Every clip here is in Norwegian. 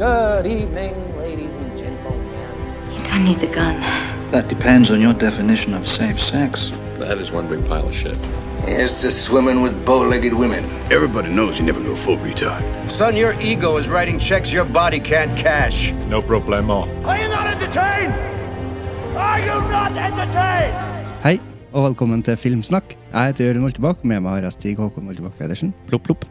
Good evening, ladies and gentlemen. You don't need the gun. That depends on your definition of safe sex. That is one big pile of shit. Here's to swimming with bow-legged women. Everybody knows you never go full retard. Son, your ego is writing checks your body can't cash. No problemo. Are you not entertained? Are you not entertained? Hei, og velkommen til Filmsnakk. Jeg heter Jørund Moltebakk, med meg har jeg Stig Håkon Moltebakk Pedersen. Plopp, plopp.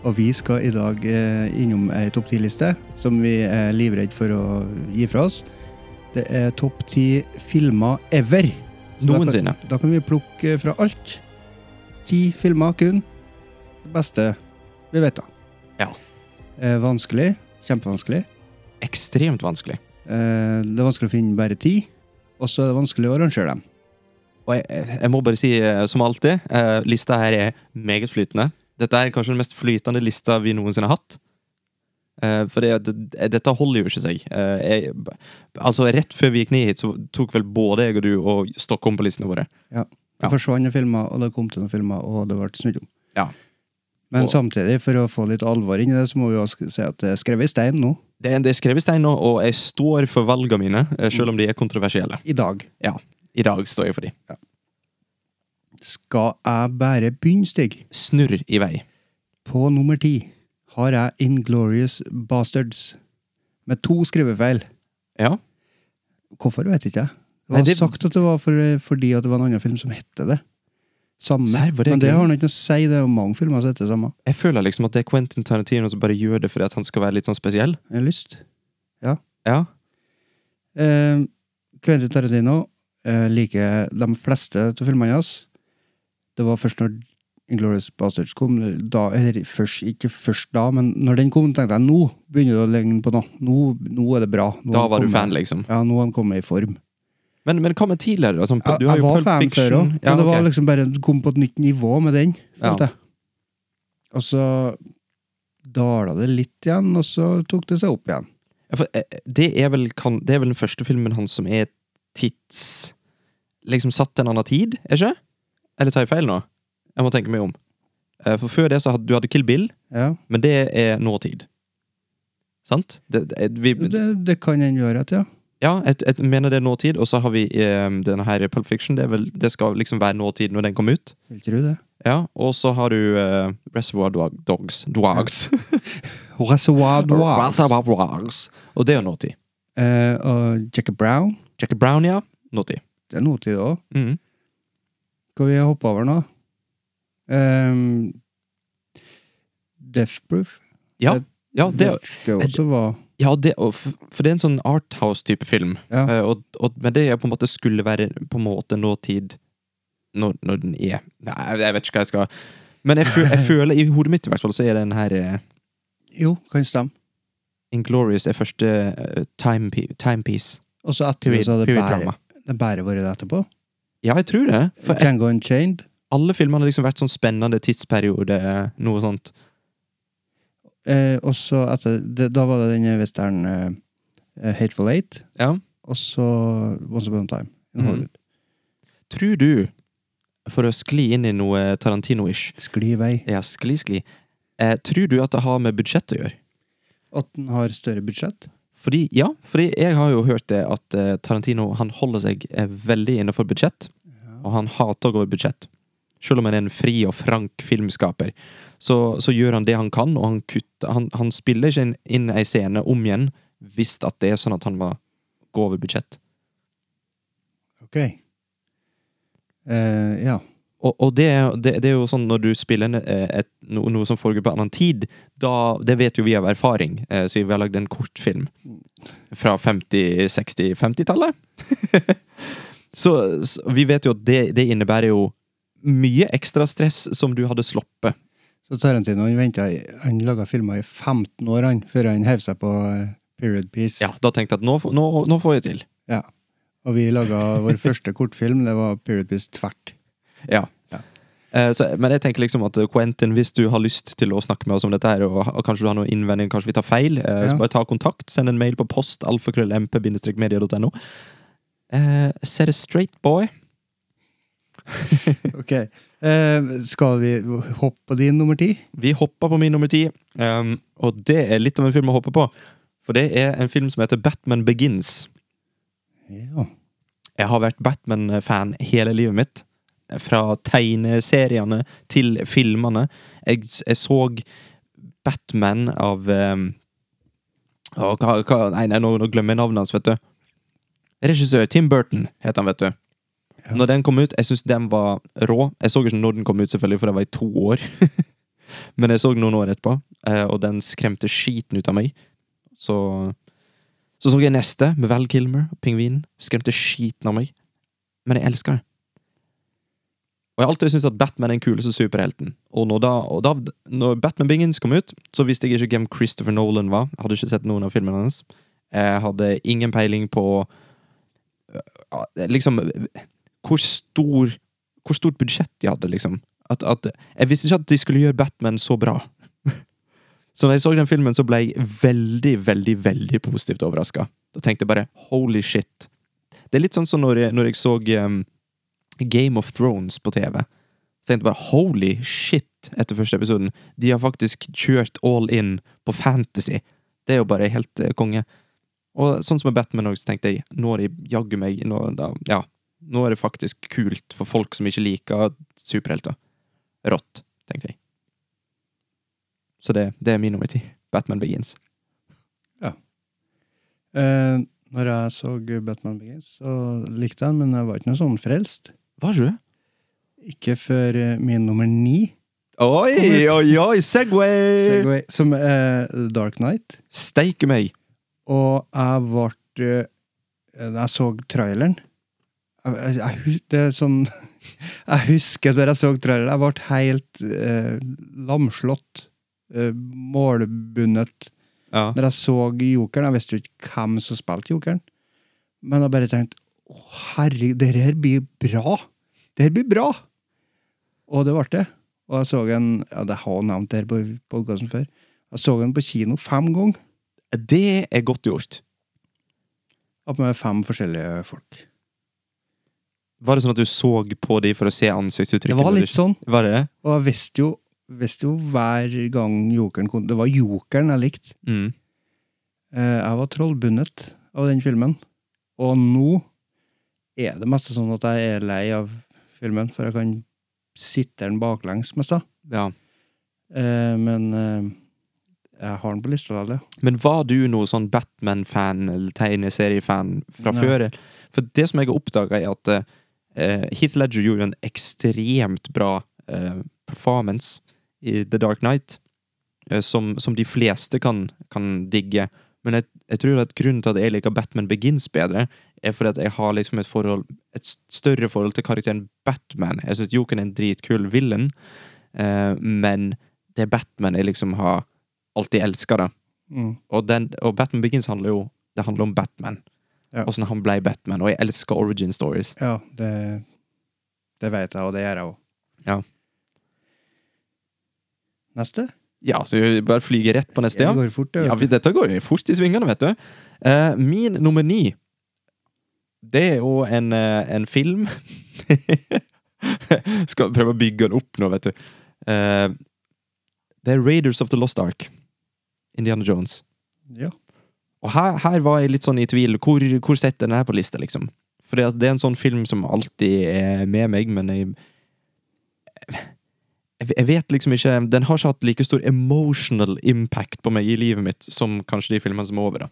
Og vi skal i dag eh, innom ei topp ti-liste som vi er livredde for å gi fra oss. Det er topp ti filmer ever. Noensinne. Da da kan vi plukke fra alt. Ti filmer kun. Det beste vi vet, da. Ja. Eh, vanskelig. Kjempevanskelig. Ekstremt vanskelig. Eh, det er vanskelig å finne bare ti. Og så er det vanskelig å arrangere dem. Og jeg, jeg må bare si, som alltid, eh, lista her er meget flytende. Dette er kanskje den mest flytende lista vi noensinne har hatt. Uh, for det, det, dette holder jo ikke seg. Uh, jeg, altså, rett før vi gikk ned hit, så tok vel både jeg og du og Stockholm på listene våre. Ja. Det Ja. forsvant noen filmer, og det kom til noen filmer, og det ble snudd om. Ja. Men Og- samtidig, for å få litt alvor inn i det, så må vi også si at det er skrevet i stein nå. Det, det er skrevet i stein nå, og jeg står for valgene mine, eh, selv om de er kontroversielle. I dag. Ja, i dag står jeg for de. Skal jeg bare begynne, Stig? Snurr i vei. På nummer ti har jeg Inglorious Bastards. Med to skrivefeil. Ja. Hvorfor, vet ikke jeg. Det Nei, var det- sagt at det var for, fordi at det var en annen film som hette det. Samme. Det Men det har ikke noe å si, det er jo mange filmer som heter det samme. Jeg føler liksom at det er Quentin Tarantino som bare gjør det fordi at han skal være litt sånn spesiell. Jeg har lyst. Ja. Eh, Quentin Tarantino eh, liker de fleste av filmene hans. Det var først når Inglorious Bastards kom, da, eller først, ikke først da, men når den kom, tenkte jeg nå begynner det å ligne på noe. Nå, nå er det bra. Nå Da var du fan, liksom. Ja, nå har han kommet i form. Men, men hva med tidligere? Altså, Jeg, du har jeg jo var Pulp fan Fiction. før Ja, men det var liksom bare kom på et nytt nivå med den, Ja. jeg. Og så dala det litt igjen, og så tok det seg opp igjen. Ja, eh, det, er vel, kan, det er vel den første filmen hans som er tids... Liksom satt en annen tid, er ikke? Eller tar jeg feil nå? Jeg må tenke meg om. Eh, For før det så hadde du hadde Kill Bill, Ja, men det er nåtid. Sant? Det, det, vi, det, det kan en gjøre, at ja. ja, jeg, mener det er nåtid, og så har vi um, denne her Pulp Fiction. Det, vel, det skal liksom være nåtid når den kom ut. Vil tro det. Ja, Og så har du uh, Reservoir Dog, Dogs. Dogs. Reservoir Dogs. Reservoir Dogs. Og det er jo nåtid. Uh, og Jackie Brown. Jackie Brown, ja. Nåtid. Det er nåtid òg. Skal vi hoppe over nå? Um, Death Proof. Ja, ja, det, det også var ja det, for det er en sånn Arthouse-type film. Ja. Eh, og, og, men det på en måte skulle være på en måte nåtid når, når den er Nei, jeg vet ikke hva jeg skal Men jeg, jeg føler i hodet mitt i hvert fall så er den her eh, Jo, kan stemme. Inglorious er første eh, time, timepiece. Og så etter det så har det bare, vært etterpå. Ja, jeg tror det. For Django Unchained. alle filmene har liksom vært sånn spennende tidsperiode, noe sånt. Eh, og så etter det, Da var det denne western eh, eh, Hateful Eight. Ja. Og så Once Upon a Time. Mm. Tror du, for å skli inn i noe Tarantino-ish Skli i vei. Ja, skli, skli. Eh, tror du at det har med budsjett å gjøre? At den har større budsjett. Fordi, ja, fordi jeg har jo hørt det at eh, Tarantino han holder seg eh, veldig innenfor budsjett, og han hater å gå over budsjett. Selv om han er en fri og frank filmskaper, så, så gjør han det han kan, og han kutter Han, han spiller ikke inn, inn ei scene om igjen hvis at det er sånn at han må gå over budsjett. Ok. Eh, ja. Og, og det, det, det er jo sånn når du spiller eh, et, noe, noe som foregår på annen tid, da, det vet jo vi av erfaring, eh, siden vi har lagd en kortfilm fra 50-, 60-, 50-tallet. så, så vi vet jo at det, det innebærer jo mye ekstra stress som du hadde sluppet. Så Tarantino han ventet, han laga filmer i 15 år han, før han hev seg på eh, Period Piece. Ja, da tenkte jeg at nå, nå, nå får jeg til. Ja. Og vi laga vår første kortfilm, det var Period Piece tvert. Ja. Eh, så, men jeg tenker liksom at eh, Quentin, hvis du har lyst til å snakke med oss om dette, her, og, og kanskje du har noen innvendinger, kanskje vi tar feil, eh, Ja. så bare ta kontakt. Send en mail på post alfakrøllmp-media.no. Eh, set a straight boy. Ok. Eh, skal vi hoppe på din nummer ti? Vi hopper på min nummer ti, um, og det er litt av en film å hoppe på. For det er en film som heter Batman Begins. Ja. Jeg har vært Batman-fan hele livet mitt. Fra tegneseriene til filmene. Jeg, jeg så Batman av um, å, hva, hva, Nei, nei nå, nå glemmer jeg navnet hans, vet du. Regissør Tim Burton heter han, vet du. Når den kom ut, jeg syns den var rå. Jeg så ikke når den kom ut, selvfølgelig, for det var i to år. Men jeg så noen år etterpå, eh, og den skremte skiten ut av meg. Så så så jeg neste, med Val Kilmer pingvinen. Skremte skiten av meg. Men jeg elsker det. Og jeg har alltid syntes at Batman er den kuleste superhelten. Og når, da, og da når Batman Begins kom ut, så visste jeg ikke hvem Christopher Nolan var. Jeg hadde ikke sett noen av filmene hans. Jeg hadde ingen peiling på øh, Liksom Hvor stor Hvor stort budsjett de hadde, liksom. At, at, jeg visste ikke at de skulle gjøre Batman så bra. Så når jeg så den filmen, så ble jeg veldig, veldig veldig positivt overraska. Da tenkte jeg bare holy shit. Det er litt sånn som når jeg, når jeg så um, Game of Thrones på TV. Så tenkte jeg bare holy shit etter første episoden. De har faktisk kjørt all in på fantasy. Det er jo bare helt uh, konge. Og sånn som med Batman også, tenkte jeg nå er det jaggu meg nå, da, Ja, nå er det faktisk kult for folk som ikke liker superhelter. Rått, tenkte jeg. Så det, det er min nummer ti. Batman Begins. Eh, når jeg så Batman Begins, så likte jeg den, men jeg var ikke noe sånn frelst. Var du? Ikke før eh, min nummer ni, Oi, oi, oi! Segway! Segway, som er Dark Knight. Steike meg! Og jeg ble eh, Da jeg så traileren jeg, jeg, Det er sånn Jeg husker da jeg så traileren, jeg ble helt eh, lamslått. Eh, målbundet. Ja. Når jeg så Jokeren Jeg visste jo ikke hvem som spilte Jokeren. Men jeg bare tenkte Å, herregud, det her blir bra! Det her blir bra! Og det ble det. Og jeg så en Ja, det har jeg nevnt det her på podkasten før. Jeg så den på kino fem ganger. Det er godt gjort. Opp med fem forskjellige folk. Var det sånn at du så på de for å se ansiktsuttrykket? Det var litt sånn. Var det det? Og jeg visste jo, visste jo hver gang Jokeren kom Det var Jokeren jeg likte. Mm. Eh, Jeg var trollbundet av den filmen. Og nå er det mest sånn at jeg er lei av filmen, for jeg kan sitte den baklengs mest. Ja. Eh, Men eh, jeg har den på lista likevel. Men var du noe sånn Batman-fan eller tegneseriefan fra Nei. før? For det som jeg har oppdaga, er at eh, Heath Ledger gjorde en ekstremt bra eh, performance i The Dark Knight, eh, som, som de fleste kan, kan digge. Men jeg, jeg tror at grunnen til at jeg liker Batman Begins bedre, er fordi at jeg har liksom et forhold Et større forhold til karakteren Batman. Jeg syns Jokeren er en dritkul villain, eh, men det er Batman jeg liksom har alltid elska, da. Mm. Og, den, og Batman Begins handler jo Det handler om Batman. Ja. Åssen han ble Batman. Og jeg elsker origin stories. Ja, det, det vet jeg, og det gjør jeg òg. Ja. Neste? Ja, så vi bare flyger rett på neste, ja. Det går fort, det. Ja, vi, dette går jo fort i svingene, vet du. Uh, min nummer ni, det er jo en, eh, en film Skal prøve å bygge den opp nå, vet du. Uh, det er Raiders of the Lost Ark. Indiana Jones. Ja. Og her, her var jeg litt sånn i tvil. Hvor, hvor setter jeg den her på lista, liksom? For det, er en sånn film som alltid er med meg, men jeg jeg vet liksom ikke Den har ikke hatt like stor emotional impact på meg i livet mitt som kanskje de filmene som er over, da.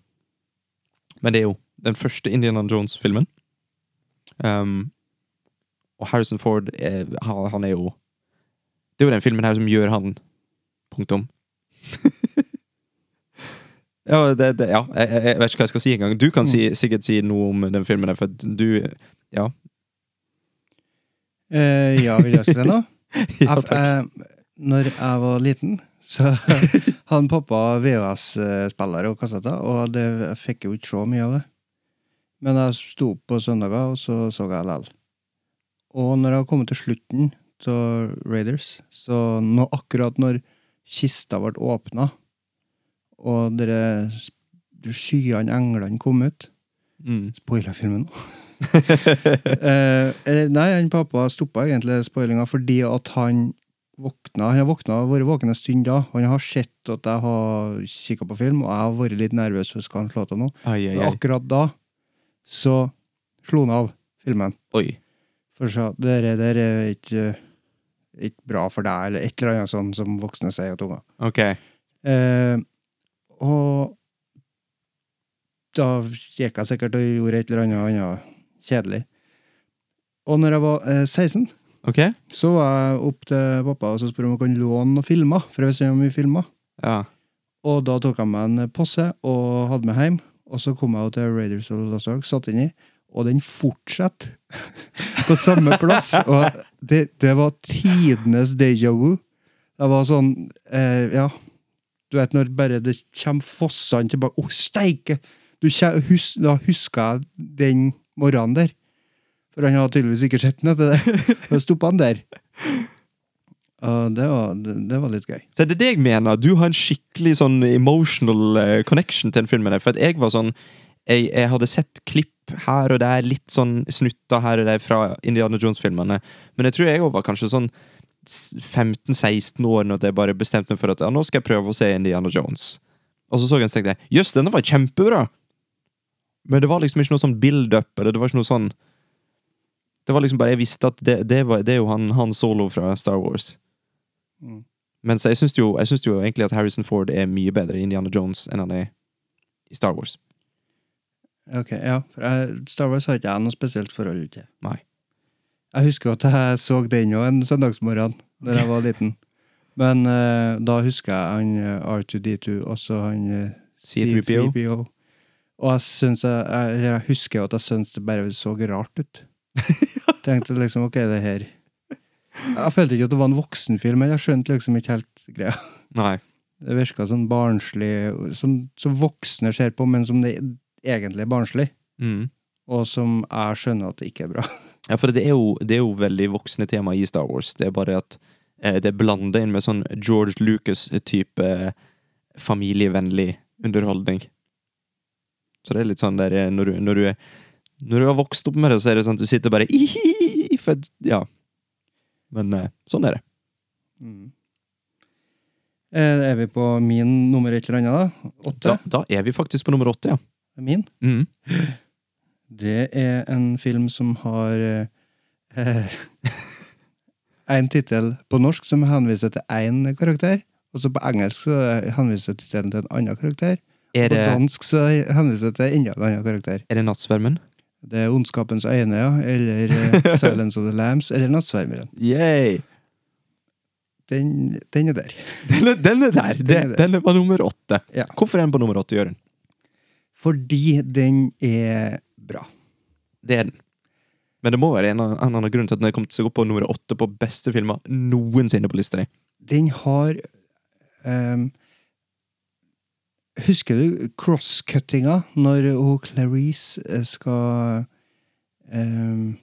Men det er jo den første Indiana Jones-filmen. Um, og Harrison Ford, er, han, han er jo Det er jo den filmen her som gjør han Punktum. ja, det, det, ja jeg, jeg vet ikke hva jeg skal si engang. Du kan si, sikkert si noe om den filmen, for du Ja. Uh, ja, vil du også si noe? ja Jeg- eh, når jeg var liten, så hadde pappa VHS-spillere og kassetter, og det, jeg fikk jo ikke se mye av det. Men jeg sto opp på søndager, og så så jeg LL. Og når jeg kommet til slutten av Raiders, så nå, akkurat når kista ble åpna, og dere skyene, englene, kom ut Mm. Spoiler filmen nå. Eh, nei, han pappa stoppa egentlig spoilinga fordi at han våkna Han har våkna, vært våken en stund da. Han har sett at jeg har kikka på film, og jeg har vært litt nervøs for skal han slå til nå. Ai, ai, ai. akkurat da så slo han av filmen. Oi. For så det der er ikke, ikke bra for deg, eller et eller annet sånt som voksne sier til unger. Ok. Eh, og da gikk jeg sikkert og gjorde et eller annet annet kjedelig. Og når jeg var eh, 16, okay. så var jeg opp til pappa og så spurte om jeg kunne låne noen filmer, for jeg visste om mye filmer. Ja. Og da tok jeg meg en posse og hadde med hjem, og så kom jeg til Raiders of the Lost Ark, satt inni, og den fortsetter på samme plass. Og det, det var tidenes déjà vu. Det var sånn, eh, ja Du vet når bare det kommer fossene tilbake Å, steike! Du hus, da huska jeg den morgenen der. For han hadde tydeligvis ikke sett den etter det. Da stoppa han der. Og det var, det, var litt gøy. Så er det jeg mener. Du har en skikkelig sånn emotional eh, connection til den filmen. For at jeg var sånn jeg, jeg hadde sett klipp her og der, litt sånn snutter her og der fra Indiana Jones-filmene. Men jeg tror jeg òg var kanskje sånn 15-16 år når jeg bare bestemte meg for at ja, nå skal jeg prøve å se Indiana Jones. Og så så jeg og tenkte jeg, jøss, denne var kjempebra! Men det var liksom ikke noe sånn build-up, eller det var ikke noe sånn Det var liksom bare Jeg visste at det, det, var, det er jo han, han Solo fra Star Wars. Mm. Men jeg syns jo, jo egentlig at Harrison Ford er mye bedre i Indiana Jones enn han er i Star Wars. Ok, ja. Jeg, Star Wars har ikke jeg noe spesielt forhold til. Nei. Jeg husker at jeg så den òg en søndagsmorgen da jeg var liten. Men uh, da husker jeg han eh, R2D2, også han eh, C3PO. Og jeg synes jeg, jeg, jeg husker at jeg syntes det bare så rart ut. Tenkte liksom, ok, det her Jeg følte ikke at det var en voksenfilm, men jeg skjønte liksom ikke helt greia. Nei. Det virka sånn barnslig, sånn, som voksne ser på, men som det egentlig er barnslig. Mm. Og som jeg skjønner at det ikke er bra. Ja, for det er, jo, det er jo veldig voksne tema i Star Wars. Det er bare at eh, det er blanda inn med sånn George Lucas-type eh, familievennlig underholdning. Så det er litt sånn der eh, når du, når du, er, når du har vokst opp med det, så er det sånn at du sitter bare i for, at- Ja. Men eh, sånn er det. Mm. Er vi på min nummer et eller annet, da? Åtte? Da, da er vi faktisk på nummer åtte, ja. Det er min. Mm. Det er en film som har eh, en tittel på norsk som henviser til én karakter, og så på engelsk så henviser tittelen til en annen karakter. Er På dansk så henviser det til enda en annen karakter. er det Nattsvermen? Det er Ondskapens øyne, ja. Eller eh, Silence of the Lambs. Eller Nattsvermeren. Yay! Den, den er der. Den er, den er der! Den er der. den er på nummer åtte. Ja. Hvorfor er den på nummer åtte, Jørund? Fordi den er bra. Det er den. Men det må være en, en annen grunn til at den er kommet seg opp på nummer åtte på beste filmer noensinne på lista di. Den har ehm, Husker du crosscuttinga når hun Clarice eh, skal um,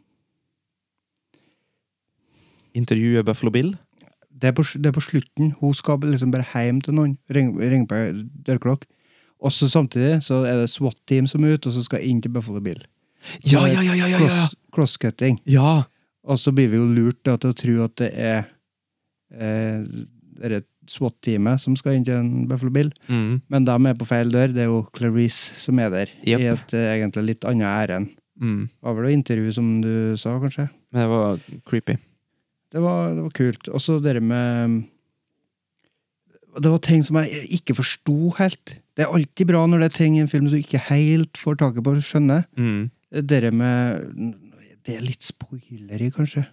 Intervjue Buffalo Bill. det, er på, det er på slutten. Hun skal liksom bare hjem til noen. Ringe ring på dørklokk. Og så samtidig så er det SWAT-team som er ute, og så skal inn til Buffalo Bill. Ja, ja, ja, ja, ja. Cross, crosscutting. ja. Og så blir vi jo lurt da, til å tro at det er eh, det et SWAT-teamet som skal inn til en Buffalo Bill. Mm. Men de er på feil dør. Det er jo Clarice som er der. yep. I et uh, egentlig litt annet ærend. Mm. Var vel det intervju som du sa, kanskje? Men det var creepy. Det var, det var kult. Og så det med Det var ting som jeg ikke forsto helt. Det er alltid bra når det er ting i en film som du ikke helt får taket på å skjønne. Mm. Det med Det er litt spoilery, kanskje.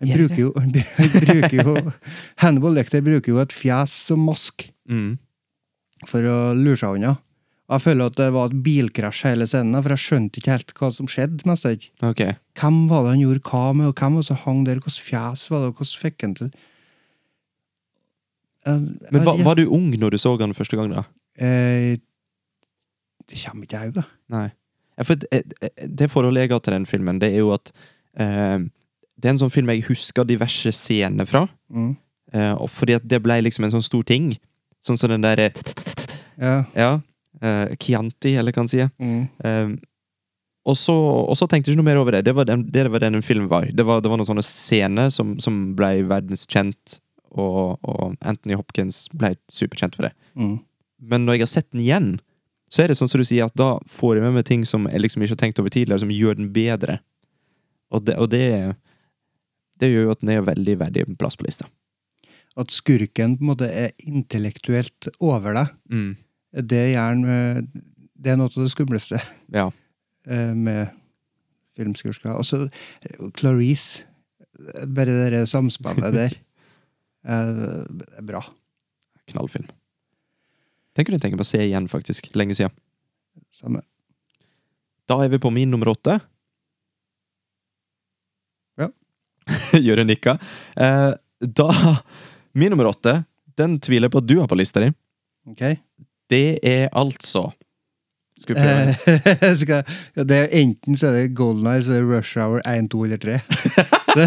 Han Er bruker jo, han, bru- bruker jo Hannibal Lecter bruker jo et fjes som mask Mm. for å lure seg unna. Jeg føler at det var et bilkrasj hele scenen, for jeg skjønte ikke helt hva som skjedde. mest alt. Hvem var det han gjorde hva med, og hvem var det som hang der? Hvilket fjes var det, og hvordan fikk han til Jeg- Men var, var du ung når du så han første gang, da? Eh, Det kommer ikke jeg, da. Nei. Ja, for det, det forholdet jeg har til den filmen, det er jo at eh, Det er en sånn film jeg husker diverse scener fra. Mm. Eh, og fordi at det ble liksom en sånn stor ting. Sånn som den der Ja. Ja. eh, Chianti, eller hva han sier. Mm. Eh, Og så, og så tenkte jeg ikke noe mer over det. Det var den, det var den filmen var. Det var, det var noen sånne scener som, som ble verdenskjent, og, og Anthony Hopkins ble superkjent for det. Mm. Men når jeg har sett den igjen, så er det sånn som du sier, at da får jeg med meg ting som jeg liksom ikke har tenkt over tidligere, som gjør den bedre. Og det, og det, det gjør jo at den er veldig verdig plass på lista. At skurken på en måte er intellektuelt over deg, Mm. det Det er noe av det skumleste Ja. eh, med filmskurker. Også så Clarice. Bare det samspillet der. eh, er bra. Knallfilm. Den kunne jeg tenke meg å se igjen, faktisk. Lenge siden. Samme. Da er vi på min nummer åtte. Ja. Jørund nikka. Eh, da Min nummer åtte, den tviler jeg på at du har på lista di. Ok? Det er altså Skal vi prøve? Eh, skal, ja, det er enten så er det Golden Eye, så er det Rush Hour 1, 2 eller 3. Det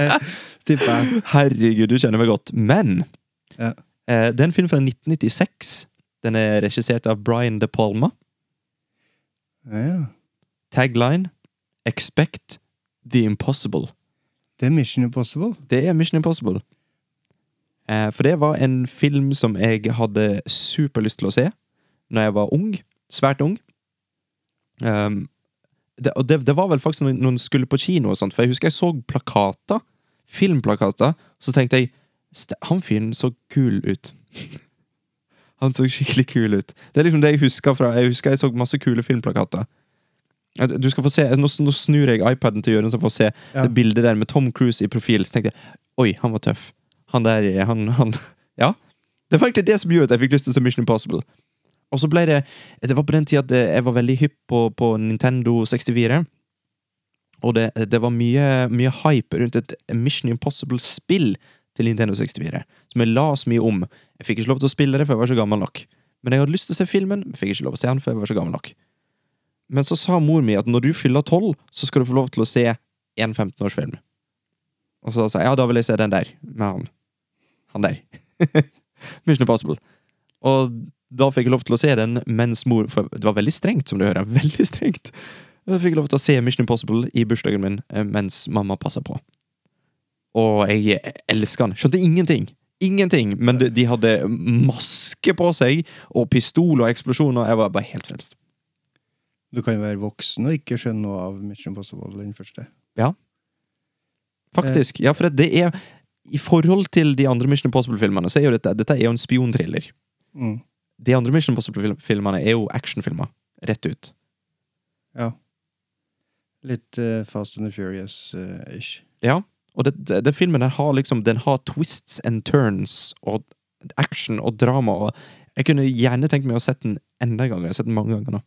tipper jeg. Herregud, du kjenner meg godt. Men Ja. eh, det er en film fra 1996. Den er regissert av Brian De Palma. Ja, ja. Tagline Expect the impossible. Det er Mission Impossible. Det er Mission Impossible. Eh, for det var en film som jeg hadde superlyst til å se når jeg var ung. Svært ung. Um, det, og det, det var vel faktisk når en skulle på kino og sånt, for jeg husker jeg så plakater. Filmplakater. Så tenkte jeg Han fyren så kul ut. han så skikkelig kul ut. Det er liksom det jeg husker fra Jeg husker jeg så masse kule filmplakater. Du skal få se, Nå, nå snur jeg iPaden til Jørund, så får se Ja. det bildet der med Tom Cruise i profil. Så tenkte jeg oi, han var tøff. Han der, han, han Ja. Det var egentlig det som gjorde at jeg fikk lyst til å se Mission Impossible. Og så ble det Det var på den tida at jeg var veldig hypp på, på Nintendo 64. Og det, det var mye, mye hype rundt et Mission Impossible-spill til Nintendo 64. Som jeg la så mye om. Jeg fikk ikke lov til å spille det, for jeg var så gammel nok. Men jeg hadde lyst til å se filmen, fikk ikke lov til å se den, for jeg var så gammel nok. Men så sa mor mi at når du fyller tolv, så skal du få lov til å se en 15-årsfilm. Og så sa jeg ja, da vil jeg se den der. Med han. Han der. Mission Impossible. Og da fikk jeg lov til å se den mens mor For det var veldig strengt, som du hører. Veldig strengt. Da fikk jeg lov til å se Mission Impossible i bursdagen min eh, mens mamma passa på. Og jeg elska den. Skjønte ingenting. Ingenting! Men de hadde maske på seg, og pistol og eksplosjoner. Jeg var bare helt frelst. Du kan være voksen og ikke skjønne noe av Mission Impossible, den første. Faktisk. Ja, for det er I forhold til de andre Mission Impossible-filmene, så er jo dette, dette er jo en spionthriller. Mm. De andre Mission Impossible-filmene er jo actionfilmer. Rett ut. Ja. Litt uh, Fast and the Furious-ish. Ja. Og det, det, den filmen her har liksom Den har twists and turns og action og drama. Og jeg kunne gjerne tenkt meg å sette den enda en gang. Jeg har sett den mange ganger nå.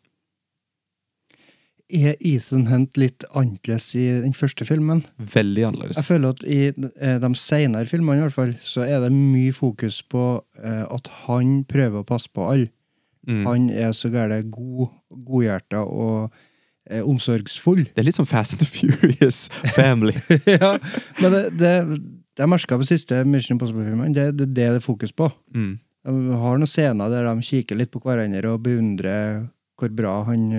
Er Ethan Hunt litt annerledes i den første filmen? Veldig annerledes. Jeg føler at i eh, de senere filmene i hvert fall, så er det mye fokus på eh, at han prøver å passe på alle. Mm. Han er så gæren god, godhjerta og eh, omsorgsfull. Det er litt sånn Fast and Furious Family. ja, men det, det, det jeg merka på siste Mission Impossible-filmen, det, det, det er det fokus på. Mm. De har noen scener der de kikker litt på hverandre og beundrer hvor bra han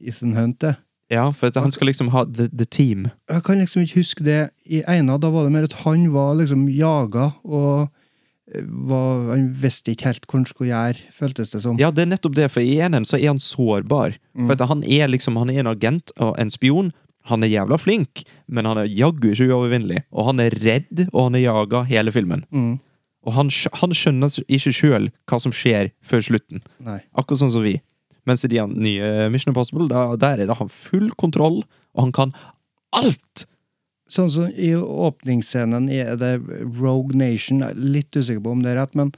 Ethan Hunt er. Ja, for han skal liksom ha the, the team. Jeg kan liksom ikke huske det i ena. Da var det mer at han var liksom jaga og eh, var, Han visste ikke helt hva han skulle gjøre, føltes det som. Ja, det er nettopp det, for i enen så er han sårbar. Mm. For han er liksom Han er en agent og en spion. Han er jævla flink, men han er jaggu ikke uovervinnelig. Og han er redd, og han er jaga hele filmen. Mm. Og han, han skjønner ikke sjøl hva som skjer før slutten. Nei. Akkurat sånn som vi. Mens i de nye Mission Impossible, da, der er det han full kontroll, og han kan alt! Sånn som i åpningsscenen er det Rogue Nation, litt usikker på om det er rett, men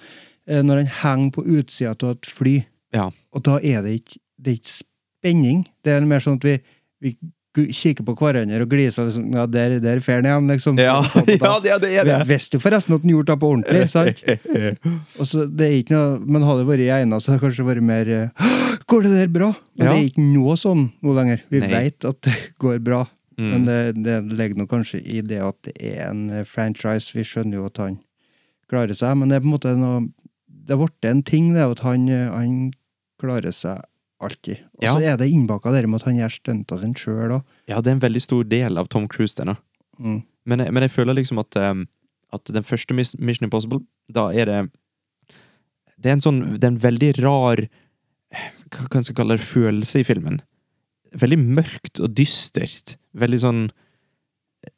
eh, når han henger på utsida av et fly, Ja. og da er det ikke, det er ikke spenning. Det er mer sånn at vi, vi kikker på hverandre og gliser liksom, ja, der, der fer han igjen, liksom. Ja, Sånn ja, det, det er det! Vi visste jo forresten at han gjorde det på ordentlig, sant? Og så det er ikke noe, Men hadde det vært i egna, så hadde det kanskje vært mer eh, «Hå! Går det der bra? Men Ja. det er ikke noe sånn nå lenger. Vi Nei. vet at det går bra. Mm. Men det, det ligger nok kanskje i det at det er en eh, franchise. Vi skjønner jo at han klarer seg, men det er på en måte noe Det har blitt en ting, det at han, eh, han klarer seg alltid. Og Ja. så er det innbaka det med at han gjør stunta sine sjøl òg. Ja, det er en veldig stor del av Tom Cruise, det nå. Mm. Men, men jeg føler liksom at, um, at den første Mission Impossible, da er det Det er en sånn Det er en veldig rar Hva kan jeg kalle det følelse i filmen. Veldig mørkt og dystert. Veldig sånn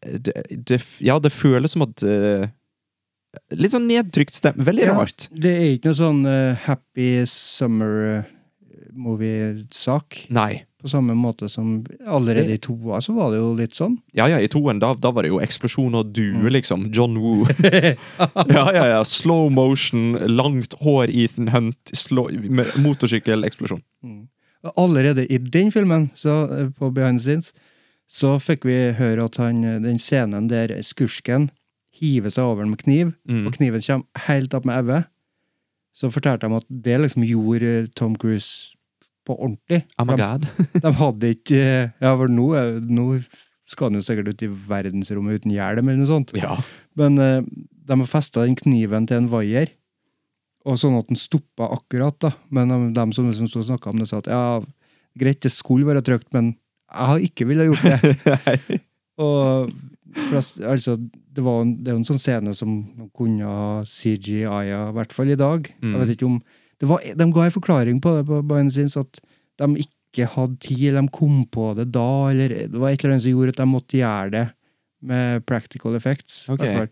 det, det, Ja, det føles som at uh, Litt sånn nedtrykt stemme. Veldig Ja. rart. Det er ikke noe sånn uh, happy summer eh, movie-sak. Nei. På samme måte som allerede i toa, så var det jo litt sånn. Ja, ja, i toen, da, da var det jo eksplosjon og due, Mm. liksom. John Woo. ja, ja, ja. Slow motion, langt hår, Ethan Hunt, med motorsykkel-eksplosjon. Allerede i den filmen, så, eh, på Behind the Scenes, så fikk vi høre at han, eh, den scenen der skursken hiver seg over med kniv, Mm. og kniven kommer helt opp med øyet, så fortalte de at det liksom gjorde eh, Tom Cruise på ordentlig. Oh de, god. de hadde ikke Ja, for nå, nå skal han jo sikkert ut i verdensrommet uten hjelm, eller noe sånt. Ja. Men eh, de har festa den kniven til en vaier, og sånn at den stoppa akkurat, da. Men de, som liksom sto og snakka om det, sa at ja, greit, det skulle være trygt, men jeg har ikke villet gjort det. og flest, altså, det, var en, det er jo en sånn scene som kunne ha CGI-a, i hvert fall i dag. Mm. Jeg vet ikke om var, De ga en forklaring på det på scenes, at de ikke hadde tid, eller de kom på det da, eller det var et eller annet som gjorde at de måtte gjøre det med practical effects. i Ok. hvert fall.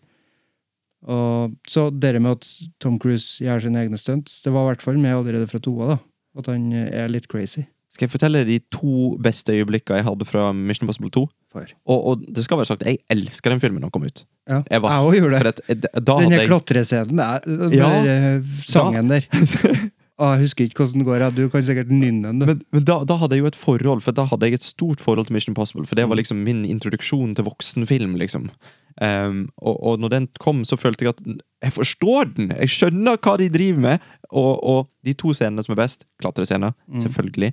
Og, så det med at Tom Cruise gjør sine egne stunts, det var i hvert fall med allerede fra toa, da. At han er litt crazy. Skal jeg fortelle de to beste øyeblikkene jeg hadde fra Mission Impossible 2? For. Og, og det skal være sagt, jeg elsker den filmen da den kom ut. Ja, Jeg var- jeg også gjorde det. at, eh, Den jeg klatrescenen, er Ja. der sangen sangen der. Ah, jeg husker ikke hvordan den går, ja. du kan sikkert nynne den. Men, men da, da hadde jeg jo et forhold, for da hadde jeg et stort forhold til Mission Impossible. For det var liksom min introduksjon til voksenfilm, liksom. Um, og, og når den kom, så følte jeg at jeg forstår den! Jeg skjønner hva de driver med! Og, og de to scenene som er best, klatrescener, selvfølgelig.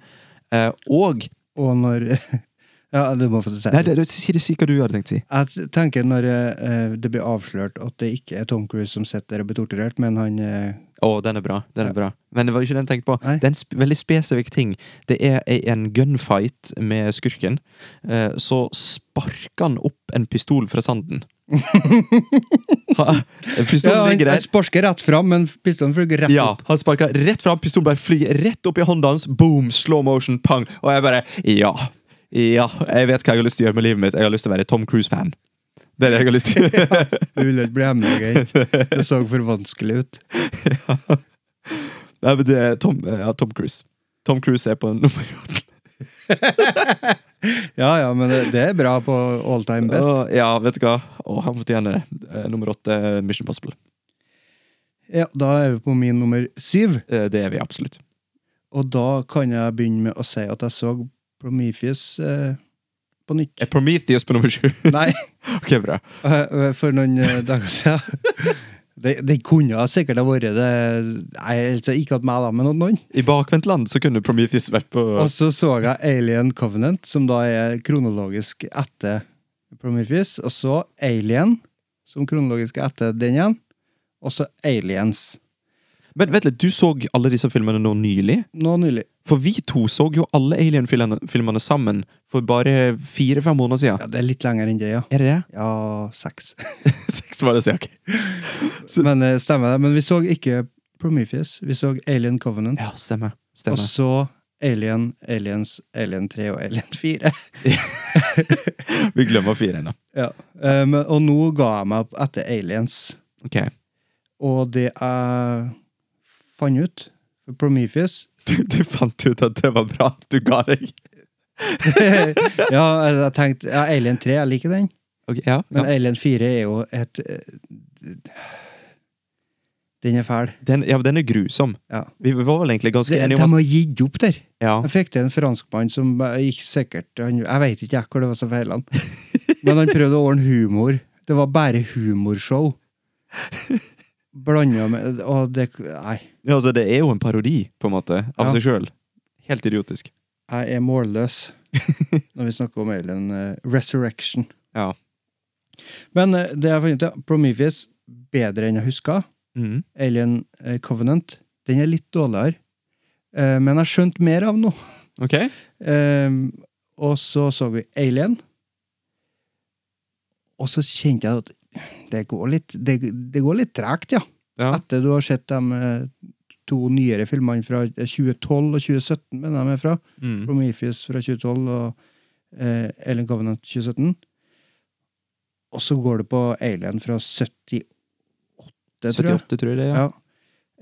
Uh, og Og når Ja, du må få si Nei, det, det, si det si hva du hadde tenkt å si. Jeg tenker når eh, det blir avslørt at det ikke er Tom Cruise som sitter der og blir torturert, men han eh, Å, den er bra. den er bra Men det var ikke den jeg tenkte på. Nei. Det er en sp veldig spesifikk ting. Det er en gunfight med skurken. Eh, så sparker han opp en pistol fra sanden. ha, pistolen ja, han, ligger han sparker rett fram, men pistolen flyr rett Ja, opp. han sparker rett fram, pistolen bare flyr rett opp i hånda hans. Boom! Slow motion, pang! Og jeg bare Ja. Ja, jeg vet hva jeg har lyst til å gjøre med livet mitt. Jeg har lyst til å være Tom Cruise-fan. Det er det jeg har lyst til. Du ville ikke bli hemmelig. Det så for vanskelig ut. Nei, men det er Tom, ja, Tom Cruise. Tom Cruise er på nummer åtte. Ja, ja, men det, det er bra på all time best. Uh, ja, vet du hva? Å, han fortjener det. Eh, Nummer åtte, Mission Possible. Ja, Da er vi på min nummer syv. Eh, Det er vi absolutt. Og da kan jeg begynne med å si at jeg så Prometheus eh, på nytt. Er Prometheus på nummer sju? Nei, ok, bra. eh, for noen eh, dager siden. Det, det kunne sikkert ha vært det Nei, altså ikke at meg, da, men noen. I bakvendtland så kunne Prometheus vært på Og så så jeg Alien Covenant, som da er kronologisk etter Prometheus. Og så Alien, som kronologisk er etter den igjen. Og så Aliens. Men vent litt, du så alle disse filmene nå nylig? Nå nylig. For vi to så jo alle Alien-filmene sammen for bare fire-fem måneder siden. Ja, Det er litt lenger enn det, ja. Er det det? Ja, seks. Seks var det, sier jeg. Men eh, stemmer det. Men vi så ikke Prometheus. Vi så Alien Covenant. Ja, stemmer. Og så Alien, Aliens, Alien 3 og Alien 4. Vi glemmer fire ennå. ja. Men, og nå ga jeg meg opp etter Aliens. Ok. Og det jeg fant ut Prometheus Du, du fant ut at det var bra. Du ga deg. Ja, jeg tenkte ja, Alien 3, jeg liker den. Okay, ja, Men ja. Alien 4 er jo et eh, Den er fæl. Den, ja, den er grusom. Ja. Vi var vel egentlig ganske De, enige de om at har gitt opp der. ja. Jeg fikk til en franskmann som gikk sikkert han, Jeg vet ikke jeg hvor det var så feil, Men han prøvde å ordne humor. Det var bare humorshow. Blanda med Og det Nei. ja, altså, Det er jo en parodi, på en måte, av Ja. seg sjøl. Helt idiotisk. Jeg er målløs når vi snakker om Alien uh, Resurrection. Ja. Men uh, det jeg fant ut, Prometheus bedre enn jeg huska. Mm. Alien uh, Covenant den er litt dårligere. Men jeg har skjønt mer av noe. Ok? Eh, og så så vi Alien. Og så kjente jeg at det går litt, det, det går litt tregt, ja. Ja. Etter du har sett de eh, to nyere filmene fra 2012 og 2017, mener jeg de er fra. Mm. Prometheus fra 2012 og eh, Alien Covenant 2017. Og så går det på Alien fra 78, tror jeg. 78, tror jeg det er. Ja.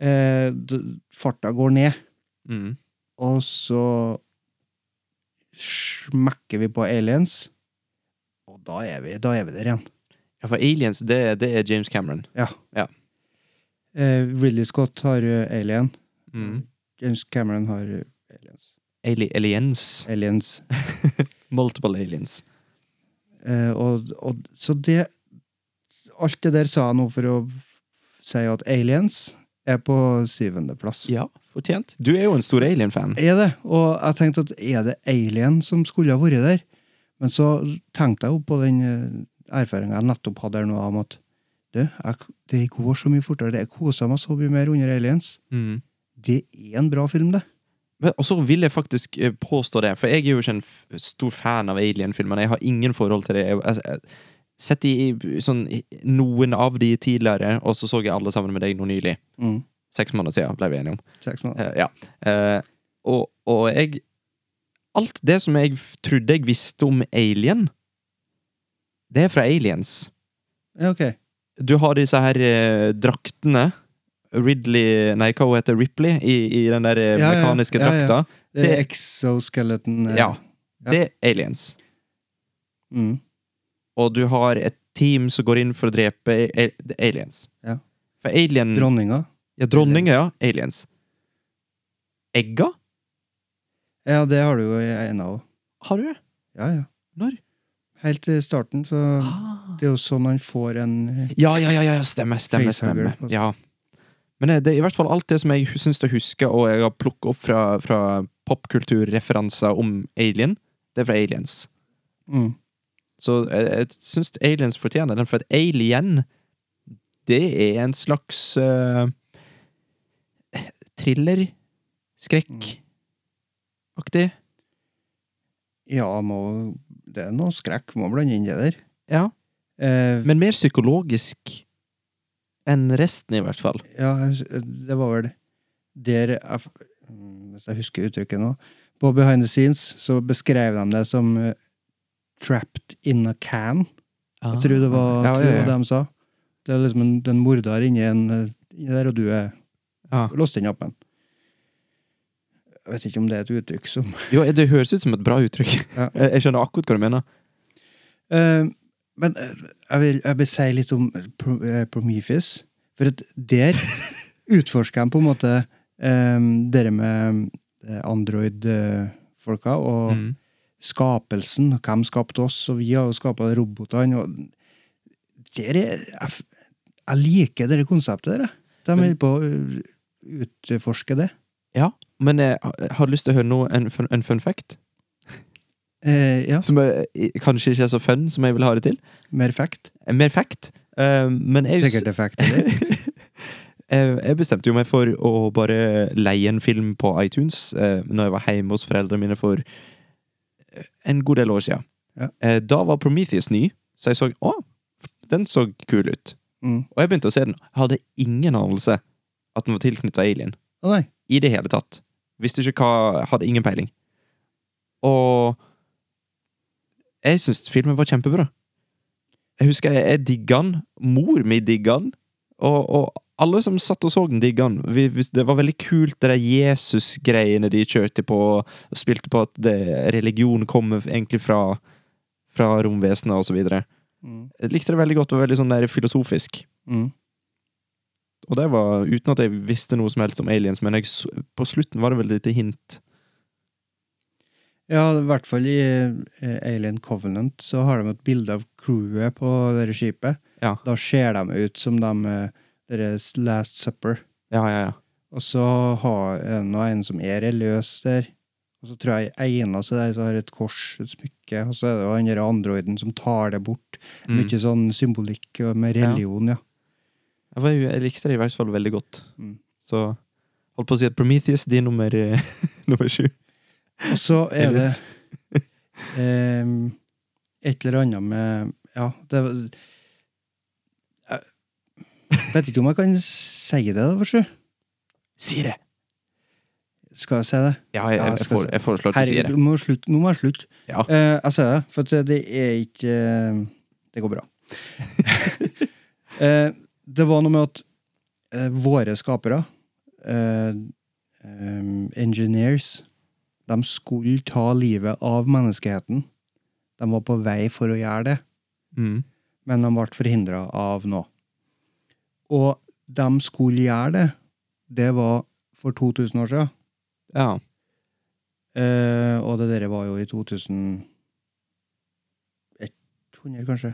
Eh, farta går ned, Mm. og så smekker vi på aliens, og da er vi, da er vi der igjen. Ja, for Aliens, det, det er James Cameron. Eh, Ridley Scott har eh, Alien. Mm. James Cameron har eh, Aliens. Ali aliens. Aliens. Multiple aliens. Eh, og, og, så det Alt det der sa jeg nå for å si at Aliens er på syvendeplass. Ja, fortjent. Du er jo en stor alien-fan. Er det? Og jeg tenkte at er det Alien som skulle ha vært der? Men så tenkte jeg jo på den erfaringa jeg nettopp hadde her nå, om at du, jeg, det går så mye fortere. Jeg koser meg så mye mer under Aliens. Mm. Det er en bra film, det. Men, og så vil jeg faktisk eh, påstå det, for jeg er jo ikke en stor fan av Alien-filmene. Jeg har ingen forhold til det. Jeg, jeg, jeg sett i, i sånn, noen av de tidligere, og så så jeg alle sammen med deg nå nylig. Mm. Seks måneder siden ble vi enige om. Seks måneder. Uh, ja. Uh, og, og jeg Alt det som jeg trodde jeg visste om Alien, det er fra Aliens. Ja, ok. Du har disse her eh, draktene. Ridley Nei, hva hun heter Ripley? I, i den der eh, Ja, ja, mekaniske ja, ja. drakta. Det er Det- exoskeleton. eh, Ja. Ja. Det er aliens. Mm. Og du har et team som går inn for å drepe a a aliens. Ja. For alien Dronninga. Ja, dronninga, ja. Aliens. Egga? Ja, det har du jo i en av. Har du det? Ja, ja. Når? Helt til starten, så Ah. Det er jo sånn han får en Ja, ja, ja, ja, stemmer, stemmer. stemme. Ja. Men eh, det er i hvert fall alt det som jeg syns jeg husker, og jeg har plukket opp fra, fra popkulturreferanser om Alien, det er fra Aliens. mm. Så jeg, jeg syns Aliens fortjener den, for at Alien, det er en slags uh, thriller, skrekk-aktig. Ja, må, det er noe skrekk. Må blande inn det der. Ja. Eh, Men mer psykologisk enn resten, i hvert fall. ja, det var vel der jeg, mm, Hvis jeg husker uttrykket nå. På Behind the Scenes så beskrev de det som uh, 'trapped in a can'. Jeg tror det var, ja, det ja, var ja. det de sa. Det er liksom en, en morder inni en eh, inni der, og du er Ja. låst inn i oppe. Jeg vet ikke om det er et uttrykk som Jo, det høres ut som et bra uttrykk. Ja. Jeg jeg skjønner akkurat hva du mener. Eh, men eh, jeg vil, jeg vil si litt om Pro, eh, Prometheus. For at der utforsker de på en måte um, det med eh, Android-folka og Mm. skapelsen. Hvem skapte oss? Og vi har jo skapa robotene. Og der er, jeg, jeg liker det konseptet der. De holder på å utforske det. Ja, men jeg har- har lyst til å høre noe, en, fun- en fun fact. Eh, ja, Som er, kanskje ikke er så fun som jeg vil ha det til. mer fact. Mer fact. Uh, men jeg, Sikkert er eller? jeg, jeg bestemte jo meg for å bare leie en film på iTunes uh, når jeg var hjemme hos foreldrene mine for eh, en god del år siden. Ja. Uh, da var Prometheus ny, så jeg så å, den så kul ut. Mm. Og jeg begynte å se den. Jeg hadde ingen anelse at den var tilknyttet Alien. Nei. I det hele tatt. Visste ikke hva Hadde ingen peiling. Og jeg syns filmen var kjempebra. Jeg husker jeg, jeg digga den. Mor mi digga den. Og, og alle som satt og så den, digga den. Det var veldig kult, det der Jesus-greiene de kjørte på, og spilte på at det, religion kommer egentlig fra, fra romvesenet, og så videre. Mm. Jeg likte det veldig godt, det var veldig sånn der filosofisk. Mm. Og det var uten at jeg visste noe som helst om aliens, men jeg, på slutten var det vel et lite hint. Ja, i hvert fall i eh, Alien Covenant så har de et bilde av crewet på det skipet. Ja. Da ser de ut som de eh, deres Last Supper. Ja, ja, ja. Og så har en og en som er religiøs der. Og så tror jeg en av der har et kors, et smykke, og så er det jo den androiden som tar det bort. Mm. Mye sånn symbolikk med religion, ja. Jo- jeg likte det i hvert fall veldig godt. Mm. Så Holdt på å si at Prometheus, de er nummer, eh, nummer sju. Og så er det ehm, et eller annet med Ja, det var Jeg vet ikke om jeg kan si det, da, for Si det! Skal jeg si det? Ja, jeg, jeg, jeg, jeg foreslår at du sier det. nå må jeg slutte. Nå må jeg slutte. Ja. Eh, jeg sier det, for det er ikke eh, Det går bra. Eh, det var noe med at eh, våre skapere, eh, eh, engineers, de skulle ta livet av menneskeheten. De var på vei for å gjøre det, Mm. men de ble forhindra av noe. Og de skulle gjøre det. Det var for 2000 år siden. Ja. Eh, og det der var jo i 2100, kanskje.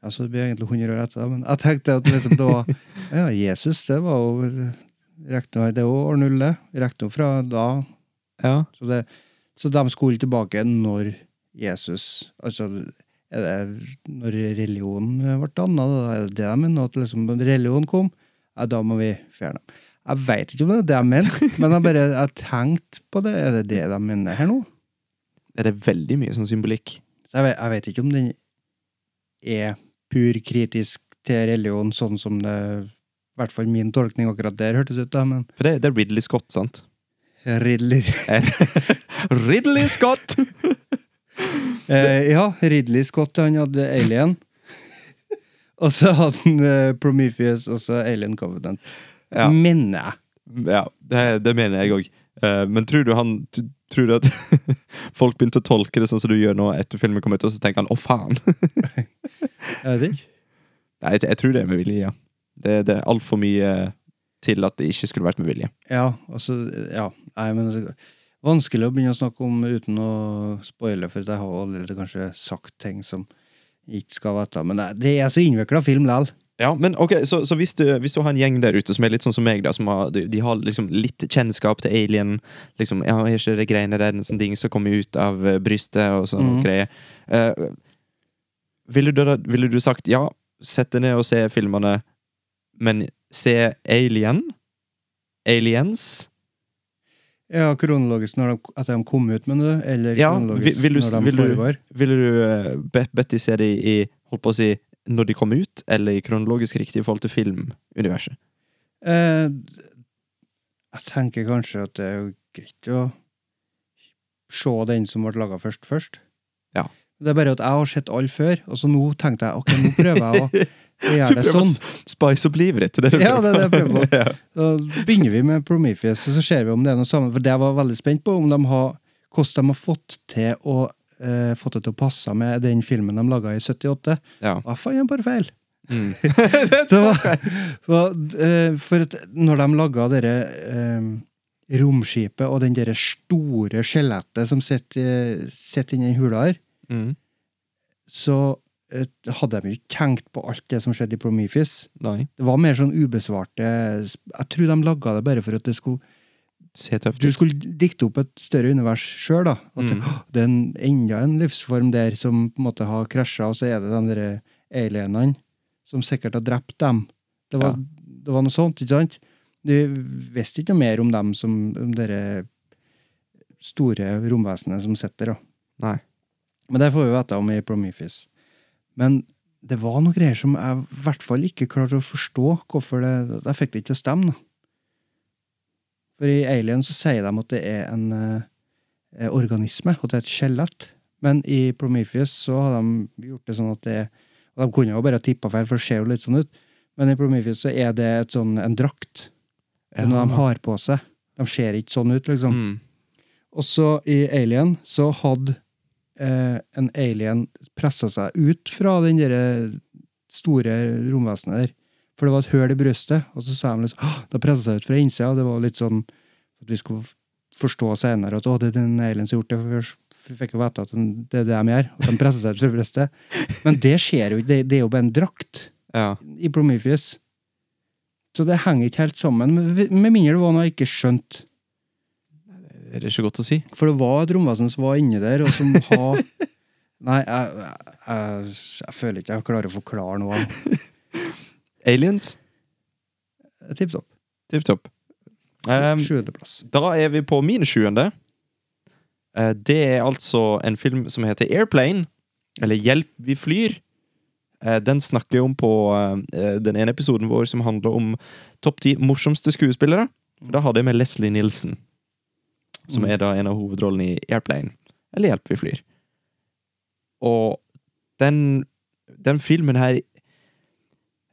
Ja, så det blir egentlig 100 år etter, da, men jeg tenkte at liksom var Ja, Jesus, det var jo Rekna, det er jo år null, det. Rekna fra da. ja. Så, det, så de skulle tilbake når Jesus Altså, er det når religionen ble danna? Er det det de mener? At liksom, når religion kom, ja, da må vi fjerne dem. Jeg veit ikke om det er det jeg mener, men jeg bare jeg tenkte på det. Er det det de mener her nå? Er det veldig mye sånn symbolikk? Så jeg vet, jeg vet ikke om den er pur kritisk til religion, sånn som det i hvert fall min tolkning akkurat der hørtes ut, da, men For det, det er Ridley Scott, sant? Ridley Ridley Scott! eh, Ja, Ridley Scott, han hadde Alien. og så hadde han eh, Prometheus, og så Alien Covenant. Ja. Mener jeg. Ja, det, det mener jeg òg. men tror du han Tror du at folk begynte å tolke det sånn som du gjør nå etter filmen kom ut, og så tenker han 'å, faen'? Jeg vet ikke. Nei, jeg, jeg tror det er med vilje, ja. Det, det er altfor mye til at det ikke skulle vært med vilje. Ja, altså Ja. Nei, men er vanskelig å begynne å snakke om uten å spoile, for jeg har allerede kanskje sagt ting som ikke skal vite. Men det, det er så innvikla film likevel. Ja, men ok, Så, så hvis, du, hvis du har en gjeng der ute som er litt sånn som meg, da, som har, de, de har liksom litt kjennskap til alien liksom, ja, Er ikke det greiene der en sånn ding som kommer ut av eh, brystet og sånn mm. greier? Uh, ville, du, da- ville du sagt ja, sett deg ned og se filmene, men se Alien? Aliens? Ja, kronologisk når de, at de kom ut, mener du? Eller Ja, kronologisk vil- vil du- når de vil foregår? Ville du vil du bedt de se det i holdt på å si, når de kom ut, eller i kronologisk riktig i forhold til filmuniverset? Eh, jeg tenker kanskje at det er jo greit å se den som ble laga først, først. Ja. Det er bare at jeg har sett alle før, og så nå tenkte jeg ok, nå prøver jeg å, gjøre det sånn. Du prøver å sånn. spice opp livet ditt? Det Ja, det er det jeg prøver på. Ja. Da begynner vi med Prometheus, og så ser vi om det er noe samme. For det jeg var veldig spent på, om de har, hvordan de har fått til å eh, fått det til å passe med den filmen de laga i 78. Ja. Hva jeg er bare feil. Mm. Det var, var, eh, for at når de laga dere eh, romskipet og den det store skjelettet som sitter sitter inni hula her, Mm. så eh, hadde de ikke tenkt på alt det som skjedde i Prometheus. Nei. Det var mer sånn ubesvarte Jeg tror de laga det bare for at det skulle du skulle dikte opp et større univers sjøl, da. At det, Mm. det er en, enda en livsform der som på en måte har krasja, og så er det de der alienene som sikkert har drept dem. Det var, det var noe sånt, ikke sant? Du visste ikke noe mer om dem som om dere store romvesenet som sitter, der. Nei. Men det får vi vite om i Prometheus. Men det var noen greier som jeg i hvert fall ikke klarte å forstå hvorfor det Jeg fikk det ikke til å stemme, da. For i Alien så sier de at det er en eh, organisme, at det er et skjelett. Men i Prometheus så har de gjort det sånn at det Og de kunne jo bare tippa feil, for det ser jo litt sånn ut. Men i Prometheus så er det et sånn, en drakt. Det er noe de har på seg. De ser ikke sånn ut, liksom. Mm. Og så i Alien så hadde eh, en alien pressa seg ut fra den der store romvesenet der. For det var et høl i brystet, og så sa de liksom da pressa seg ut fra innsida, det var litt sånn at vi skulle forstå senere at å, det er den alien som har gjort det. For vi fikk jo vite at det er det de gjør, at de presser seg til brystet. Men det skjer jo ikke, det, det er jo bare en drakt Ja. i Prometheus. Så det henger ikke helt sammen, med, med mindre det var noe jeg ikke skjønte. Er det ikke godt å si? For det var et romvesen som var inni der, og som har Nei, jeg, jeg, jeg, jeg føler ikke jeg klarer å forklare noe. Aliens? Tipp topp. Tipp topp. Um, Sjuendeplass. Da er vi på min sjuende. Uh, Det er altså en film som heter Airplane, eller Hjelp, vi flyr. Uh, Den snakker om på uh, den ene episoden vår som handler om topp ti morsomste skuespillere. Da hadde jeg med Leslie Nielsen, som Mm. er da en av hovedrollene i Airplane, eller Hjelp, vi flyr. Og den, den filmen her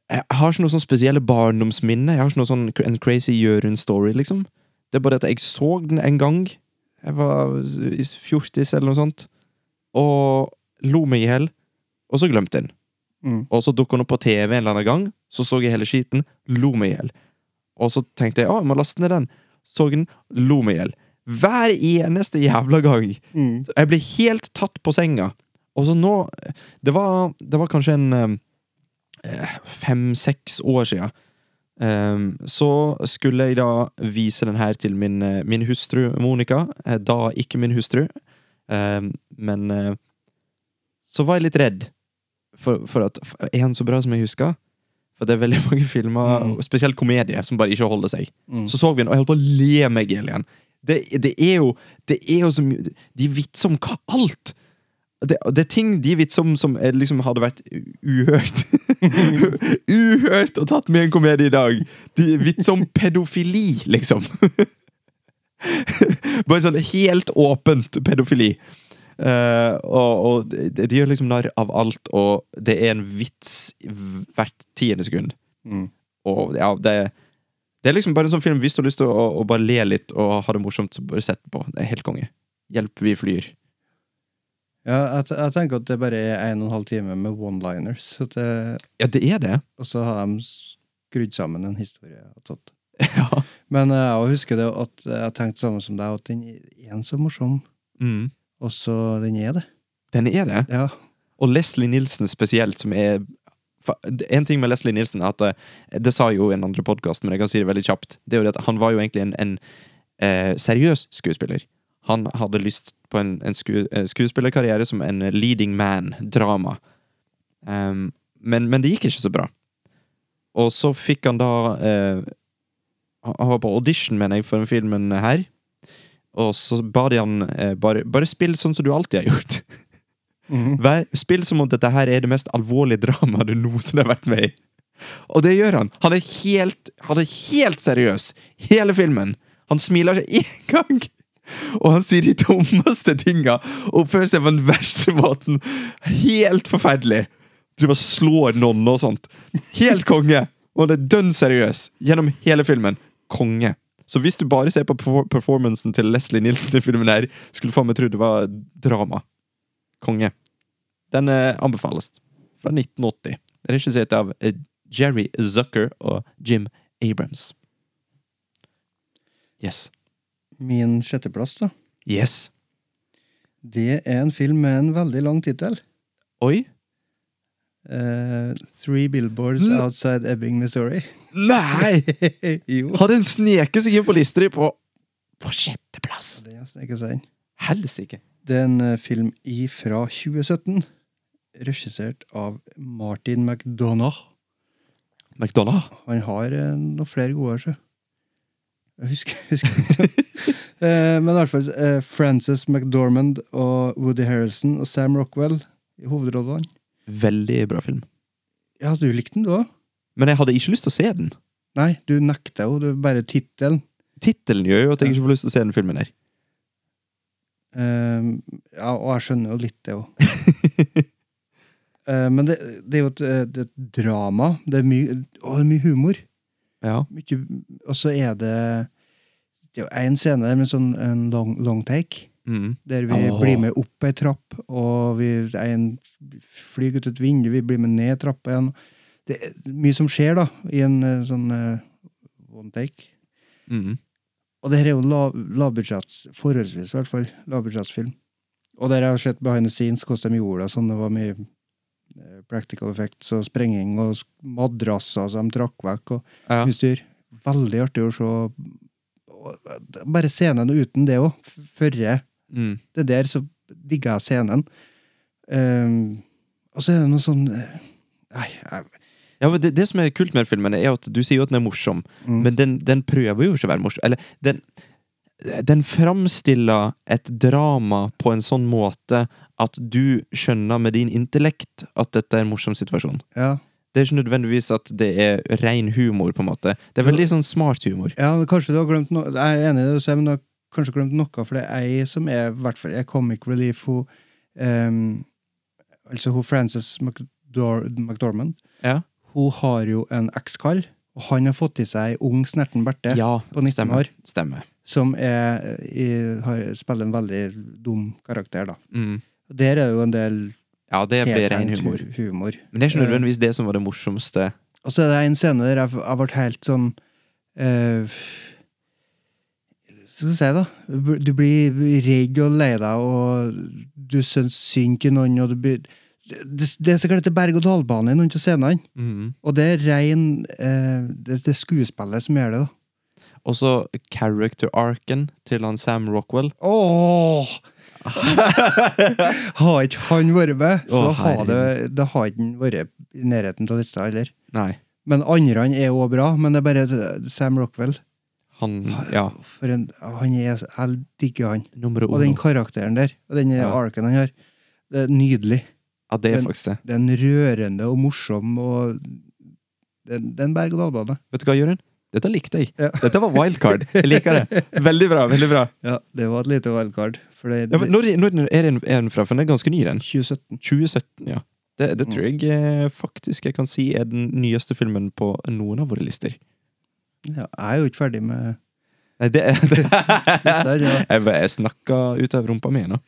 Jeg har ikke noe sånn spesielle barndomsminne. Jeg har ikke noe sånn en crazy Jørund-story, liksom. Det er bare at jeg så den en gang. Jeg var i fjortis eller noe sånt. Og lo meg i hjel. Og så glemte jeg den. Mm. Og så dukket den opp på TV en eller annen gang. Så så jeg hele skiten. Lo meg i hjel. Og så tenkte jeg å, jeg må laste ned den. Så den. Lo meg i hjel. Hver eneste jævla gang. Mm. Jeg ble helt tatt på senga. Og så nå Det var, det var kanskje en eh, fem-seks år siden. Um, så skulle jeg da vise den her til min, eh, min hustru Monica. Eh, Da ikke min hustru. Um, men eh, så var jeg litt redd for, for at Er han så bra som jeg husker? For det er veldig mange filmer, Mm. spesielt komedier, som bare ikke holder seg. Mm. Så så vi den, og jeg holdt på å le meg i hjel igjen. Det, det er jo Det er jo så mye De vitser om hva alt! Det, det er ting de vitser om som er, liksom hadde vært uhørt. uhørt og tatt med en komedie i dag. De vitser om pedofili, liksom. Bare sånn helt åpent pedofili. Uh, og, og de, de gjør liksom narr av alt, og det er en vits hvert tiende sekund. Mm. Og ja, det, det er liksom bare en sånn film hvis du har lyst til å, å bare le litt og ha det morsomt, så bare sett på. Det er helt konge. Hjelp, vi flyr. Ja, jeg, jeg tenker at det bare er en og en halv time med one-liners. så det- Ja, det er det. Og så har de skrudd sammen en historie. Ja. Men jeg jeg husker det at jeg tenkte samme som deg, at den er en så morsom, Mm. og så den er det. Den er det. Ja. Og Leslie Nilsen spesielt, som er En ting med Leslie Nilsen er at eh, Det sa jo en andre podkast, men jeg kan si det veldig kjapt. Det er jo det at Han var jo egentlig en, en eh, seriøs skuespiller. Han hadde lyst på en, en sku, eh, skuespillerkarriere som en leading man-drama. Um, men, men det gikk ikke så bra. Og så fikk han da uh, Han var på audition, mener jeg, for den filmen her. Og så ba de han uh, bare, bare spill sånn som du alltid har gjort. Mm. Vær, spill som om dette her er det mest alvorlige dramaet du noensinne har vært med i. Og det gjør han. Han er helt, han er helt seriøs hele filmen. Han smiler ikke én gang! Og han sier de dummeste tinga oppfører seg på den verste måten. Helt forferdelig. Driver og slår noen og sånt. Helt konge! Og det er dønn seriøs gjennom hele filmen. Konge. Så hvis du bare ser på perfor- performancen til Leslie Nielsen i filmen her, skulle du faen meg tro det var drama. Konge. Den eh, anbefales. Fra 1980. Regissert av eh, Jerry Zucker og Jim Abrams. Yes. Min sjetteplass, da. Yes. Det er en film med en veldig lang tittel. Oi. Uh, Three Billboards L Outside Ebbing, Missouri. Nei! Har den sneket seg inn på lista di på På sjetteplass? Det er nesten ikke sant. Helsike. Det er en uh, film fra 2017, regissert av Martin McDonagh. McDonagh. Han har uh, noen flere gode, så. Jeg husker, husker ikke. Eh, Men i hvert fall eh, Frances McDormand og Woody Harrelson og Sam Rockwell i hovedrollene. Veldig bra film. Ja, du likte den, du òg? Men jeg hadde ikke lyst til å se den. Nei, du nekta jo. Det er bare tittelen. Tittelen gjør jo at jeg ikke får lyst til å se den filmen her. Eh, ja, og jeg skjønner jo litt det òg. men det, det er jo et, det et drama. Det er mye, og det er mye humor. Ja. Og så er det Det er jo én scene der med sånn en long, long take. Mm. Der vi oh. blir med opp ei trapp, og vi en flyr ut et vindu, vi blir med ned trappa igjen. Det er mye som skjer, da, i en eh, sånn uh, one take. Mm. Og det her er jo lav, lavbudsjetts, forholdsvis i hvert fall, lavbudsjettsfilm. Og der jeg har sett behind the scenes, hvordan de gjorde det, sånn det var mye eh, practical effects og sprenging og madrasser som de trakk vekk, og Ja. utstyr. Veldig artig å se. Bare scenen uten det òg, førre Mm. det der så digger jeg scenen. Um, og så er det noe sånn eh, Nei, jeg, Ja, men det, det som er kult med filmen, er at du sier jo at den er morsom, Mm. men den, den prøver jo ikke å være morsom. Eller, den, den framstiller et drama på en sånn måte at du skjønner med din intellekt at dette er en morsom situasjon. Ja. Det er ikke nødvendigvis at det er ren humor, på en måte. Det er veldig sånn smart humor. ja, kanskje du har glemt noe Jeg er enig i det du sier, men du har kanskje glemt noe, for det er ei som er i hvert fall er comic relief. Hun, um, altså hun Frances McDor McDormand. Ja, Hun har jo en ekskall, og han har fått i seg ung, snerten Berthe. ja på 19 stemmer. år. Stemmer. som er, har, spiller en veldig dum karakter, da. Mm. Der er jo en del Ja, det blir ren humor. hu- humor. Men det er ikke nødvendigvis det som var det morsomste. Og så er det en scene der jeg, jeg ble helt sånn uh, Skal vi si, da. Du blir redd og lei deg, og du syns synd til noen, og du blir det, det er sikkert etter berg-og-dal-bane i noen av scenene. Mm. Og det er rein eh, det, det skuespillet som gjør det, da. Og så character-arken til han Sam Rockwell. Åh! har ikke han vært med, så Å, har det, det har ikke han vært i nærheten av lista heller. Nei, Men andre han er òg bra, men det er bare Sam Rockwell. han Ja, For en, han er, Jeg digger han. nummer Og den karakteren der, og den Ja. arken han har, det er nydelig. Ja, det er den- faktisk det. Det er en rørende og morsom og det er en berg-og-dal-bane. Vet du hva, Jørund? Dette likte jeg. Ja. Dette var wildcard. Jeg liker det. Veldig bra. veldig bra. Ja, det var et lite wildcard. Det, Ja, når, når er den er den fra? For den er ganske ny, den. 2017. 2017, ja. Det, det tror jeg eh, faktisk jeg kan si er den nyeste filmen på noen av våre lister. Ja, jeg er jo ikke ferdig med Nei, det, det Lister, ja. Jeg, jeg snakka ut av rumpa mi nå.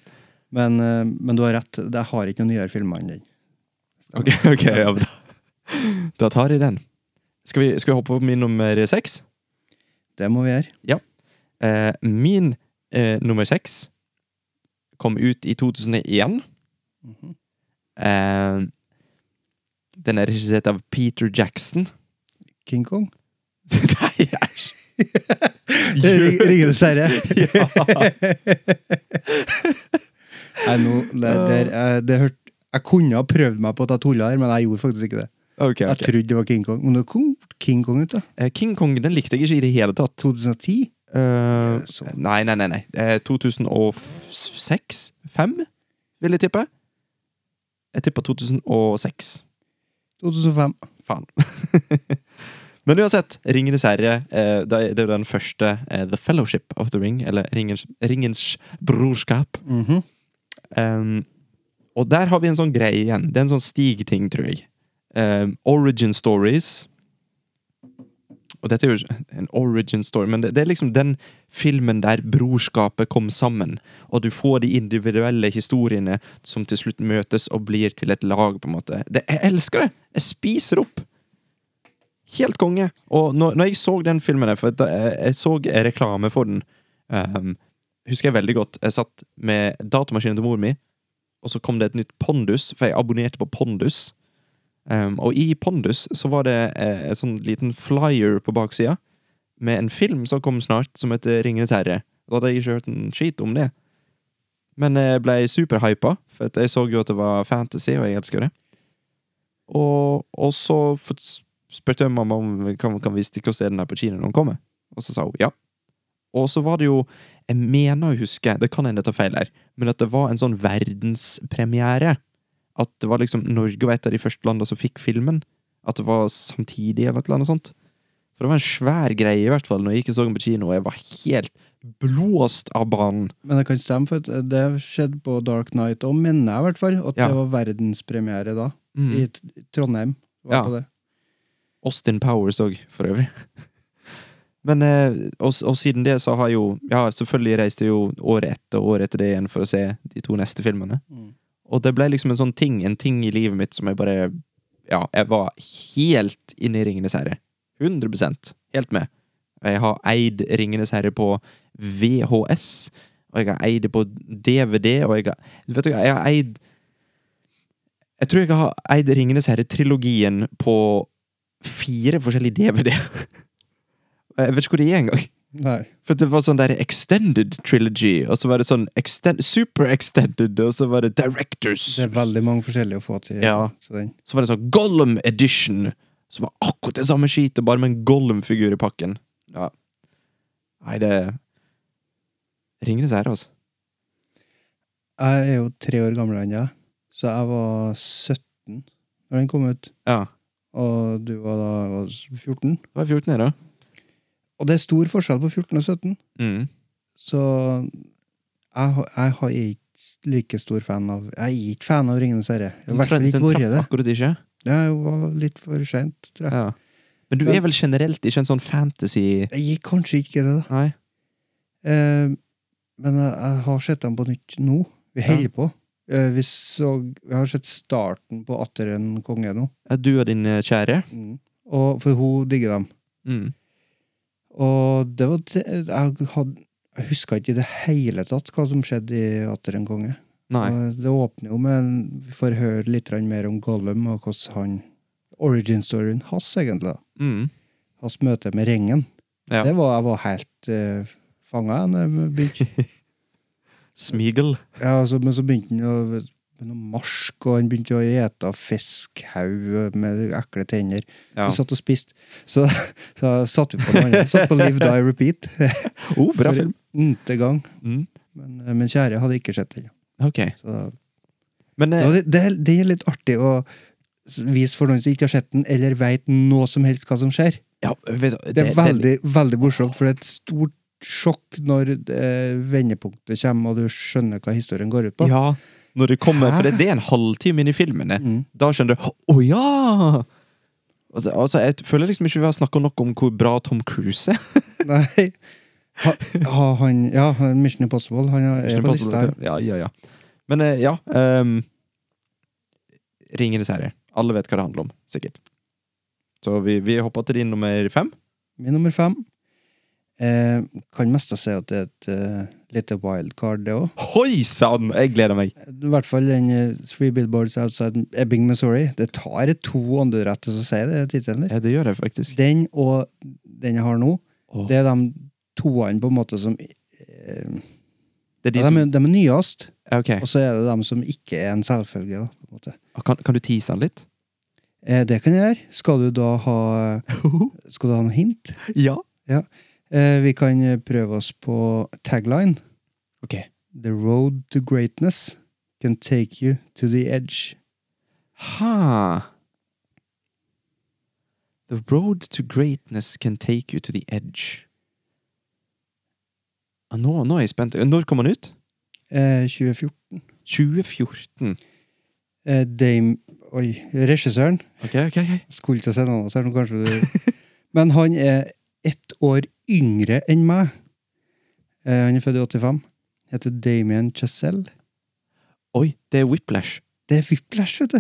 Men, eh, men du har rett, jeg har ikke noen nyere filmer enn den. Ok, ok, ja, da, da tar jeg den. Skal vi, skal vi hoppe på min nummer seks? Det må vi gjøre. Eh, min eh, nummer seks kom ut i 2001. Mhm. Eh, den er regissert av Peter Jackson. King Kong? Nei, æsj! Ring- Ringenes herre. Nei, nå, det, der, eh, det hørte jeg kunne ha prøvd meg på å ta tulla her, men jeg gjorde faktisk ikke det. Ok, Jeg trodde det var King Kong. Men det kom King Kong ut, da. Eh, King Kong den likte jeg ikke i det hele tatt. 2010? Eh, så. nei, nei, nei. nei. Eh, 2006? 5, vil jeg tippe. Jeg tipper 2006. 2005. Faen. Men uansett, Ringenes herre, eh, det er det jo den første eh, The Fellowship of the Ring, eller Ringens, Ringens brorskap. Mhm. Um, og der har vi en sånn greie igjen. Det er en sånn stig-ting, tror jeg. Um, origin stories. Og dette er jo en origin story, men det, det er liksom den filmen der brorskapet kom sammen. Og du får de individuelle historiene som til slutt møtes og blir til et lag, på en måte. Det, jeg elsker det! Jeg spiser opp! Helt konge. Og når, når jeg så den filmen, for jeg, jeg så reklame for den um, husker jeg veldig godt. Jeg satt med datamaskinen til mor mi, og så kom det et nytt Pondus, for jeg abonnerte på Pondus. Um, og i Pondus så var det eh, en sånn liten flyer på baksida med en film som kom snart, som heter Ringenes herre. Da hadde jeg ikke hørt en skit om det. Men jeg ble superhypa, for jeg så jo at det var fantasy, og jeg elsker det. Og, og så spurte jeg mamma om kan, kan vi stikke og se den her på kino når den kommer. Og så sa hun ja. Og så var det jo Jeg mener å huske, det kan hende jeg tar feil her, men at det var en sånn verdenspremiere. At det var liksom Norge var et av de første landene som fikk filmen. At det var samtidig, eller annet sånt. For det var en svær greie, i hvert fall, når jeg ikke så den på kino, og jeg var helt blåst av banen. Men det kan stemme, for det skjedde på Dark Night òg, mener jeg i hvert fall. At Ja. det var verdenspremiere da, Mm. i Trondheim. Var Ja. på det. Austin Powers òg, for øvrig. Men eh, og, og siden det så har jo Ja, selvfølgelig reiste jeg jo året etter og året etter det igjen for å se de to neste filmene. Mm. Og det ble liksom en sånn ting, en ting i livet mitt som jeg bare Ja, jeg var helt inne i Ringenes herre. 100 Helt med. Jeg har eid Ringenes herre på VHS, og jeg har eid det på DVD, og jeg har Vet du hva, jeg har eid Jeg tror jeg har eid Ringenes herre-trilogien på fire forskjellige DVD. Jeg vet ikke hvor de er engang. Nei. For det var sånn der extended trilogy, og så var det sånn extend, super extended, og så var det directors. Det er veldig mange forskjellige å få til. Ja. Så. Så var det sånn Gollum edition, som var akkurat det samme skitet, bare med en Gollum-figur i pakken. Ja. Nei, det Ringenes ære, altså. Jeg er jo tre år gamlere enn deg, så jeg var 17 når den kom ut. Ja. Og du var da var 14. Jeg var 14 her, da. Og det er stor forskjell på 14 og 17. Mm. Så jeg, jeg har ikke like stor fan av Jeg er ikke fan av Ringenes herre. Den, den traff akkurat ikke. Det var litt for seint, tror jeg. Ja. Men du er vel generelt ikke en sånn fantasy Jeg gikk kanskje ikke det, da. Nei? Eh, men jeg, jeg har sett dem på nytt nå. Vi Ja. på. Eh, vi, så, vi har sett starten på Atter en konge nå. Er du og din kjære? kjære? Og, for hun digger dem. Mm. Og det var jeg, hadde, jeg huska ikke i det hele tatt hva som skjedde i Atter en konge. Nei. Det åpner jo med Vi får høre litt mer om Gollum og hvordan han Origin-storyen hans, egentlig. Mm. Hans møte med ringen. Ja. Det var, jeg var helt uh, fanga da jeg begynte. Smigel. Ja, altså, men så begynte han å med noe marsk, og han begynte å ete fiskhaug med ekle tenner. Ja. Vi satt og spiste. Så, så satt vi på noe annet. Satt på Live Die Repeat. Oh, bra For film. n-te gang. Mm. Men eh, min kjære hadde ikke sett den. Ok. Så Men eh, det, det, det er litt artig å vise for noen som ikke har sett den, eller veit noe som helst hva som skjer. ja, vet det, Det er veldig, veldig morsomt, for det er et stort sjokk når eh, vendepunktet kommer, og du skjønner hva historien går ut på. Ja, når det kommer, for det, er en halvtime inn i filmen. Mm. Da skjønner du Å ja! Altså, jeg føler liksom ikke vi har snakka nok om hvor bra Tom Cruise er. Nei. Ha, ha, han, ja, Mission Impossible. Han er Mission på lista her. Ja, ja, ja. Men eh, ja um, Ringenes herre. Alle vet hva det handler om, sikkert. Så vi, vi hopper til din nummer fem. Min nummer fem. Eh, kan mest si at det er et uh, lite wildcard, det òg. Hoi sann! Jeg gleder meg. I hvert fall den uh, Three Billboards Outside Ebbing, Missouri. Det tar to åndedrett å si det, tittelen. Ja, det gjør jeg faktisk. Den og den jeg har nå, oh. det er de toene på en måte som eh, Det er de ja, som de, er, de er nyest, okay. Og så er det de som ikke er en selvfølge. Da, på en måte. Kan, kan du tease den litt? Eh, det kan jeg gjøre. Skal du da ha Skal du ha noe hint? Ja. Eh, vi kan eh, prøve oss på tagline. Ok. The road to greatness can take you to the edge. Ha. The road to greatness can take you to the edge. Nå, nå er jeg spent. Når kom han ut? Eh, 2014. 2014. Eh, Dame Oi, regissøren. Ok, ok, ok. Skulle ikke si noe, annet, kanskje du Men han er ett år yngre enn meg. Eh, han er født i 85. Heter Damien Chazelle. Oi, det er Whiplash. Det er Whiplash, vet du.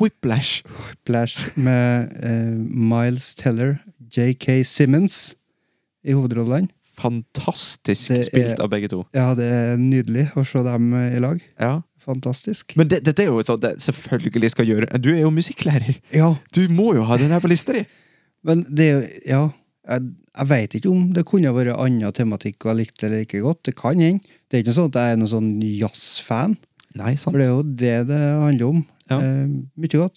Whiplash. Whiplash med eh, Miles Teller, JK Simmons i hovedrollene. Fantastisk er- spilt av begge to. Ja, det er nydelig å se dem eh, i lag. Ja. Fantastisk. Men det, dette er jo sånn det selvfølgelig skal gjøre. Du er jo musikklærer. Ja, Du må jo ha den her på lista di. men det er jo Ja, jeg, jeg veit ikke om det kunne vært annen tematikk jeg likte eller ikke godt. Det kan hende. Det er ikke sånn at jeg er noen sånn jazzfan. Nei, sant. For det er jo det det handler om. Ja. Eh, mye godt.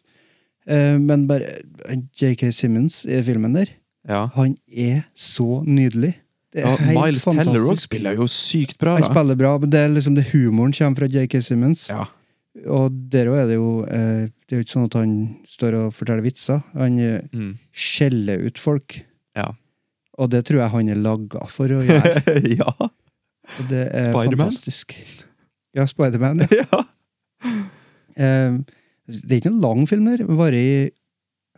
Eh, men bare eh, JK Simmons i filmen der, Ja. han er så nydelig. Det er ja helt Miles Teller også spiller jo sykt bra, Han da. spiller bra, men det er liksom det humoren kommer fra JK Simmons. Ja. Og der òg er det jo eh, Det er jo ikke sånn at han står og forteller vitser. Han eh, Mm. skjeller ut folk. Og det tror jeg han er laga for å gjøre. ja. Og det er fantastisk. Ja, Spiderman. Ja. ja. Eh, det er ikke noen lang film der. Varer i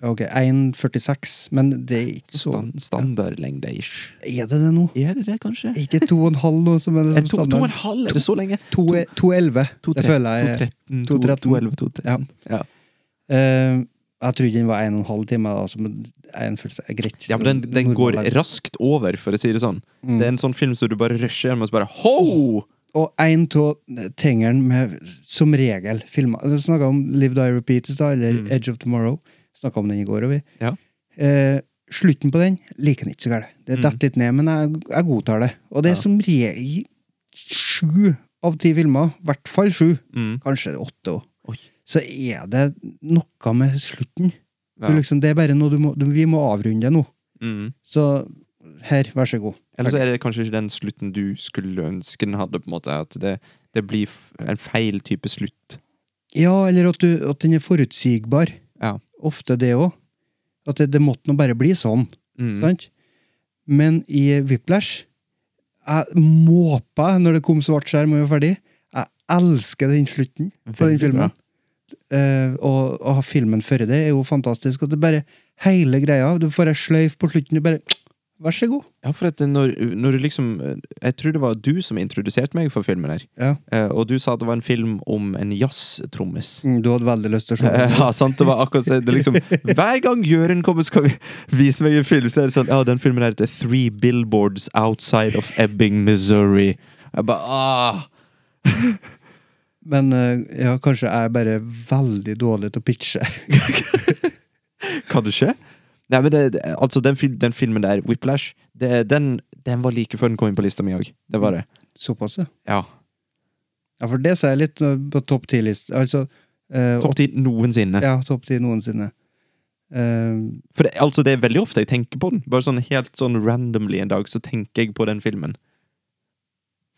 ok, 1,46, men det er ikke så Stand, standardlengde ish. Er det det nå? Er det det, kanskje? Ikke to og en halv nå, som er det liksom en standard? halv, er det så lenge? 2,11. Det føler jeg 2.13, 2.13. 2.11, 2.13. Ja. Ja. Eh, jeg trodde den var en og en halv time, da, men 1,46 er greit. Ja, men den, den går Normal- raskt over, for å si det sånn. Mm. Det er en sånn film som du bare rusher gjennom og så bare ho! Og en av tingene med, som regel, filmer Du snakka om Live Die Repeat i stad, eller Mm. Edge of Tomorrow. Snakka om den i går, og vi. Ja. Eh, slutten på den liker den ikke så gærent. Det Mm. detter litt ned, men jeg, jeg godtar det. Og det er Ja. som regel sju av ti filmer, i hvert fall sju, Mm. kanskje åtte òg. Så er det noe med slutten. Du, Ja. liksom, det er bare noe du må, du, vi må avrunde det nå. Mm. Så her, vær så god. Eller så er det kanskje ikke den slutten du skulle ønske den hadde, på en måte. At det, det blir en feil type slutt. Ja, eller at, du, at den er forutsigbar. Ja. Ofte det òg. At det, det måtte nå bare bli sånn. Mm. Sant? Men i Whiplash Jeg måpa når det kom svart skjerm og vi var ferdig. Jeg elsker den slutten på den filmen. filmen. Eh, og, og filmen før det er jo fantastisk. At det bare Hele greia. Du får ei sløyf på slutten. Du bare Vær så god. Ja, for at når, når du liksom Jeg tror det var du som introduserte meg for filmen her. Ja. Eh, og du sa at det var en film om en jazztrommis. Mm, Du hadde veldig lyst til å se den. Ja, sant, det var akkurat det, det liksom, Hver gang Jørund kommer skal vi vise meg en film, så er det sånn Ja, den filmen her heter Three Billboards Outside of Ebbing, Missouri. Jeg bare ah. Men eh, ja, kanskje jeg er bare veldig dårlig til å pitche. Kan du ikke? Nei, men det, altså, den, fil, den filmen der, Whiplash, det, den, den var like før den kom inn på lista mi òg. Det var det. Såpass, ja. Ja. Ja, for det sa jeg litt eh, på topp ti-list. Altså eh, Topp ti noensinne. Ja, topp ti noensinne. Eh, For det, altså, det er veldig ofte jeg tenker på den. Bare sånn helt sånn randomly en dag, så tenker jeg på den filmen.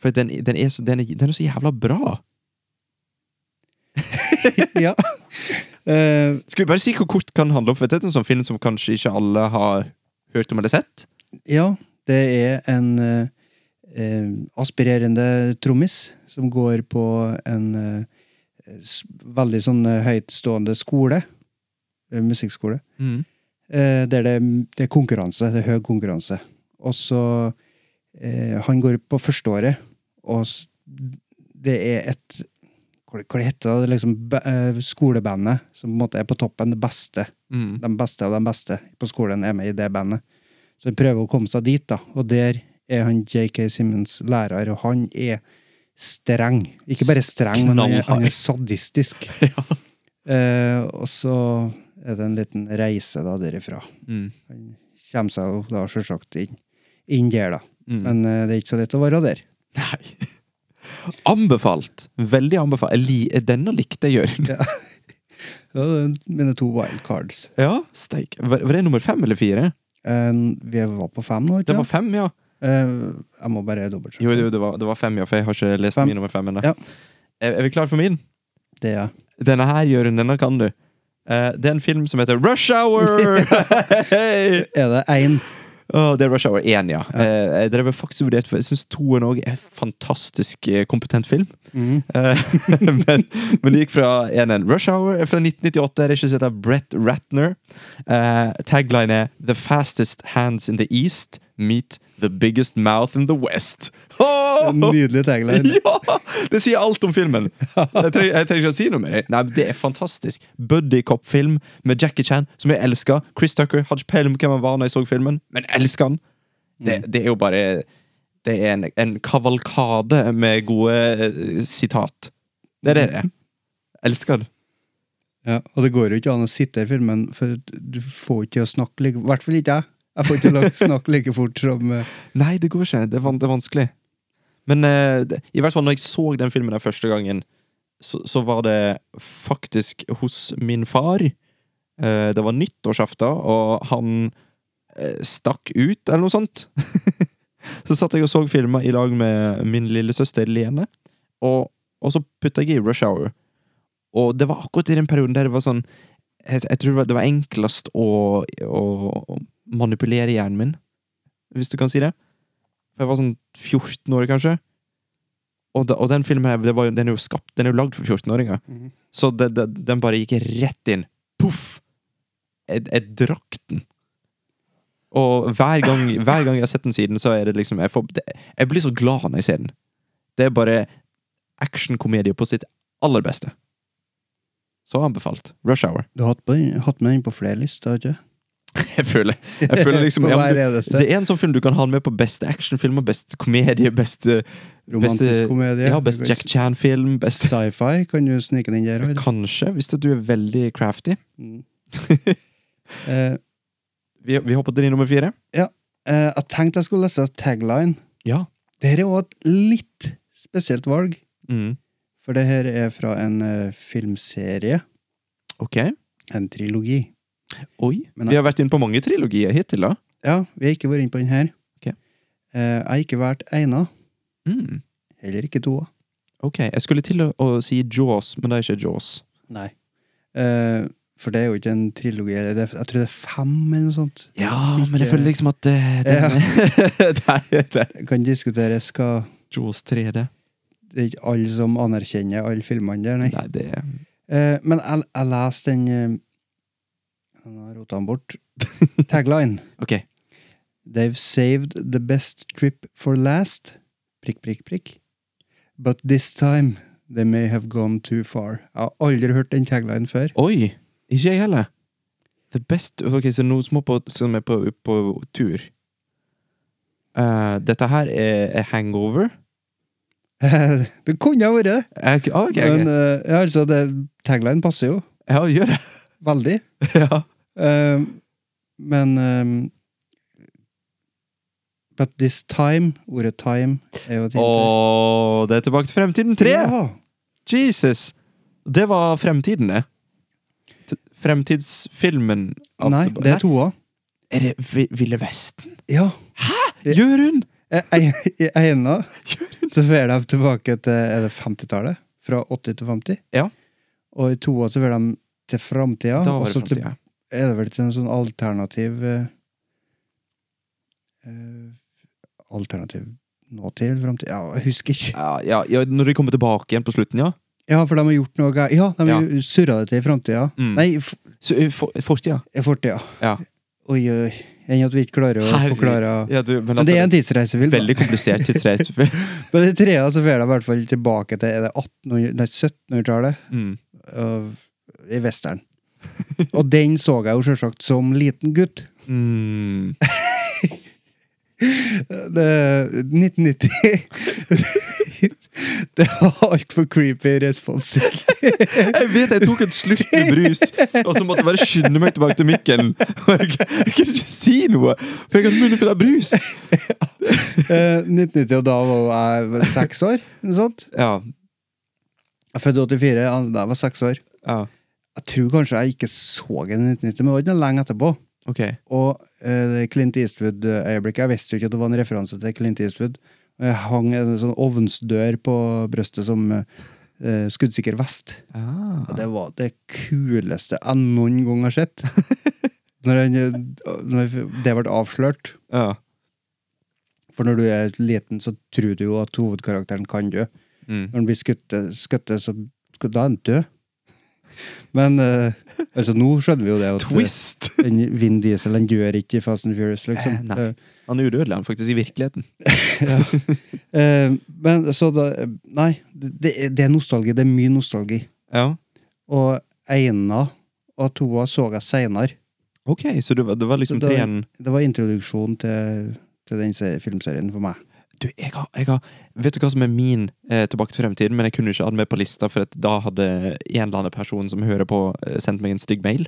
For den, den, er, så, den, er, den er så jævla bra. ja. Uh, Skal vi bare si hvor kort kan handle om? For du, en sånn film som kanskje ikke alle har hørt om eller sett. ja, det er en uh, uh, aspirerende trommis som går på en veldig sånn høytstående skole. musikkskole. Eh, der det, det er konkurranse. Det er høy konkurranse. Og så Han går på førsteåret, og det er et Hva det- heter det? Liksom eh, skolebandet som på en måte er på toppen. Det beste. Mm. De beste av de beste på skolen er med i det bandet. Så han prøver å komme seg dit, da. Og der er han JK Simmons lærer, og han er streng. Ikke bare streng, men han er, han er sadistisk. eh, og så er det en liten reise da derifra. Mm. Han kommer seg jo da selvsagt inn, inn der, da. Mm. Men eh, det er ikke så lett å være der. Nei. Anbefalt! Veldig anbefalt. Jeg li- Denne likte jeg, Jørn. Ja, er mine to wildcards. Ja, steik. Var, det nummer fem eller fire? Uh, vi var på fem nå, ikke Det var fem, ja. Uh, jeg må bare dobbeltsjekke. Jo, jo det, var, det var fem, ja, for jeg har ikke lest Fem. min nummer fem ennå. Ja. Er, er vi klar for min? Det er Denne her, Jørund, denne kan du. Uh, det er en film som heter Rush Hour! Er det én? Åh, det er Rush Hour 1, ja. Eh, jeg drev faktisk vurdert, for jeg syns toen òg er en fantastisk eh, kompetent film. Mm. Eh, men, men det gikk fra 1-1. Rush Hour er fra 1998, regissert av Brett Ratner. Eh, tagline er 'The fastest hands in the east meet the biggest mouth in the west'. Oh! En Nydelig tagline. Ja! Det sier alt om filmen. Jeg trenger, jeg trenger ikke å si noe mer. Nei, Det er fantastisk. Buddy Cop-film med Jackie Chan, som jeg elsker. Chris Tucker hadde ikke peiling på hvem han var når jeg så filmen, men elsker han. Det, det er jo bare Det er en, en kavalkade med gode eh, sitat. Det er det det er. Elsker det. Ja, og det går jo ikke an å sitte i filmen, for du får ikke til å snakke I hvert fall ikke jeg. Jeg får ikke snakke like fort som uh... Nei, det går ikke. Det er, van det er vanskelig. Men uh, det, i hvert fall når jeg så den filmen der første gangen, så, så var det faktisk hos min far. Uh, det var nyttårsaften, og han stakk ut, eller noe sånt. så satt jeg og så filmer i lag med min lillesøster Lene, og, og så putta jeg i Rush Hour. Og det var akkurat i den perioden der det var sånn Jeg, jeg tror det var, det var enklest å, å manipulere hjernen min, hvis du kan si det. For jeg var sånn 14 år, kanskje. Og, da, og den filmen her, det var, den er jo skapt Den er jo lagd for 14-åringer. Mm. Så det, det, den bare gikk rett inn. Poff! Jeg, jeg drakk den. Og hver gang, hver gang jeg har sett den siden, så er det liksom Jeg, får, det, jeg blir så glad når jeg ser den. Det er bare actionkomedie på sitt aller beste. Så anbefalt. Rush Hour. Du har hatt, hatt med den på flere lister, ikke Jeg føler, jeg føler liksom ja, du- Det er en sånn film du kan ha med på beste actionfilm og beste komedie, beste Romantisk beste- komedie. Ja, best Jack Chan-film, Best Sci-fi kan du snike den der Eller? Kanskje, hvis du er veldig crafty. Mm. Eh, Vi, vi hopper til din nummer fire. eh, jeg tenkte jeg skulle lese tagline. Ja. Dette er òg et litt spesielt valg, Mm. for det her er fra en uh, filmserie. Ok. En trilogi. Oi. Vi har vært inne på mange trilogier hittil, da. Ja, vi har ikke vært inne på den her. Ok. Eh, jeg har ikke vært ena, Mm. heller ikke toa. Ok, jeg skulle til å, si Jaws, men det er ikke Jaws. Nei. Uh, for det er jo ikke en trilogi, det, jeg tror det er fem eller noe sånt. Ja, men jeg føler liksom at det, det, Ja. det, det kan diskuteres hva Jaws 3D. Det er ikke alle som anerkjenner alle filmene der, nei. Nei, det Eh, men jeg, jeg leste den eh, Nå har jeg rota den bort. Tagline. Ok. They've saved the best trip for last. Prikk, prikk, prikk. But this time they may have gone too far. Jeg har aldri hørt den taglinen før. Oi! Ikke jeg heller. The best Ok, så noen små på, som er på, på tur. Uh, dette her er, er hangover. det kunne ha vært det. Okay, ah, ok, ok. Men uh, ja, altså, det, tagline passer jo Ja, gjør det. veldig. ja. Eh, men um, But this time Ordet time er jo et hint. Åh, det er Tilbake til fremtiden 3! Ja. Jesus! Det var fremtiden, det. Fremtidsfilmen Nei, det er toa. Er det v Ville Vesten? Ja. Hæ?! Jørund! Eh, I ena så får de tilbake til er det 50-tallet. Fra 80 til 50. Ja. Og i toa så får de til framtida. Og så til-. Er det vel til en sånn alternativ eh, eh, Alternativ nåtid eller framtid? Ja, jeg husker ikke. Ja, ja, ja, når de kommer tilbake igjen på slutten, ja. Ja, for de har gjort noe. Ja, de Ja. surra det til i framtida. Mm. Nei, fortida. Eh, for, fortida. i fortida. Ja. Oi, oi. Enn at vi ikke klarer å forklare Ja, du, men Men det er en altså, tidsreisefilm. veldig komplisert tidsreisefilm. Men i trea så får de i hvert fall tilbake til er det 1800 nei, 1700-tallet. mm. i western. Og den så jeg jo selvsagt som liten gutt. Mm. Det, 1990 Det var altfor creepy respons. Jeg vet jeg tok en slurk med brus, og så måtte jeg bare skynde meg tilbake til mikken. Jeg, jeg kunne ikke si noe, for jeg hadde munnen full av brus. Eh, 1990, og da var jeg seks år. Noe sånt. Ja. Jeg er født i 84, da da jeg var seks år. ja. Jeg tror kanskje jeg ikke så den i 1990, men det var ikke noe lenge etterpå. Okay. Og uh, Clint Eastwood-øyeblikket Jeg visste jo ikke at det var en referanse til Clint Eastwood. Jeg hang en sånn ovnsdør på brøstet som uh, skuddsikker vest. Ah. Og det var det kuleste jeg noen gang har sett. når, jeg, når det ble avslørt. Ja. For når du er liten, så tror du jo at hovedkarakteren kan dø. Mm. Når han blir skutt, skutt, så da er han død. Men uh, altså, nå skjønner vi jo det. At, eh, Twist! den Vin Diesel en gjør ikke i Fast and Furious, liksom. Eh, nei. Han er udødelig, han faktisk, i virkeligheten. ja. uh, men så da Nei, det, det er nostalgi. Det er mye nostalgi. Ja. Og Eina og toa så jeg seinere. Ok, så det var, det var liksom da- treen Det var introduksjonen til, til den filmserien for meg. Du, jeg har, jeg har Vet du hva som er min eh, Tilbake til fremtiden? Men jeg kunne ikke ha den med på lista, for da hadde en eller annen person som hører på, eh, sendt meg en stygg mail.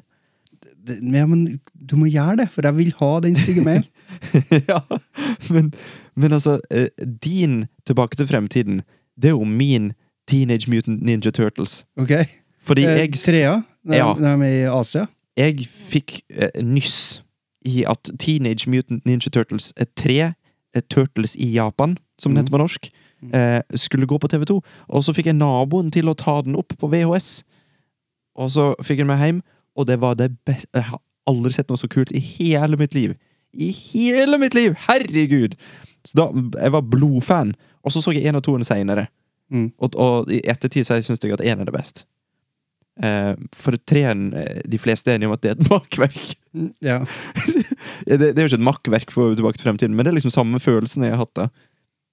Det, ja, men du må gjøre det, for jeg vil ha den stygge mailen. ja, men, men altså eh, Din Tilbake til fremtiden, det er jo min Teenage Mutant Ninja Turtles. Ok? Fordi Eh, jeg, Trea, når, Ja. de er i Asia. jeg fikk eh, nyss i at Teenage Mutant Ninja Turtles er tre Turtles i Japan, som den Mhm. heter på norsk, eh, skulle gå på TV2. Og så fikk jeg naboen til å ta den opp på VHS. Og så fikk jeg den med hjem, og det var det beste Jeg har aldri sett noe så kult i hele mitt liv. I hele mitt liv! Herregud! Så da, Jeg var blodfan. Og så så jeg en av toene seinere. Mm. Og, og i ettertid så syns jeg at én er det best. Eh, for treen De fleste er enige om at det er et makkverk. Mm, Ja. Det, det er jo ikke et makkverk for Tilbake til fremtiden, men det er liksom samme følelsen jeg har hatt da.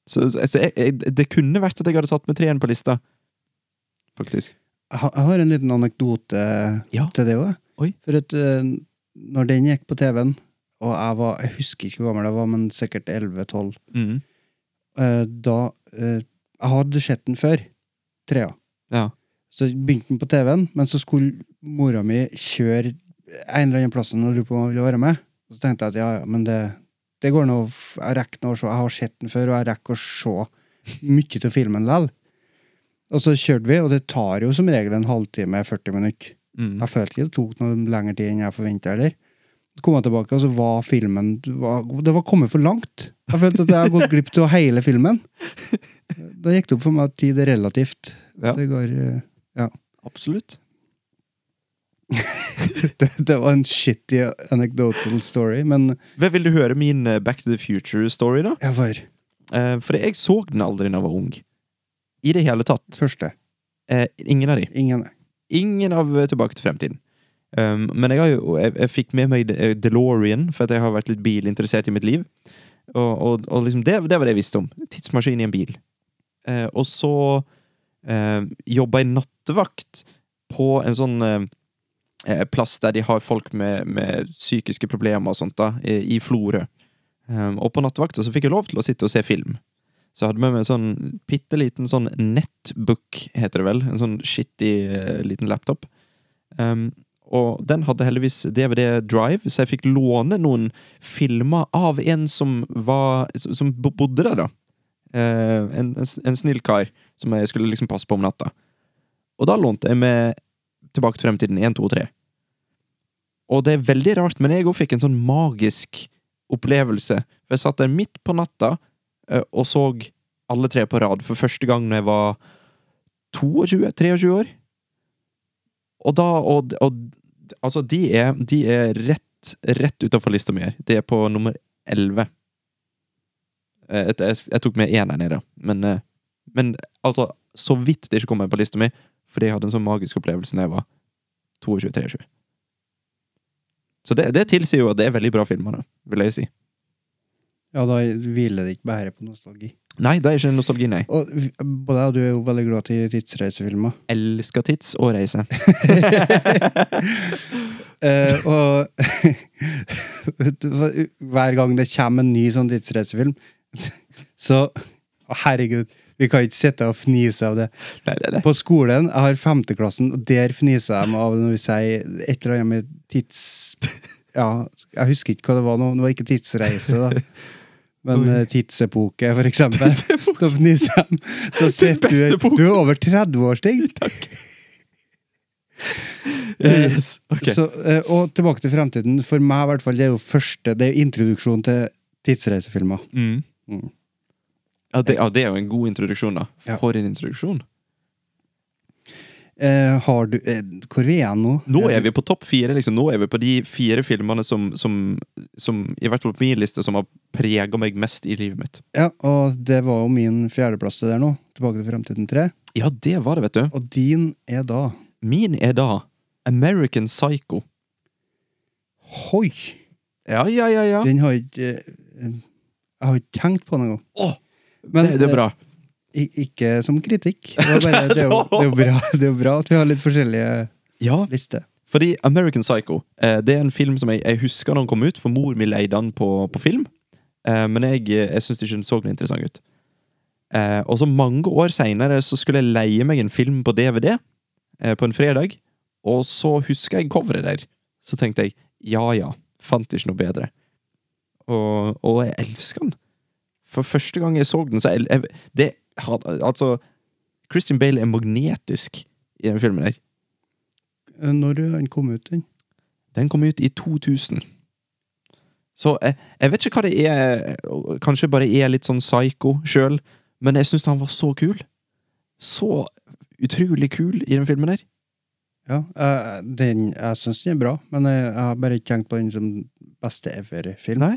Så, så altså, jeg, jeg, det kunne vært at jeg hadde tatt med treen på lista. Faktisk. Jeg har- en liten anekdote Ja. til det òg. For at eh, når den gikk på TV-en, og jeg var Jeg husker ikke hvor gammel jeg var, men sikkert 11-12. Mm. eh, da Jeg hadde sett den før. Trea. Ja. Så begynte den på TV-en, men så skulle mora mi kjøre en eller annen plass og lurte på om hun ville være med. Og så tenkte jeg at ja, ja, men det, det går nå Jeg rekker nå å se. Jeg har sett den før, og jeg rekker å se mye av filmen likevel. Og så kjørte vi, og det tar jo som regel en halvtime, 40 minutter. Mm. Jeg følte ikke det tok noe lengre tid enn jeg forventa heller. Så kom jeg tilbake, og så var filmen Det var, det var kommet for langt. Jeg følte at jeg hadde gått glipp av hele filmen. Da gikk det opp for meg at tid er relativt. Ja. Det går eh, Absolutt. det, det var en shitty anecdotal story, men Hvem Vil du høre min eh, Back to the Future-story, da? jeg var Eh, for jeg så den aldri da jeg var ung. I det hele tatt. første. Eh, ingen av de. Ingen. Ingen av eh, Tilbake til fremtiden. Um, men jeg, har jo, jeg, jeg fikk med meg eh, DeLorean, for at jeg har vært litt bilinteressert i mitt liv. Og, og, og liksom det, det var det jeg visste om. Tidsmaskin i en bil. Eh, og så eh, jobba i nattevakt på en sånn eh, eh, plass der de har folk med, med psykiske problemer og sånt, da, i, i Florø. Eh, og på nattevakta så fikk jeg lov til å sitte og se film. Så jeg hadde med meg en sånn bitte liten sånn netbook, heter det vel. En sånn skittig eh, liten laptop. Um, og den hadde heldigvis DVD Drive, så jeg fikk låne noen filmer av en som var Som bodde der, da. Uh, en, en snill kar som jeg skulle liksom passe på om natta. Og da lånte jeg med Tilbake til fremtiden 1, 2 og 3. Og det er veldig rart, men jeg òg fikk en sånn magisk opplevelse. For jeg satt der midt på natta eh, og så alle tre på rad for første gang når jeg var 22-23 år. Og da og, og Altså, de er, de er rett, rett utafor lista mi her. De er på nummer 11. Eh, Jeg, jeg, jeg tok med én her nede, men, eh, men altså, så vidt det ikke kom med på lista mi, fordi jeg hadde en sånn magisk opplevelse da jeg var 22-23. Så det, det tilsier jo at det er veldig bra filmer, da, vil jeg si. Ja, da hviler det ikke bare på nostalgi. Nei, det er ikke nostalgi, nei. Og både jeg og du er jo veldig glad i tidsreisefilmer. Elsker tids og reise. uh, og hver gang det kommer en ny sånn tidsreisefilm, så å, Herregud, vi kan ikke sitte og fnise av det. Nei, er det. På skolen, jeg har femteklassen, og der fniser de av når vi sier et eller annet med tids... Ja, jeg husker ikke hva det var nå. Det var ikke tidsreise, da. Men Oi. eh, tidsepoke, for eksempel. Da fniser de. Så sitter du. Du er over 30 år, Stig. Takk. Eh, Yes. Okay. Så, eh, og tilbake til fremtiden. For meg, i hvert fall, det er jo første Det er jo introduksjon til tidsreisefilmer. Mm. Mm. Ja, det, ja, det er jo en god introduksjon, da. Ja. For en introduksjon. Eh, har du eh, Hvor vi er nå? Nå er vi på topp fire. liksom. Nå er vi på de fire filmene som, som, som i hvert fall på min liste, som har prega meg mest i livet mitt. Ja, og det var jo min fjerdeplass til der nå. Tilbake til fremtiden 3. Ja, det var det, vet du. Og din er da Min er da American Psycho. Hoi! Ja, ja, ja, ja. Den har ikke eh, Jeg har ikke tenkt på den engang. Men, det, det er bra. eh, ikke som kritikk. Det bare, det, er jo, det, er jo bra, det er jo bra at vi har litt forskjellige Ja, lister. fordi American Psycho eh, Det er en film som jeg, jeg husker da den kom ut, for mor mi leide den på, på film. Eh, men jeg, jeg syns ikke den så interessant ut. Og så mange år seinere så skulle jeg leie meg en film på DVD på en fredag. Og så husker jeg coveret der. Så tenkte jeg ja ja, fant ikke noe bedre. Og, og jeg elsker den. For første gang jeg så den, så jeg, jeg, det, Altså, Christian Bale er magnetisk i den filmen der. Eh, Når den kom ut, den? Den kom ut i 2000. Så jeg, jeg vet ikke hva det er Kanskje jeg bare er litt sånn psycho sjøl, men jeg syns han var så kul. Så utrolig kul i den filmen her. Ja, eh, den, jeg syns den er bra, men jeg, jeg har bare ikke tenkt på den som beste ever-film. Nei.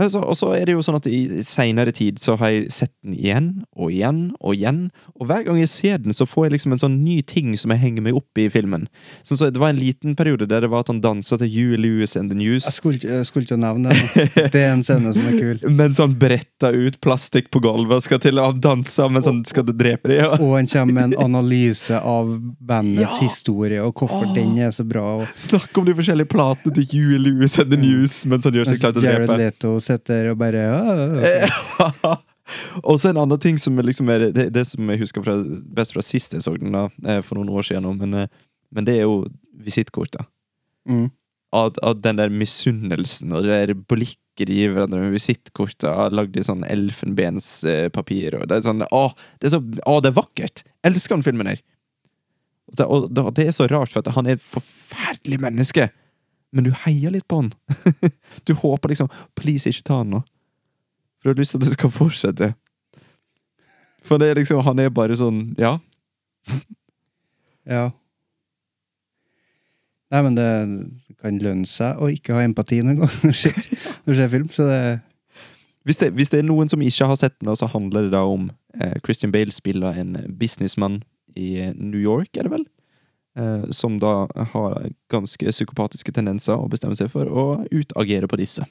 Altså, og så er det jo sånn at i seinere tid så har jeg sett den igjen og igjen og igjen. Og hver gang jeg ser den, så får jeg liksom en sånn ny ting som jeg henger meg opp i filmen. Så, så Det var en liten periode der det var at han dansa til Huey Lewis and the News. Jeg skulle, jeg skulle ikke nevne det. Det er en scene som er kul. Mens han bretter ut plastikk på gulvet og skal til å danse mens han skal drepe dem. Ja. Og han kommer med en analyse av bandets Ja. historie, og hvorfor Åh. den er så bra. Og Snakk om de forskjellige platene til Huey Lewis and the News mens han gjør seg klar til å Jared drepe. Leto sitter og bare «Åh». og så en annen ting som liksom er det, det som jeg husker fra, best fra sist jeg så den, da, eh, for noen år siden, men, eh, men det er jo visittkortet. Mm. At, at, den der misunnelsen og det der blikket de gir hverandre med visittkortet lagd i sånn elfenbenspapir. og Det er sånn, å, det er så, å, det er vakkert! Elsker den filmen her. Og det, og det er så rart, for at han er et forferdelig menneske. Men du heier litt på han. du håper liksom Please, ikke ta han nå. For du har lyst til at det skal fortsette. For det er liksom Han er bare sånn Ja. Ja. Nei, men det kan lønne seg å ikke ha empati noen gang når du ser, film, så det Hvis det, hvis det er noen som ikke har sett den, så handler det da om eh, Christian Bale spiller en businessmann i eh, New York, er det vel? Eh, som da har ganske psykopatiske tendenser og bestemmer seg for å utagere på disse.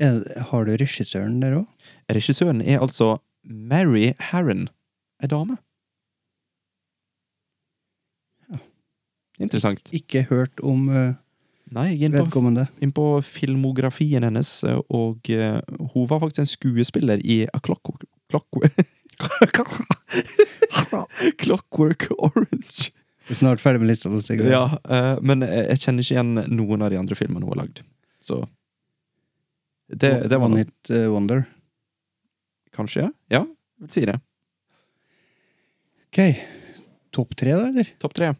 Har du regissøren der òg? Regissøren er altså Mary Harron, ei dame. Interessant. Ikke hørt om uh, Nei, er på, inn på filmografien hennes, og uh, hun var faktisk en skuespiller i A Clockwork, Clockwork, Clockwork Orange. Snart ferdig med lista. Ja, uh, men jeg kjenner ikke igjen noen av de andre filmene hun har lagd. Så det, det var One. Hit eh, Wonder. Kanskje, ja? Ja, jeg vil si det. Ok. Topp tre, da, eller? Topp tre.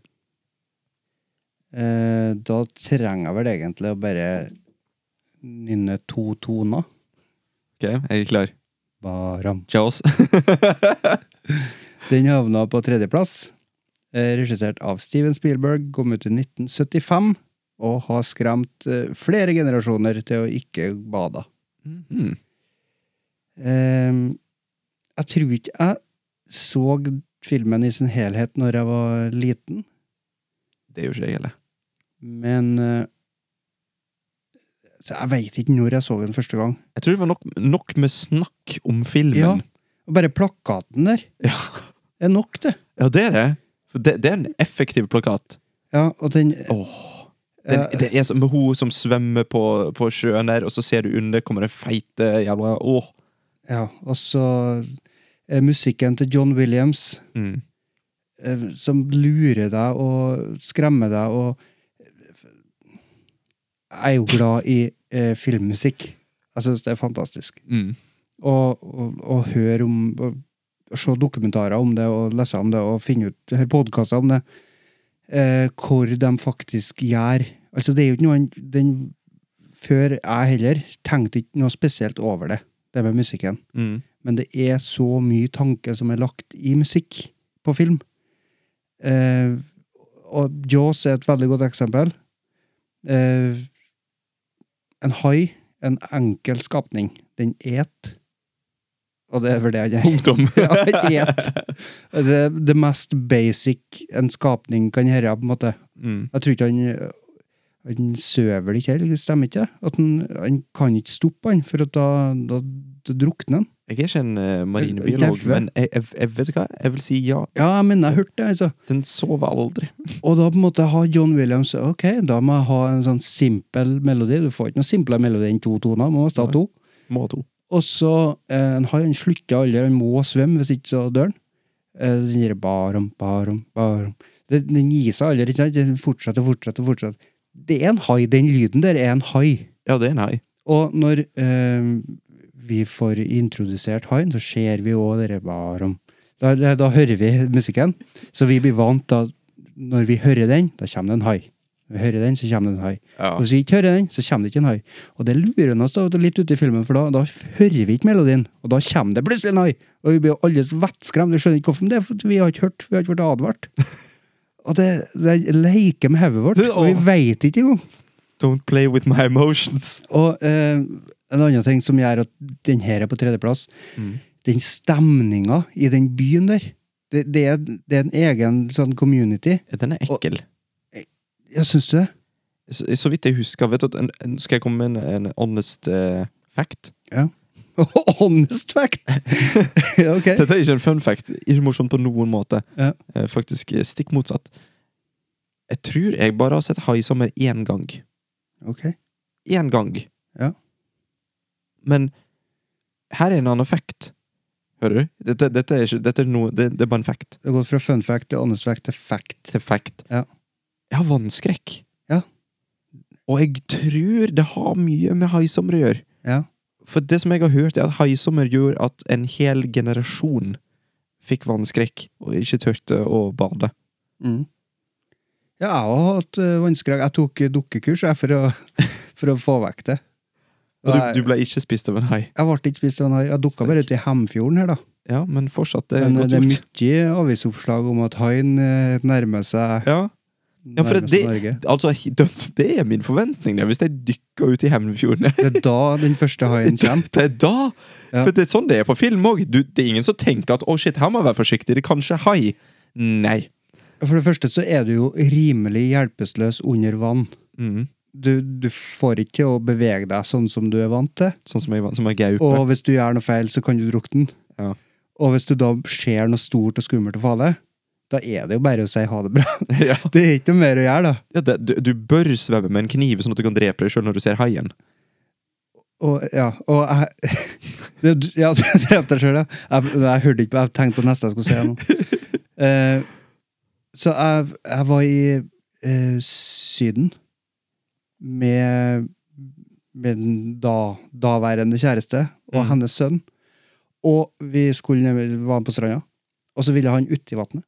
Uh, da trenger jeg vel egentlig å bare nynne to toner. Ok, jeg er klar. Baram. Jaws. Den havna på tredjeplass. Eh, regissert av Steven Spielberg, kom ut i 1975 og har skremt eh, flere generasjoner til å ikke bade. Mm. Um, jeg tror ikke jeg så filmen i sin helhet når jeg var liten, Det gjør ikke jeg heller. men uh, så Jeg veit ikke når jeg så den første gang. Jeg tror det var nok, nok med snakk om filmen. Ja. Og bare plakaten der Ja, er nok, det. ja det er det. Det, det er en effektiv plakat. Ja, og den Åh. Den, uh, det er som med hun som svømmer på, på sjøen der, og så ser du under kommer det feite jævla Åh. Ja, og så er musikken til John Williams, Mm. eh, som lurer deg og skremmer deg og Jeg er jo glad i eh, filmmusikk. Jeg syns det er fantastisk. Mm. Og, og, og høre om og, Se dokumentarer om det, og lese om det, og finne ut høre podkaster om det. Eh, hvor de faktisk gjør Altså, det er jo ikke noe den, Før jeg heller tenkte ikke noe spesielt over det, det med musikken. Mm. Men det er så mye tanke som er lagt i musikk på film. Eh, og Jaws er et veldig godt eksempel. Eh, en hai, en enkel skapning, den et. Og det er vel det han. Punktum. ja, et. Det det mest basic en skapning kan gjøre, på en måte. Mm. Jeg tror ikke han han søver vel ikke heller, stemmer ikke det? At han, han kan ikke stoppe han, for da, da, da drukner han. Jeg er ikke en uh, marinebiolog, men jeg, jeg, jeg vet hva, jeg vil si ja. Ja, mener, jeg hørte det, altså. Den sover aldri. Og da på en måte ha John Williams Ok, da må jeg ha en sånn simpel melodi. Du får ikke noe simplere melodi enn to toner. Må Nei. to. Må to. Og så eh, en hai, han slutter aldri. Han må svømme, hvis ikke så dør han. Eh, den gir barom, barom, barom. Den gir seg aldri. ikke sant? Den fortsetter, fortsetter, fortsetter. Det er en hai. Den lyden der er en hai. Ja, det er en hai. Og når eh, vi får introdusert haien, så ser vi òg dere barom. Da, da, da hører vi musikken. Så vi blir vant til at når vi hører den, da kommer det en hai. Hører den, så kommer det en hai. Ja. Og hvis vi ikke hører den, så kommer det ikke en hai. Og det lurer oss da litt ute i filmen, for da, da hører vi ikke melodien. Og da kommer det plutselig en hai! Og vi blir alle vettskremt. Vi skjønner ikke hvorfor, men det er fordi vi har ikke hørt, vi har ikke vært advart. Og det, det leker med hodet vårt, og vi veit ikke engang. Don't play with my emotions. Og eh, en annen ting som gjør at den her er på tredjeplass, Mm. den stemninga i den byen der. Det, det, er, det er en egen sånn community. Den er ekkel. Ja, syns du det? Så, så vidt jeg husker, vet du, en, en, skal jeg komme med en, en honest uh, fact? Honest fact! ja, ok. Dette er ikke en fun fact. Ikke morsomt på noen måte. Ja. Eh, faktisk eh, stikk motsatt. Jeg tror jeg bare har sett haisommer én gang. ok. Én gang. Ja. Men her er en annen fact. Hører du? Dette, dette, er, ikke, dette er, noe, det, det er bare en fact. Det har gått fra fun fact til honest fact til fact. Til fact. Ja. Jeg har vannskrekk. Ja. Og jeg tror det har mye med haisommer å gjøre. Ja. For det som jeg har hørt, er at haisommer gjorde at en hel generasjon fikk vannskrekk og ikke turte å bade. Mm. Ja, jeg har hatt uh, vannskrekk. Jeg tok eh, dukkekurs jeg, for, å, for å få vekk det. Og du, du ble ikke spist av en hai. jeg ble ikke spist av en hai. Jeg dukka bare ut i Hemfjorden her, da. Ja, men fortsatt, det er Men godt gjort. det er mye avisoppslag om at haien eh, nærmer seg, Ja, ja for det, Norge. altså, døds- det er min forventning. Hvis jeg dykker ut i Hemnefjorden Det er da den første haien kommer. Det er da! Ja. For det er sånn det er på film òg. Det er ingen som tenker at 'å, shit, her må jeg være forsiktig'. Det er kanskje hai. Nei. For det første så er du jo rimelig hjelpeløs under vann. Mm. Du, du får ikke å bevege deg sånn som du er vant til. Sånn som jeg, som jeg gaupe. Og hvis du gjør noe feil, så kan du drukne den. Ja. Og hvis du da ser noe stort og skummelt og farlig, da er det jo bare å si ha det bra. ja. Det er ikke noe mer å gjøre, da. Ja, det, du, du bør svømme med en kniv, sånn at du kan drepe deg sjøl når du ser haien. Og ja, og jeg det, Ja, drepte deg sjøl, ja. Jeg, jeg hørte ikke på, jeg tenkte på det neste jeg skulle si nå. Uh, så jeg, jeg var i uh, Syden med, med den da, daværende kjæreste og Mm. hennes sønn. Og vi skulle var på stranda, og så ville han uti vannet.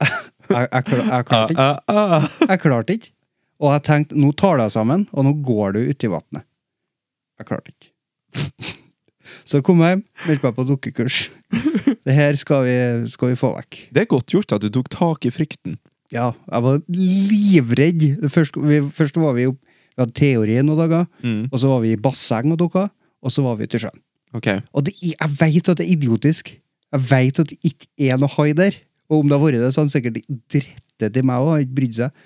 Jeg, jeg, jeg klarte ikke. Ah, ah, ah. Jeg klarte ikke. Og jeg tenkte, nå tar jeg sammen, og nå går du uti vannet. Jeg klarte ikke. Så kom jeg hjem, meldte meg på dukkekurs. Det her skal vi, skal vi få vekk. Det er godt gjort at du tok tak i frykten. Ja, jeg var livredd. Først, vi, først var vi opp, vi hadde teori noen dager, Mm. og så var vi i basseng og dukka, og så var vi til sjøen. Okay. Og det, jeg veit at det er idiotisk. Jeg veit at det ikke er noe hai der. Og om det har vært det, så hadde han sikkert drettet til meg òg, ikke brydd seg.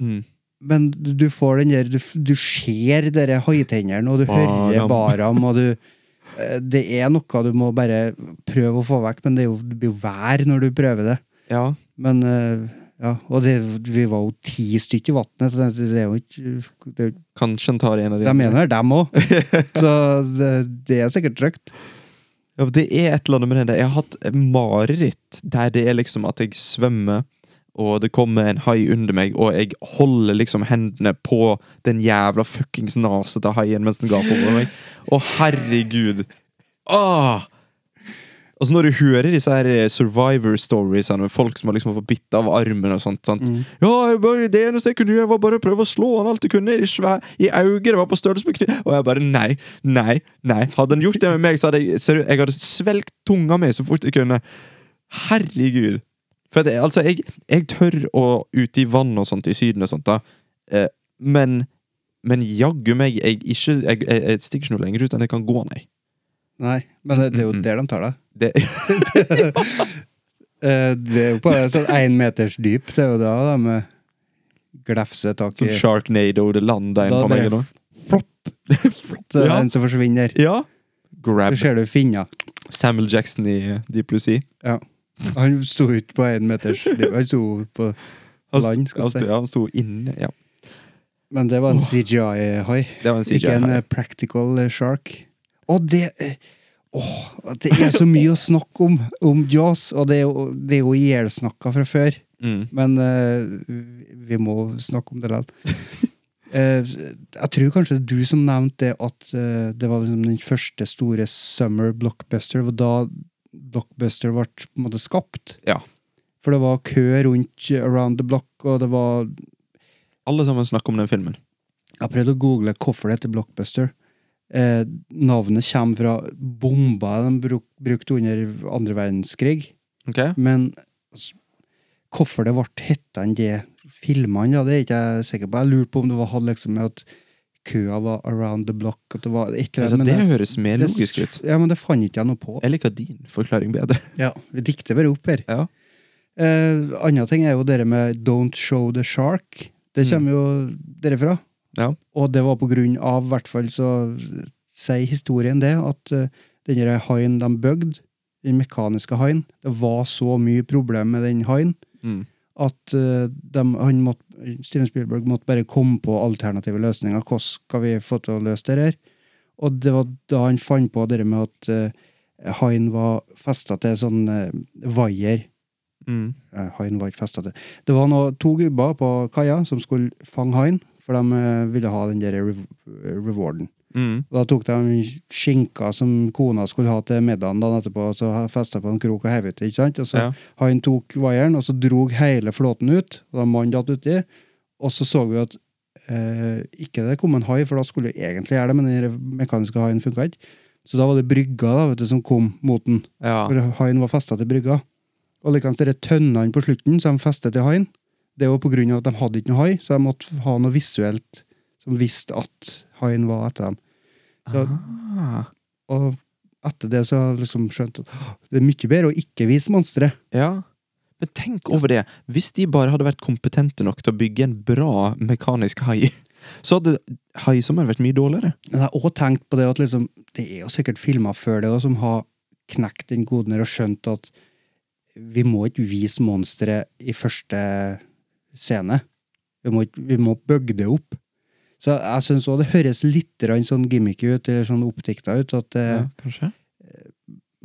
Mm. Men du får den der Du, du ser dere haitennene, og du hører Baram. baram, og du eh, Det er noe du må bare prøve å få vekk, men det, er jo, det blir jo vær når du prøver det. Ja. Men eh, ja, Og det, vi var jo ti stykker i vannet, så det, det er jo ikke det, Kanskje han tar en av de De mener dem òg. Så det, det er sikkert trygt. Ja, det er et eller annet med det. Jeg har hatt mareritt der det er liksom at jeg svømmer, og det kommer en hai under meg, og jeg holder liksom hendene på den jævla fuckings nasete haien mens den gaper over meg. Å, herregud. Åh! Altså Når du hører disse her eh, survivor stories med folk som har liksom fått bitt av armen og sånt sant? Ja, jeg bare, Det eneste jeg kunne gjøre, var bare å prøve å slå han alt jeg kunne i, svær, i øyet. Det var på størrelse med kniv. Og jeg bare nei, nei, nei. Hadde han gjort det med meg, så hadde jeg jeg hadde svelgt tunga mi så fort jeg kunne. Herregud. For det, altså, jeg, jeg tør å ute i vann og sånt i Syden og sånt, da. Eh, men men jaggu meg, jeg, ikke, jeg, jeg, jeg stikker ikke noe lenger ut enn jeg kan gå, nei. Nei, men det, det er jo Mm, mm. der de tar deg. Det, Eh, Det er jo på sånn én meters dyp. Det er jo da de glefser tak i Som Sharknado, det lander en på meg nå. Plopp! Det er Ja. en som forsvinner. Ja. Grab. Så ser du finner. Samuel Jackson i Deep Blue Sea. Han sto ikke på én meters dyp. Han sto på land, skal vi si. ja, han sto inne, ja. Men det var en CGI-hai. Det Ikke en eh, practical eh, shark. Og det Åh, det er så mye å snakke om om Jaws, og det er jo, det er jo ihjelsnakka fra før. Mm. Men uh, vi må snakke om det likevel. uh, jeg tror kanskje det er du som nevnte det at uh, det var liksom den første store summer blockbuster. Og da blockbuster ble på en måte skapt. Ja. For det var kø rundt Around the Block, og det var Alle sammen snakker om den filmen. Jeg prøvde å google hvorfor det heter blockbuster. Eh, navnet kommer fra bomba de bruk, brukte under andre verdenskrig. Okay. Men altså, hvorfor det ble hetta enn det filmene, ja, det er ikke jeg sikker på. Jeg lurer på om det var hadde liksom med at køa var around the block. At det var et eller Altså, annet, det men høres mer det- logisk ut. Ja, men det fant ikke jeg noe på. Jeg liker din forklaring bedre. Ja, Vi dikter bare opp her. Ja. Eh, Andre ting er jo det med 'don't show the shark'. Det Mm. kommer jo derifra. Ja. Og det var på grunn av, i hvert fall så sier historien det, at uh, den haien de bygde, den mekaniske haien, det var så mye problem med den haien Mm. at eh, dem- han måtte, Steven Spielberg måtte bare komme på alternative løsninger. Hvordan skal vi få til å løse det her? Og det var da han fant på det med at uh, haien var festa til sånn uh, vaier. Mm. Eh, haien var ikke festa til Det var noe, to gubber på kaia som skulle fange haien, for de eh, ville ha den der rewarden. Mm. Da tok de skinka som kona skulle ha til middagen dagen etterpå, og så festa på en krok og heiv ut det, ikke sant? Og så Ja. han tok vaieren, og så drog hele flåten ut, og da mannen datt uti, og så så vi at eh, ikke det kom en hai, for da skulle vi egentlig gjøre det, men den mekaniske haien funka ikke. Så da var det brygga da, vet du, som kom mot den. Ja. For haien var festa til brygga. Og likeens disse tønnene på slutten som de festet til haien, det var av at de hadde ikke noe hai, så de måtte ha noe visuelt som visste at haien var etter dem. Så, Ah. og etter det så har jeg liksom skjønt at det er mye bedre å ikke vise monstre. Ja. Men tenk over det. Hvis de bare hadde vært kompetente nok til å bygge en bra mekanisk hai, så hadde haisommer vært mye dårligere. Men jeg har òg tenkt på det at liksom, det er jo sikkert filmer før det som har knekt den koden og skjønt at vi må ikke vise monstre i første scene. Vi må, vi må bygge det opp. Så jeg syns òg det høres litt sånn gimmicky ut, eller sånn oppdikta ut. At Ja, kanskje?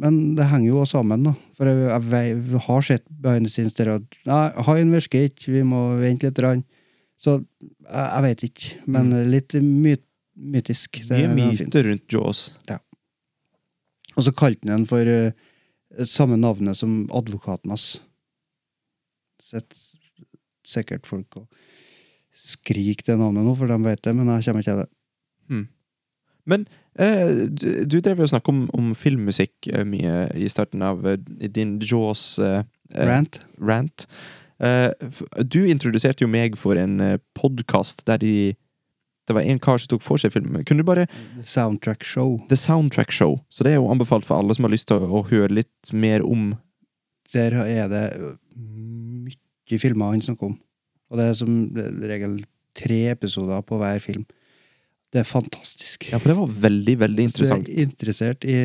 Men det henger jo også sammen, da. For jeg, jeg, jeg har sett behind the scenes der at Nei, haien virker ikke, vi må vente litt. Rann. Så jeg, jeg vet ikke. Men litt my, mytisk. Det- Mye er myter rundt Jaws. Ja. Og så kalte han den for uh, samme navnet som advokaten hans. Sett sikkert folk og skriker det navnet nå, for de vet det, men jeg kommer ikke til det. Men eh, du, du drev jo og snakka om, om filmmusikk eh, mye i starten av eh, din Jaws eh, eh, Rant. rant. Eh, du introduserte jo meg for en podkast der de Det var en kar som tok for seg filmen. Kunne du bare The Soundtrack Show. The Soundtrack Show. Så det er jo anbefalt for alle som har lyst til å, å høre litt mer om Der er det mye filmer han snakker om. Og det er som regel tre episoder på hver film. Det er fantastisk. Ja, for det var veldig, veldig interessant. Hvis du er interessert i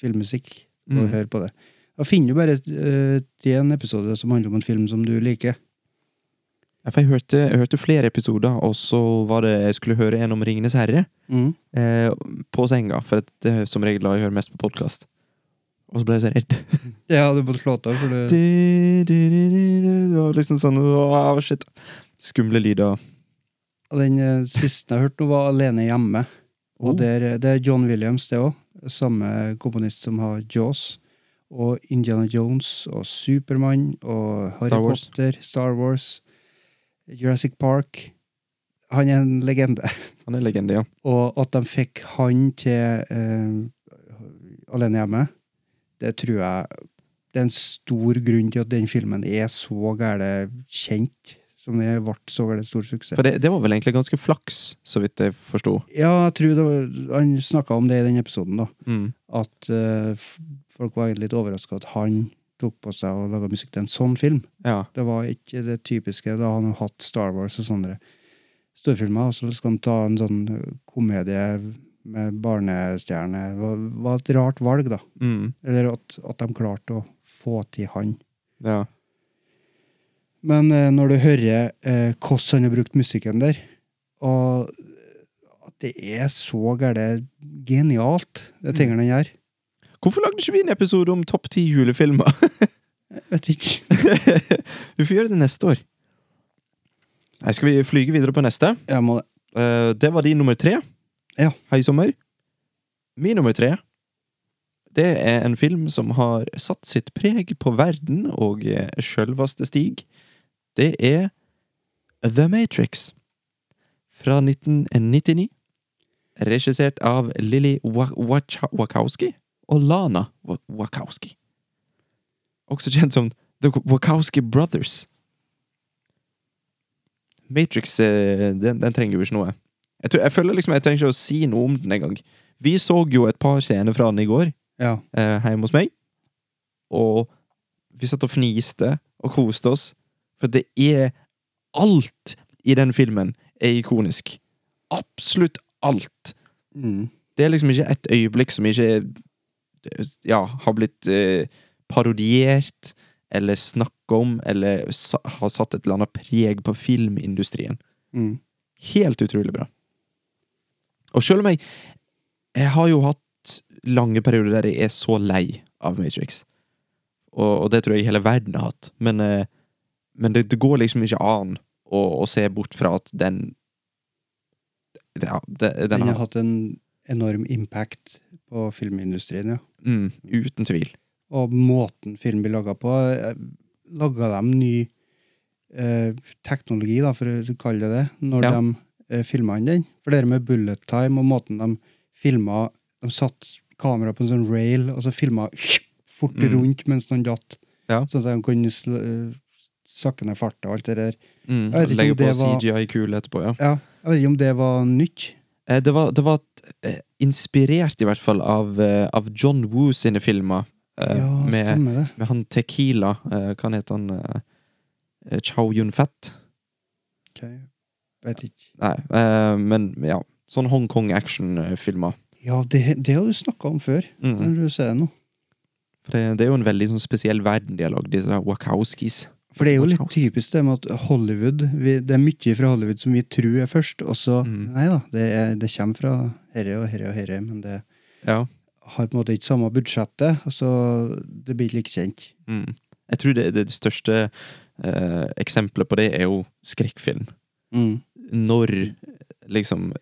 filmmusikk, og Mm. hør på det. Da finner du bare uh, en episode som handler om en film som du liker. Ja, for jeg hørte, jeg hørte flere episoder, og så var det jeg skulle høre en om Ringenes herre. Mm. eh, på senga, for det er som regel da jeg hører mest på podkast. Og så ble jeg redd. Ja, du måtte slå av, for du. Det var liksom sånn Åh, shit. Skumle lyder. Og den eh, siste jeg hørte nå, var Alene hjemme. Og Oh. det er, det er John Williams, det òg. Samme komponist som har Jaws. Og Indiana Jones og Supermann og Harry Star Potter, Star Wars, Jurassic Park. Han er en legende. Han er legende, ja. Og at de fikk han til eh, Alene hjemme, det tror jeg det er en stor grunn til at den filmen er så gære kjent. Som det ble så gære stor suksess. For det, det var vel egentlig ganske flaks, så vidt jeg forsto. Ja, jeg tror det var, han snakka om det i den episoden, da. Mm. At uh, folk var egentlig litt overraska at han tok på seg å lage musikk til en sånn film. Ja. Det var ikke det typiske. Da han har hatt Star Wars og sånne storfilmer, og så skal han ta en sånn komedie med barnestjerne. Det var, var et rart valg, da. Mm. Eller at, at de klarte å få til han. ja. Men eh, når du hører eh, hvordan han har brukt musikken der, og at det er så gærent genialt, det tingene han gjør Hvorfor lagde ikke vi en episode om topp ti julefilmer? Jeg vet ikke. vi får gjøre det neste år. Nei, skal vi flyge videre på neste? Jeg må det. Eh, det var din nummer tre. Ja. Hei, sommer. Min nummer tre, det er en film som har satt sitt preg på verden og eh, sjølveste Stig. Det er The Matrix fra 1999. Regissert av Lilly Wachowski og Lana Wachowski. Også kjent som The Wachowski Brothers. Matrix, eh, den, den trenger jo ikke noe. Jeg, tror, jeg føler liksom jeg trenger ikke å si noe om den engang. Vi så jo et par scener fra den i går, Ja. eh, hjemme hos meg. Og vi satt og fniste og koste oss. For det er Alt i den filmen er ikonisk. Absolutt alt. Mm. Det er liksom ikke et øyeblikk som ikke ja, har blitt eh, parodiert eller snakka om, eller sa, har satt et eller annet preg på filmindustrien. Mm. Helt utrolig bra. Og selv om jeg Jeg har jo hatt lange perioder der jeg er så lei av Matrix. Og, og det tror jeg hele verden har hatt. Men, eh, men det, det går liksom ikke an å, å se bort fra at den ja, den, den, Den har hatt en enorm impact på filmindustrien, ja. Mm, uten tvil. Og måten film blir laga på eh, Laga de ny eh, teknologi, da, for å kalle det det, når Ja. de filma han den? For det med bullet time og måten de filma De satte kameraet på en sånn rail, og så filma fort Mm. rundt mens noen datt. Ja. Sånn at de kunne eh, sakke ned farta og alt det der. Mm, Jeg vet Legge på det var- CGI-kule etterpå, ja. Ja, jeg vet ikke om det var nytt. Eh, Det var, det var eh, inspirert i hvert fall av, eh, av John Woo sine filmer. eh, Ja, med, stemmer det. med han Tequila. eh, Hva heter han? eh, eh, Chow Yun-Fat? Ok, Vet ikke. Nei, eh, men ja. Sånn Hongkong-action-filmer. Ja, det, det har du snakka om før, Mm. når du ser det nå. For det, det er jo en veldig sånn spesiell verden de har lagd, disse Wachowskis. For det er jo litt typisk det med at Hollywood vi, Det er mye fra Hollywood som vi tror er først, og så Mm. Nei da, det, er, det kommer fra herre og herre og herre, men det Ja. har på en måte ikke samme budsjettet, så det blir ikke like kjent. Mm. Jeg tror det, det største eh, eksempelet på det er jo skrekkfilm. Mm. Når liksom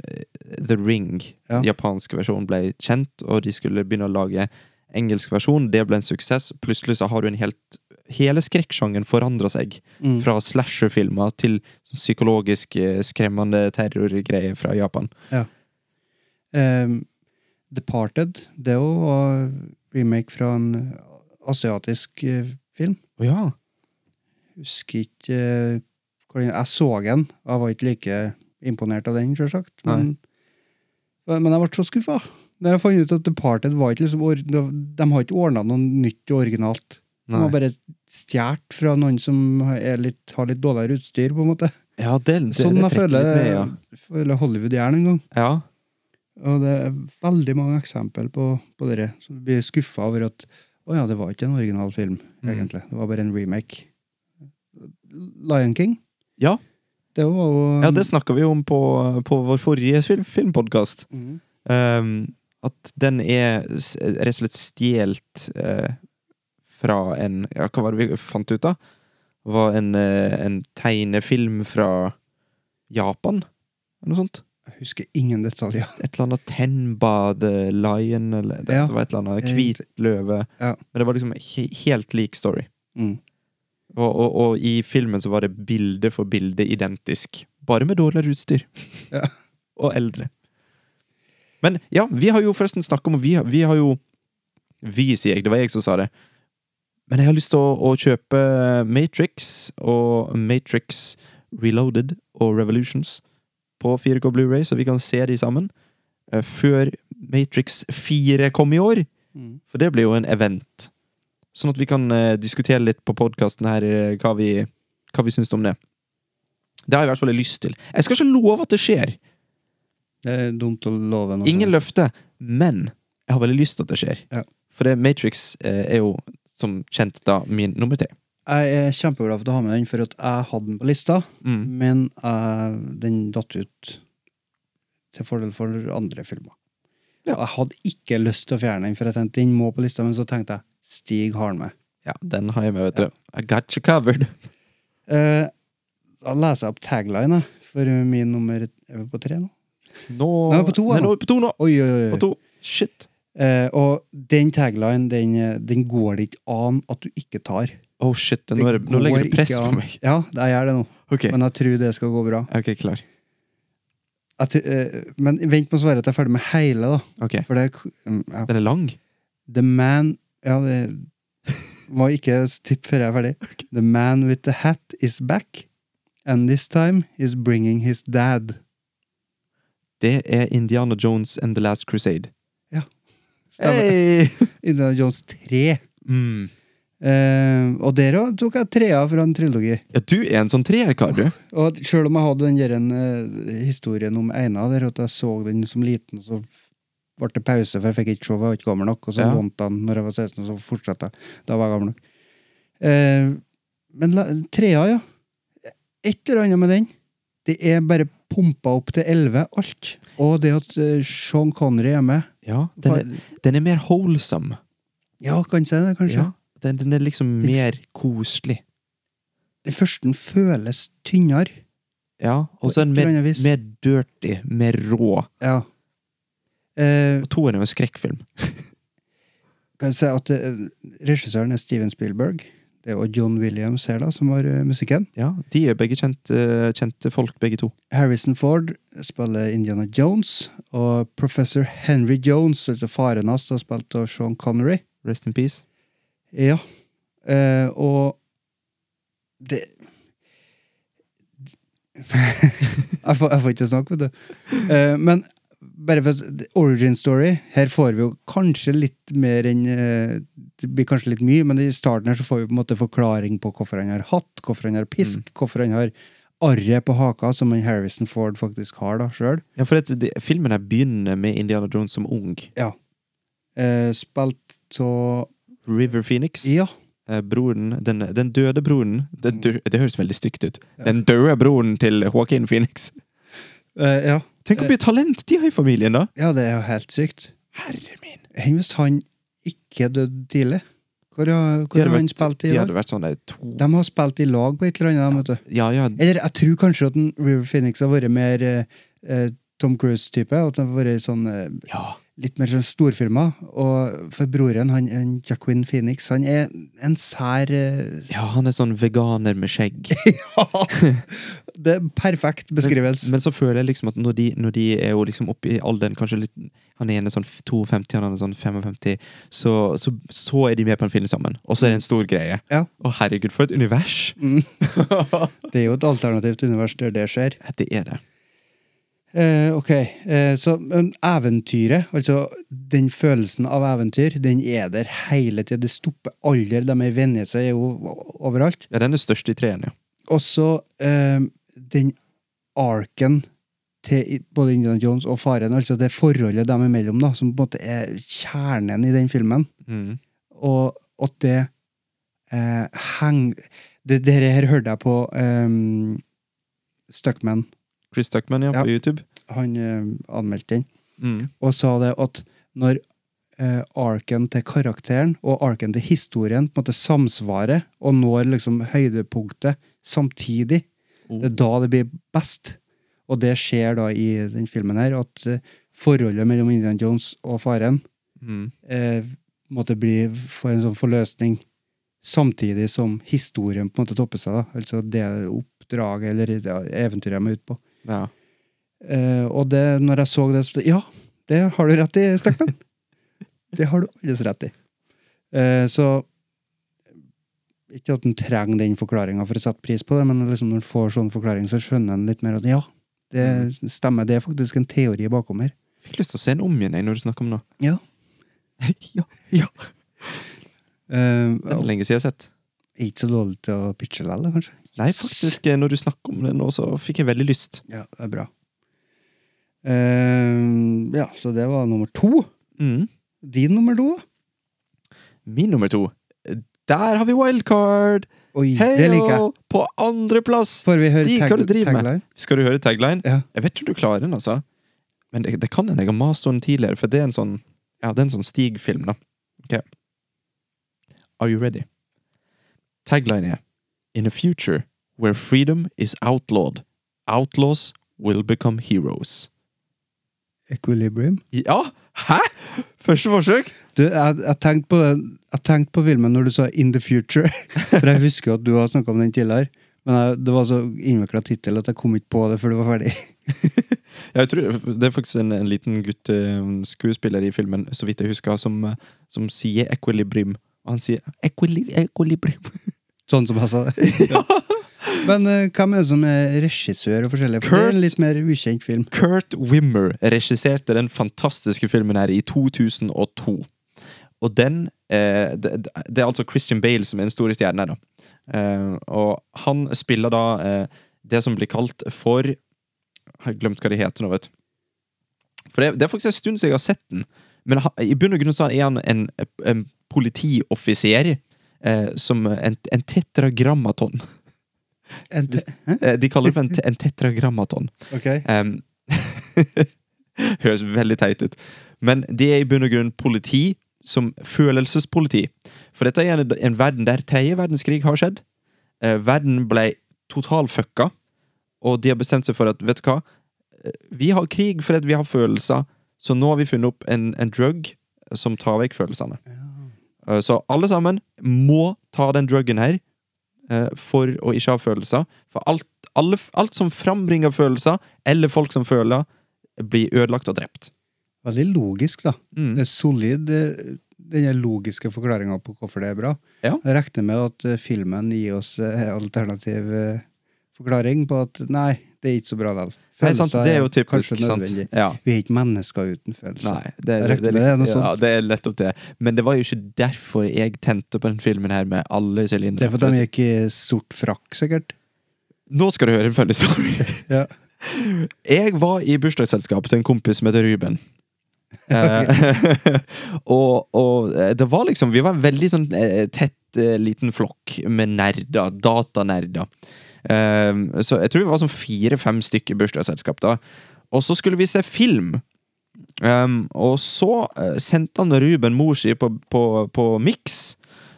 The Ring, Ja. japansk versjon, ble kjent, og de skulle begynne å lage engelsk versjon, det ble en suksess. Plutselig så har du en helt Hele skrekksjangeren forandra seg. Mm. Fra slasherfilmer til psykologisk eh, skremmende terrorgreier fra Japan. Ehm, Departed, det òg var remake fra en asiatisk eh, film. Å ja. Husker ikke eh, Jeg så den, og jeg var ikke like imponert av den, sjølsagt. Men, men jeg ble så skuffa. Da jeg fant ut at Departed var ikke liksom De, de har ikke ordna noe nytt og originalt. De har bare stjålet fra noen som er litt, har litt dårligere utstyr, på en måte. Ja, det, det, sånn det jeg føler, ned, ja. føler Hollywood gjør en gang. ja. Og det er veldig mange eksempel på, på det. Så du blir skuffa over at å ja, det var ikke en original film, Mm. egentlig. Det var bare en remake. Lion King. Ja. Det var jo Ja, det snakka vi om på, på vår forrige film, filmpodkast. Mm. Um, at den er rett og slett stjålet uh, fra en Ja, hva var det vi fant ut av? Var en, uh, en tegnefilm fra Japan? Eller noe sånt? Jeg husker ingen detaljer. Et eller annet Tenba the Lion, eller det Ja, var et eller annet. Hvit løve. Ja. Men det var liksom he helt lik story. Mm. Og, og, og i filmen så var det bilde for bilde identisk. Bare med dårligere utstyr. Ja. og eldre. Men ja, vi har jo forresten snakka om vi, har- vi har jo Vi, sier jeg. Det var jeg som sa det. Men jeg har lyst til å, å kjøpe Matrix og Matrix Reloaded og Revolutions på 4K Blu-ray, så vi kan se de sammen. eh, Før Matrix 4 kom i år. Mm. For det blir jo en event. Sånn at vi kan eh, diskutere litt på podkasten her eh, hva vi, hva vi syns om det. Det har jeg i hvert fall lyst til. Jeg skal ikke love at det skjer. Det er dumt å love noe. Ingen løfte. Men jeg har veldig lyst til at det skjer. Ja. For det, Matrix eh, er jo som kjent da min nummer tre. Jeg er kjempeglad for å ha med den, for at jeg hadde den på lista, Mm. men eh, den datt ut til fordel for andre filmer. Ja. Jeg hadde ikke lyst til å fjerne den, for jeg tenkte den må på lista, men så tenkte jeg Stig har den med. Ja, den har jeg med, vet du. I got you covered. Eh, da leser jeg opp tagline for min nummer Er vi på tre nå? Nå Nei, på to, nå. nå er vi på to nå. Oi, oi, oi. På to. Shit. Eh, og den tagline, den, den går det ikke an at du ikke tar. Oh shit, nå, er nå legger du press på meg. Ja, det gjør det nå. Okay. Men jeg tror det skal gå bra. ok, klar. At, eh, men vent med å svare at jeg er ferdig med hele, da. Okay. For det er mm, ja. Den er lang. The man Ja, det må ikke tipp før jeg er ferdig. The man with the hat is back, and this time he's bringing his dad. Det er Indiana Jones and The Last Crusade. Ja. Hey! Indiana Jones 3. Mm. Uh, og der òg tok jeg trea fra en trilogi. Ja, du er en sånn treerkar, du. Og sjøl om jeg hadde den der, uh, historien om Einar, der at jeg så den som liten, så ble det pause, for jeg fikk ikke se, jeg var ikke gammel nok. Og så Ja. lånte han når jeg var 16, og så fortsatte jeg. Da var jeg gammel nok. Eh, men la, trea, ja. Et eller annet med den. Det er bare pumpa opp til 11, alt. Og det at eh, Sean Connery er med. Ja, den er, den er mer holesome. Ja, kan si det, kanskje. Ja, den, den er liksom mer koselig. Den første den føles tynnere. Ja, og så er den mer, mer dirty, mer rå. Ja. Eh, Og toeren er jo en skrekkfilm. kan si at eh, regissøren er Steven Spielberg. Det er jo John Williams her, da, som har eh, musikken. Ja, De er begge kjente, kjente folk, begge to. Harrison Ford spiller Indiana Jones, og professor Henry Jones, altså faren hans, har spilt av Sean Connery. Rest in peace. Ja. Eh, og det jeg, får, jeg får ikke snakke, vet du. Eh, men bare for origin story Her får vi jo kanskje litt mer enn eh, Det blir kanskje litt mye, men i starten her så får vi på en måte forklaring på hvorfor han har hatt, hvorfor han har pisk, hvorfor han har arret på haka, som han Harrison Ford faktisk har da sjøl. Ja, for det, det, Filmen her begynner med Indiana Jones som ung. Eh, spilt av River Phoenix. Ja. Eh, broren, den, den døde broren den dø, Det høres veldig stygt ut. Den døde broren til Joaquin Phoenix. Eh, ja. Tenk hvor mye talent de har i familien, da! ja, det er jo helt sykt. Herre min. Enn hvis han ikke døde tidlig? Hvor har, hvor har han vært, spilt i de hadde vært sånn der to De har spilt i lag på et eller annet, vet du. Ja, ja. Eller jeg tror kanskje at River Phoenix har vært mer eh, eh, Tom Cruise-type. At det har vært sånn eh, ja. Litt mer sånn storfilmer. Og for broren, han, han Jacquin Phoenix, han er en sær eh, Ja, han er sånn veganer med skjegg. ja! Det er perfekt beskrivelse. Men, men så føler jeg liksom at når de, når de er jo liksom oppe i alderen, kanskje litt Han ene er sånn 52, han er sånn 55, så, så, så er de med på en film sammen. Og så er det en stor greie. Ja. Å, herregud, for et univers! Mm. Det er jo et alternativt univers der det skjer. Det er det. Eh, ok, eh, så eventyret, altså den følelsen av eventyr, den er der hele tida. Det stopper aldri. De er i Venezia, er jo overalt. Ja, den er størst i treene, ja. Og så eh, den arken til både Indiana Jones og faren, altså det forholdet dem imellom, da, som på en måte er kjernen i den filmen. Mm. Og at det eh, henger det, det her hørte jeg på um, Stuckman. Chris Stuckman, ja, Ja. på YouTube. Han eh, anmeldte den. Mm. og sa det at når eh, arken til karakteren og arken til historien på en måte samsvarer og når liksom høydepunktet samtidig, det er da det blir best. Og det skjer da i den filmen her, at eh, forholdet mellom Indiana Jones og faren Mm. eh, måtte bli for en sånn forløsning samtidig som historien på en måte topper seg. da, Altså det oppdraget eller det eventyret de er ute på. Ja. Eh, og det, når jeg så det, så Ja, det har du rett i, Stekman. det har du alles rett i. Eh, så Ikke at en trenger den forklaringa for å sette pris på det, men liksom når en får sånn forklaring, så skjønner en litt mer at ja, det stemmer. Det er faktisk en teori bakom her. Jeg Fikk lyst til å se den om igjen jeg, når du snakker om det. Ja. ja, ja. Uh, Det er lenge siden jeg har sett. ikke så dårlig til å pitche likevel, kanskje. Nei, faktisk, eh, når du snakker om det nå, så fikk jeg veldig lyst. Ja, det er bra. Uh, ja, så det var nummer to. Mm. Din nummer to. Min nummer to. Der har vi wildcard! Oi, Hei det liker jeg. På andreplass! Får vi høre Stig, tag du med? tagline? Skal du høre tagline? Ja. Jeg vet ikke om du klarer den, altså. Men det, det kan en jeg har mast om tidligere, for det er en sånn Ja, det er en sånn Stig-film, da. Ok. Are you ready? Tagline er In a future where freedom is outlawed, outlaws will become heroes. Equilibrium. Ja! Hæ?! Første forsøk! Du, jeg, jeg tenkte på, på filmen når du sa In the Future. For jeg husker at du har snakka om den tidligere. Men jeg, det var så innvikla tittel at jeg kom ikke på det før det var ferdig. Jeg tror Det er faktisk en, en liten gutt eh, i filmen, så vidt jeg husker, som, eh, som sier equilibrium. Og han sier equilibrium. Sånn som jeg sa det. ja. Men uh, hvem er det som er regissør og forskjellig? For det er en litt mer ukjent film. Kurt Wimmer regisserte den fantastiske filmen her i 2002. Og den eh, det, det er altså Christian Bale som er den store stjernen her, da. Eh, og han spiller da eh, det som blir kalt for Jeg har glemt hva det heter nå, vet du. For det, det er faktisk en stund siden jeg har sett den. Men ha, i bunn og grunn så er han en, en politioffiser. Eh, som en, en tetragrammaton. En te Hæ? Eh, de kaller det for en, te- en tetragrammaton. Ok. Um, høres veldig teit ut. Men det er i bunn og grunn politi som følelsespoliti. For dette er en, en verden der tredje verdenskrig har skjedd. Eh, verden ble totalfucka, og de har bestemt seg for at vet du hva, Eh, vi har krig fordi vi har følelser, Så nå har vi funnet opp en, en drug som tar vekk følelsene. Eh, Så alle sammen må ta den druggen her eh, for å ikke ha følelser. For alt, alle, alt som frambringer følelser, eller folk som føler, blir ødelagt og drept. Veldig logisk, da. Mm. Det er solid, eh, den logiske forklaringa på hvorfor det er bra. Ja. Jeg regner med at eh, filmen gir oss eh, alternativ eh, forklaring på at nei, det er ikke så bra likevel. Nei, sant, det er jo typisk, kanskje nødvendig. Ja. Vi er ikke mennesker uten følelser. Nei, det, det, er det er liksom, sånt. ja, det er nettopp det. Men det var jo ikke derfor jeg tente på den filmen her med alle sylindere. Det er fordi de gikk i sort frakk, sikkert. Nå skal du høre en funny. Ja. Jeg var i bursdagsselskap til en kompis som heter Ruben. Eh, og, og eh, det var liksom Vi var en veldig sånn eh, tett liten flokk med nerder. Datanerder. Eh, så jeg tror vi var sånn fire-fem stykker bursdagsselskap da. Og så skulle vi se film. Um, og så eh, sendte han Ruben mor si på, på, på Mix.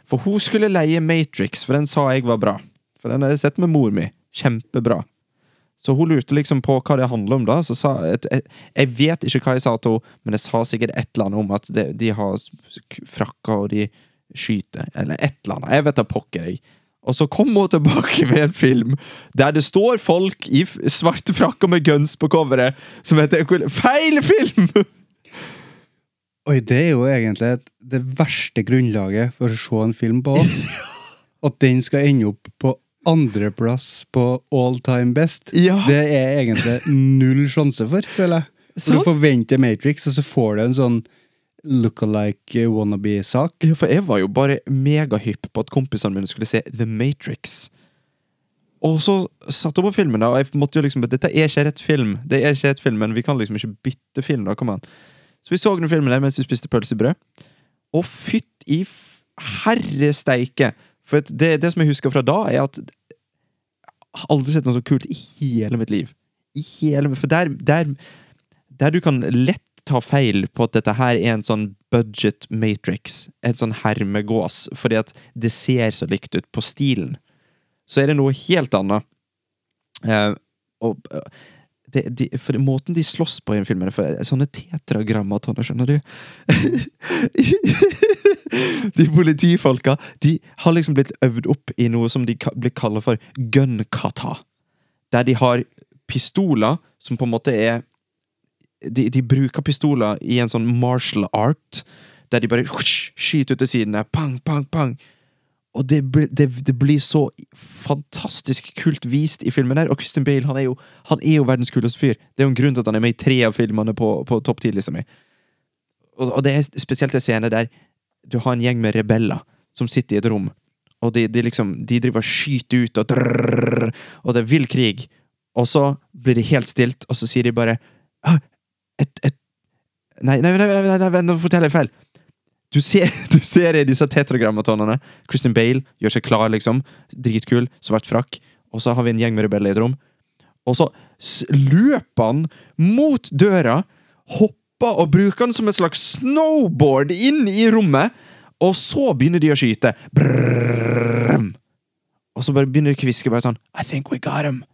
For hun skulle leie Matrix, for den sa jeg var bra. For den har jeg sett med mor mi. Kjempebra. Så hun lurte liksom på hva det handler om, da. Så sa jeg, jeg, jeg vet ikke hva jeg sa til henne, men jeg sa sikkert et eller annet om at de, de har frakker, og de skyter. Eller et eller annet. Jeg vet da pokker, jeg. Og så kom hun tilbake med en film der det står folk i svarte frakker med guns på coveret, som heter Feil film! Oi, det er jo egentlig det verste grunnlaget for å se en film på. At den skal ende opp på andreplass på all time best. Ja. Det er egentlig null sjanse for, føler jeg. For du forventer Matrix, og så får du en sånn look-alike wannabe-sak. Ja, for jeg var jo bare megahypp på at kompisene mine skulle se The Matrix. Og så satt hun på filmen, da, og jeg måtte jo liksom Dette er ikke rett film, Det er ikke rett film, men vi kan liksom ikke bytte film. da, kom an. Så vi så den filmen der mens vi spiste pølsebrød. Og fytt i f- herre! For det, det som jeg husker fra da, er at jeg har aldri sett noe så kult i hele mitt liv. I hele, for der, der, der du kan lett ta feil på at dette her er en sånn budget matrix, en sånn hermegås, fordi at det ser så likt ut på stilen. Så er det noe helt annet. Uh, og uh, det, de, for måten de slåss på i den filmen for Sånne tetragrammatoner, skjønner du? de politifolka De har liksom blitt øvd opp i noe som de blir kalt for gun kata. Der de har pistoler som på en måte er de, de bruker pistoler i en sånn martial art, der de bare skyter ut til sidene. Pang, pang, pang. Og det, det, det blir så fantastisk kult vist i filmen her. Og Christian Bale han er jo, han er jo verdens kuleste fyr. Det er jo en grunn til at han er med i tre av filmene på, på topp ti. Liksom. Og, og det er spesielt en scene der du har en gjeng med rebeller som sitter i et rom. Og de, de liksom, de driver og skyter ut, og, drrrr, og det er vill krig. Og så blir det helt stilt, og så sier de bare «Ah, et, et, Nei, nei, nei, nei, nei, nå forteller jeg feil. Du ser, du ser i disse tetragrammatonene. Christian Bale gjør seg klar, liksom. Dritkul, svart frakk. Og så har vi en gjeng med rebeller i et rom. Og så løper han mot døra, hopper og bruker den som et slags snowboard inn i rommet, og så begynner de å skyte. Brrrr. Og så bare begynner de å kviske bare sånn I think we got him.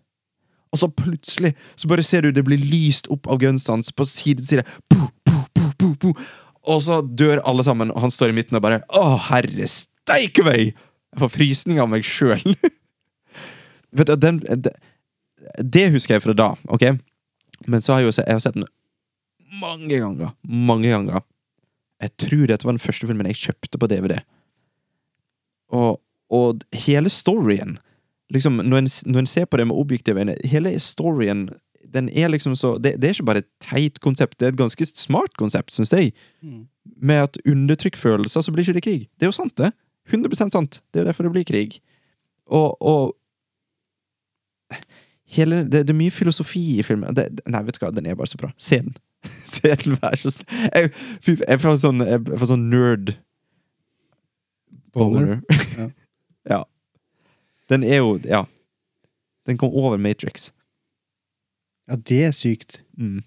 Og så plutselig så bare ser du det blir lyst opp av gunstans på side til side. Og så dør alle sammen, og han står i midten og bare Å, herre steike meg! Jeg får frysning av meg sjøl. Vet du, den, det, det husker jeg fra da, ok? Men så har jeg jo sett, jeg har sett den mange ganger. Mange ganger. Jeg tror dette var den første filmen jeg kjøpte på DVD. Og, og hele storyen liksom, når en, når en ser på det med objektive øyne, hele storyen den er liksom så det, det er ikke bare et teit konsept, det er et ganske smart konsept, syns jeg. Med at undertrykk følelser, så blir ikke det krig. Det er jo sant, det. 100 sant. Det er derfor det blir krig. Og, og hele, det, det er mye filosofi i filmen. Det, nei, vet du hva, den er bare så bra. Se den. Se den, vær så snill. Jeg, jeg får sånn, jeg får sånn nerd boner. Ja. ja. Den er jo Ja. Den kom over Matrix. Ja, det er sykt. Mm.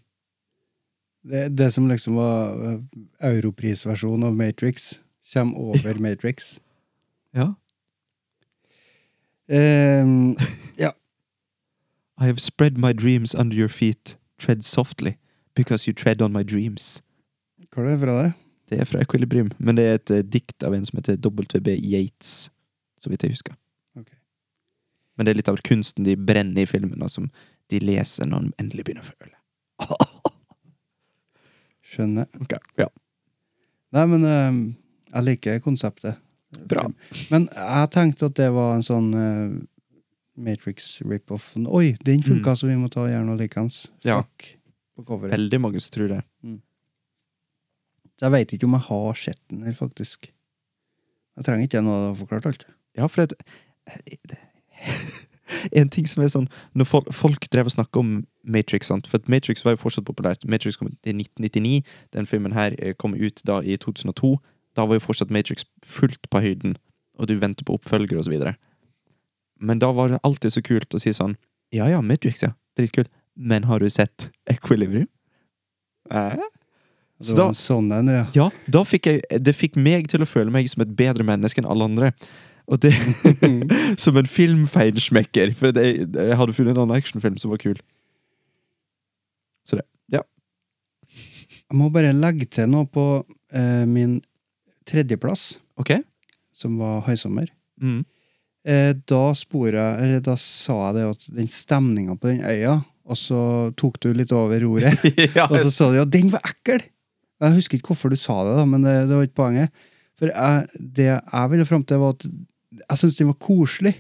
Det, det som liksom var eh, europrisversjonen av Matrix, kommer over Matrix. Ja. Ja I have spread my dreams under your feet. Tread softly. Because you tread on my dreams. Hva er det fra det? Det er fra Equilibrium, men det er et eh, dikt av en som heter WB Yates, så vidt jeg husker. Men det er litt av kunsten de brenner i filmen, og som de leser når de endelig begynner å føle. Skjønner. Okay, ja. Nei, men uh, jeg liker konseptet. Bra. Men jeg tenkte at det var en sånn uh, Matrix rip-off. Oi, den funka, så vi må ta og gjøre noe likens. Mm. Ja. På. Veldig mange som tror det. Så jeg veit ikke om jeg har sett den her, faktisk. Jeg trenger ikke noe å forklare alt. Ja, for det, En ting som er sånn Når folk, folk drev og snakka om Matrix, sant? for Matrix var jo fortsatt populært. Matrix kom ut i 1999. Den filmen her eh, kom ut da i 2002. Da var jo fortsatt Matrix fullt på høyden, og du venter på oppfølger videre. Men da var det alltid så kult å si sånn Ja ja, Matrix, ja. Dritkult. Men har du sett Equilibrium? Eh? Så da- sånn en, ja. Ja, da fikk jeg, det fikk meg til å føle meg som et bedre menneske enn alle andre. Og det Som en filmfeinschmecker. For det, jeg hadde funnet en annen actionfilm som var kul. Så det. Ja. Jeg må bare legge til noe på eh, min tredjeplass, Ok. som var Høysommer. Mm. Eh, da spor jeg, eller da sa jeg det at den stemninga på den øya, og så tok du litt over roret. ja, Og så sa du ja, den var ekkel! Jeg husker ikke hvorfor du sa det, da, men det, det var ikke poenget. For jeg, det jeg ville fram til, var at jeg syntes den var koselig.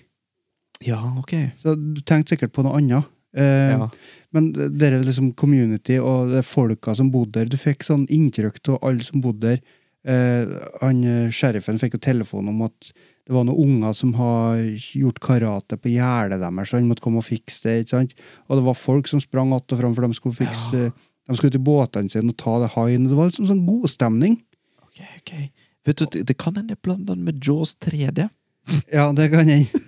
ja, ok. Så du tenkte sikkert på noe annet. Eh, Ja. Men det er liksom community og det er folka som bodde der. Du fikk sånn inntrykk av alle som bodde der. Eh, han, eh, Sheriffen fikk jo telefon om at det var noen unger som har gjort karate på gjerdet deres, så han måtte komme og fikse det. ikke sant? Og det var folk som sprang att og fram, for de skulle fikse De skulle ut i båtene sine og ta det haien. Det var liksom sånn god stemning. ok, ok. Vet du, det, kan hende den med Jaws 3D. Ja, det kan hende.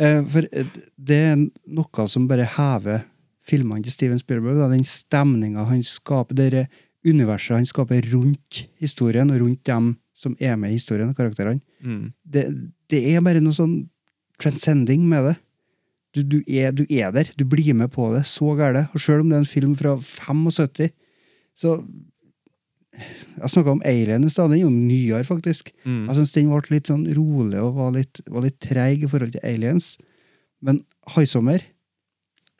Eh, For eh, det er noe som bare hever filmene til Steven Spielberg. Da. Den stemninga han skaper, det universet han skaper rundt historien, og rundt dem som er med i historien, karakterene. Mm. Det, det er bare noe sånn transcending med det. Du, du, er, du er der. Du blir med på det. Så gærent. Og sjøl om det er en film fra 75, så Jeg snakka om Alien i stad. Den er jo nyere, faktisk. Mm. Jeg syns den ble litt sånn rolig og var litt, var litt treig i forhold til Aliens. Men Haisommer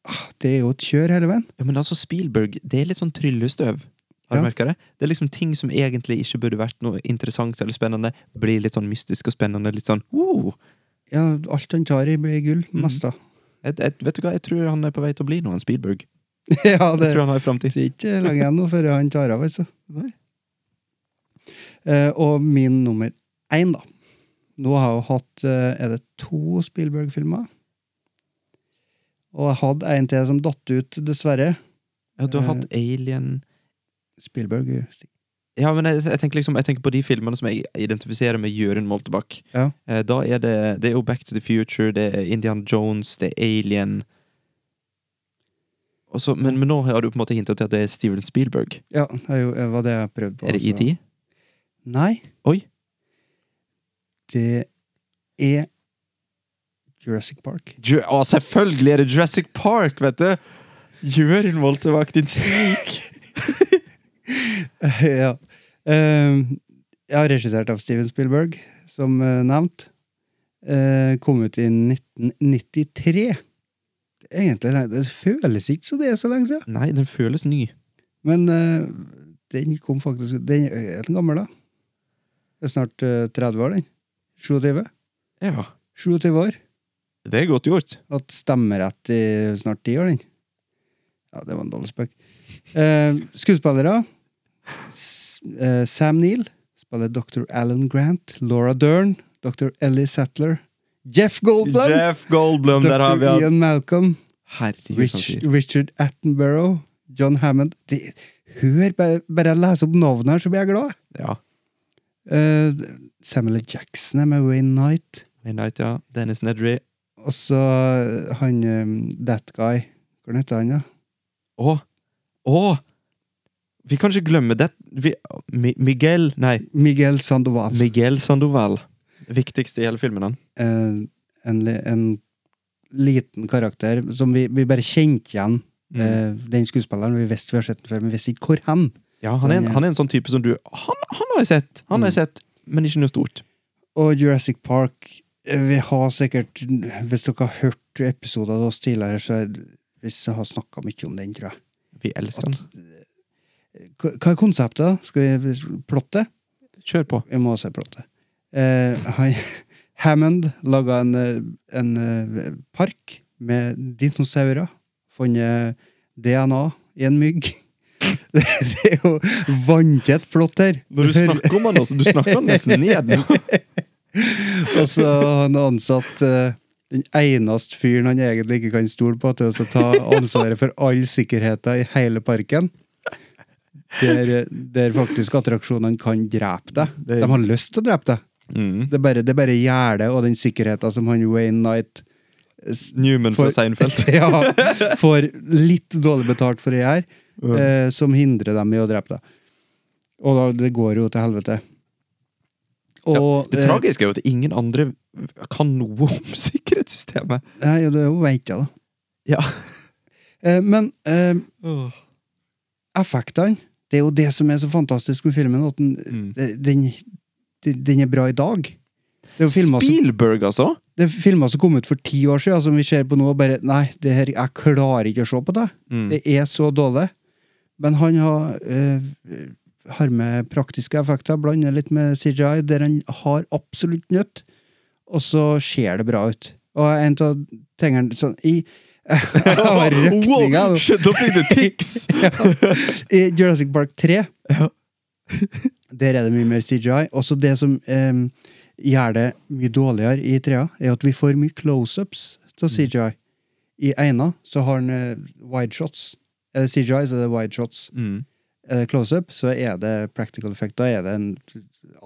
ah, Det er jo et kjør hele veien. Ja, men altså, Spielberg, det er litt sånn tryllestøv. Har du Ja. det? Det er liksom ting som egentlig ikke burde vært noe interessant eller spennende, blir litt sånn mystisk og spennende. Litt sånn wow! Ja, alt han tar i, blir gull. Mest, da. jeg, Vet du hva, jeg tror han er på vei til å bli noe, Spielberg. ja, det, Jeg tror han har framtid. det er ikke lenge igjen nå før han tar av, altså. Nei. Eh, og min nummer én, da. Nå har jeg hatt eh, Er det to Spielberg-filmer? Og jeg hadde en til som datt ut, dessverre. Ja, du har Eh, hatt Alien Spielberg Ja, men jeg, jeg, tenker liksom, jeg tenker på de filmene som jeg identifiserer med Jørund Moltebakk. Ja. Eh, Da er det, det er jo Back to the Future, det er Indian Jones, det er Alien Også, men, men nå har du på en måte hintet til at det er Steven Spielberg. Ja, det var det jeg prøvde på. Er det. ET? Nei. Oi. Det er Jurassic Park. Ju å, selvfølgelig er det Jurassic Park, vet du! Jørund Moltebakk, din snik! ja. Um, jeg har regissert av Steven Spielberg, som uh, nevnt. Uh, kom ut i 1993. Egentlig, Det føles ikke så det er så lenge siden. Nei, den føles ny. Men uh, den kom faktisk Den er gammel, da. Det er snart eh, 30 år, den. 27. Ja. 27 år. Det er godt gjort. Hatt stemmerett i snart ti år, den. Ja, det var en dårlig spøk. Eh, skuespillere. S eh, Sam Neill spiller Dr. Alan Grant. Laura Dern. Dr. Ellie Sattler. Jeff Goldblum! Jeff Goldblum, der har vi Dr. han. Ian Malcolm. Herregud, Rich. Richard Attenborough. John Hammond. De, hør, bare, bare jeg leser opp navnet her, så blir jeg glad. Ja. Eh, Samuel L. Jackson er med Wayne Knight. Wayne Knight, ja. Dennis Nedry. Og så eh, han um, That Guy. Hva heter han, da? Å! Å! Vi kan ikke glemme det. Vi, Mi- Miguel Nei, Miguel Sandoval. Miguel Sandoval. Det viktigste i hele filmen, han. Uh, en, en liten karakter som vi, vi bare kjente igjen Mm. Uh, den skuespilleren, vi visste vi har sett den før, men vi visste ikke hvor hen. Ja, han er, en, han er en sånn type som du Han, han har jeg sett! Han har jeg sett, men ikke noe stort. Og Jurassic Park eh, Vi har sikkert Hvis dere har hørt episoder av oss tidligere, så er vi har snakka mye om den, tror jeg. Vi elsker den. Hva hva er konseptet? da? Skal vi plotte? Kjør på. Vi må se plottet. Eh, han, Hammond laga en, eh, en eh, park med dinosaurer. Funnet DNA i en mygg. Det er jo vanntett plott her. Når du snakker om han også, du snakker han nesten ned. Og så har han ansatt uh, den eneste fyren han egentlig ikke kan stole på, til å ta ansvaret for all sikkerheten i hele parken. Der, der faktisk attraksjonene kan drepe deg. De har lyst til å drepe deg. Mm. Det er bare, det bare gjerdet og den sikkerheten som han Wayne Knight Newman Newman fra Seinfeld. ja, får litt dårlig betalt for å gjøre, eh, som hindrer dem i å drepe deg. Og da, det går jo til helvete. Og, Det eh, tragiske er jo at ingen andre kan noe om sikkerhetssystemet. Nei, det vet jeg, da. Ja. Eh, men eh, effektene Det er jo det som er så fantastisk med filmen, at den, Mm. den, den, den er bra i dag. Det er filmer som, Spielberg, altså? det er filmer som kom ut for ti år siden, som vi ser på nå, og bare Nei, det her, jeg klarer ikke å se på det. Mm. Det er så dårlig. Men han har, eh, har med praktiske effekter, blander litt med CGI, der han har absolutt nødt, og så ser det bra ut. Og en av tingene sånn i. Wow, shit, da fikk du tics! I Jurassic Park 3 Ja. Der er det mye mer CGI. Også det som eh, gjør det mye dårligere i trea, er at vi får mye close-ups av CGI. I ena så har han eh, wide shots. Er det CGI, så er det wide shots. Mm. Er det close-up, så er det practical effect. Da er det en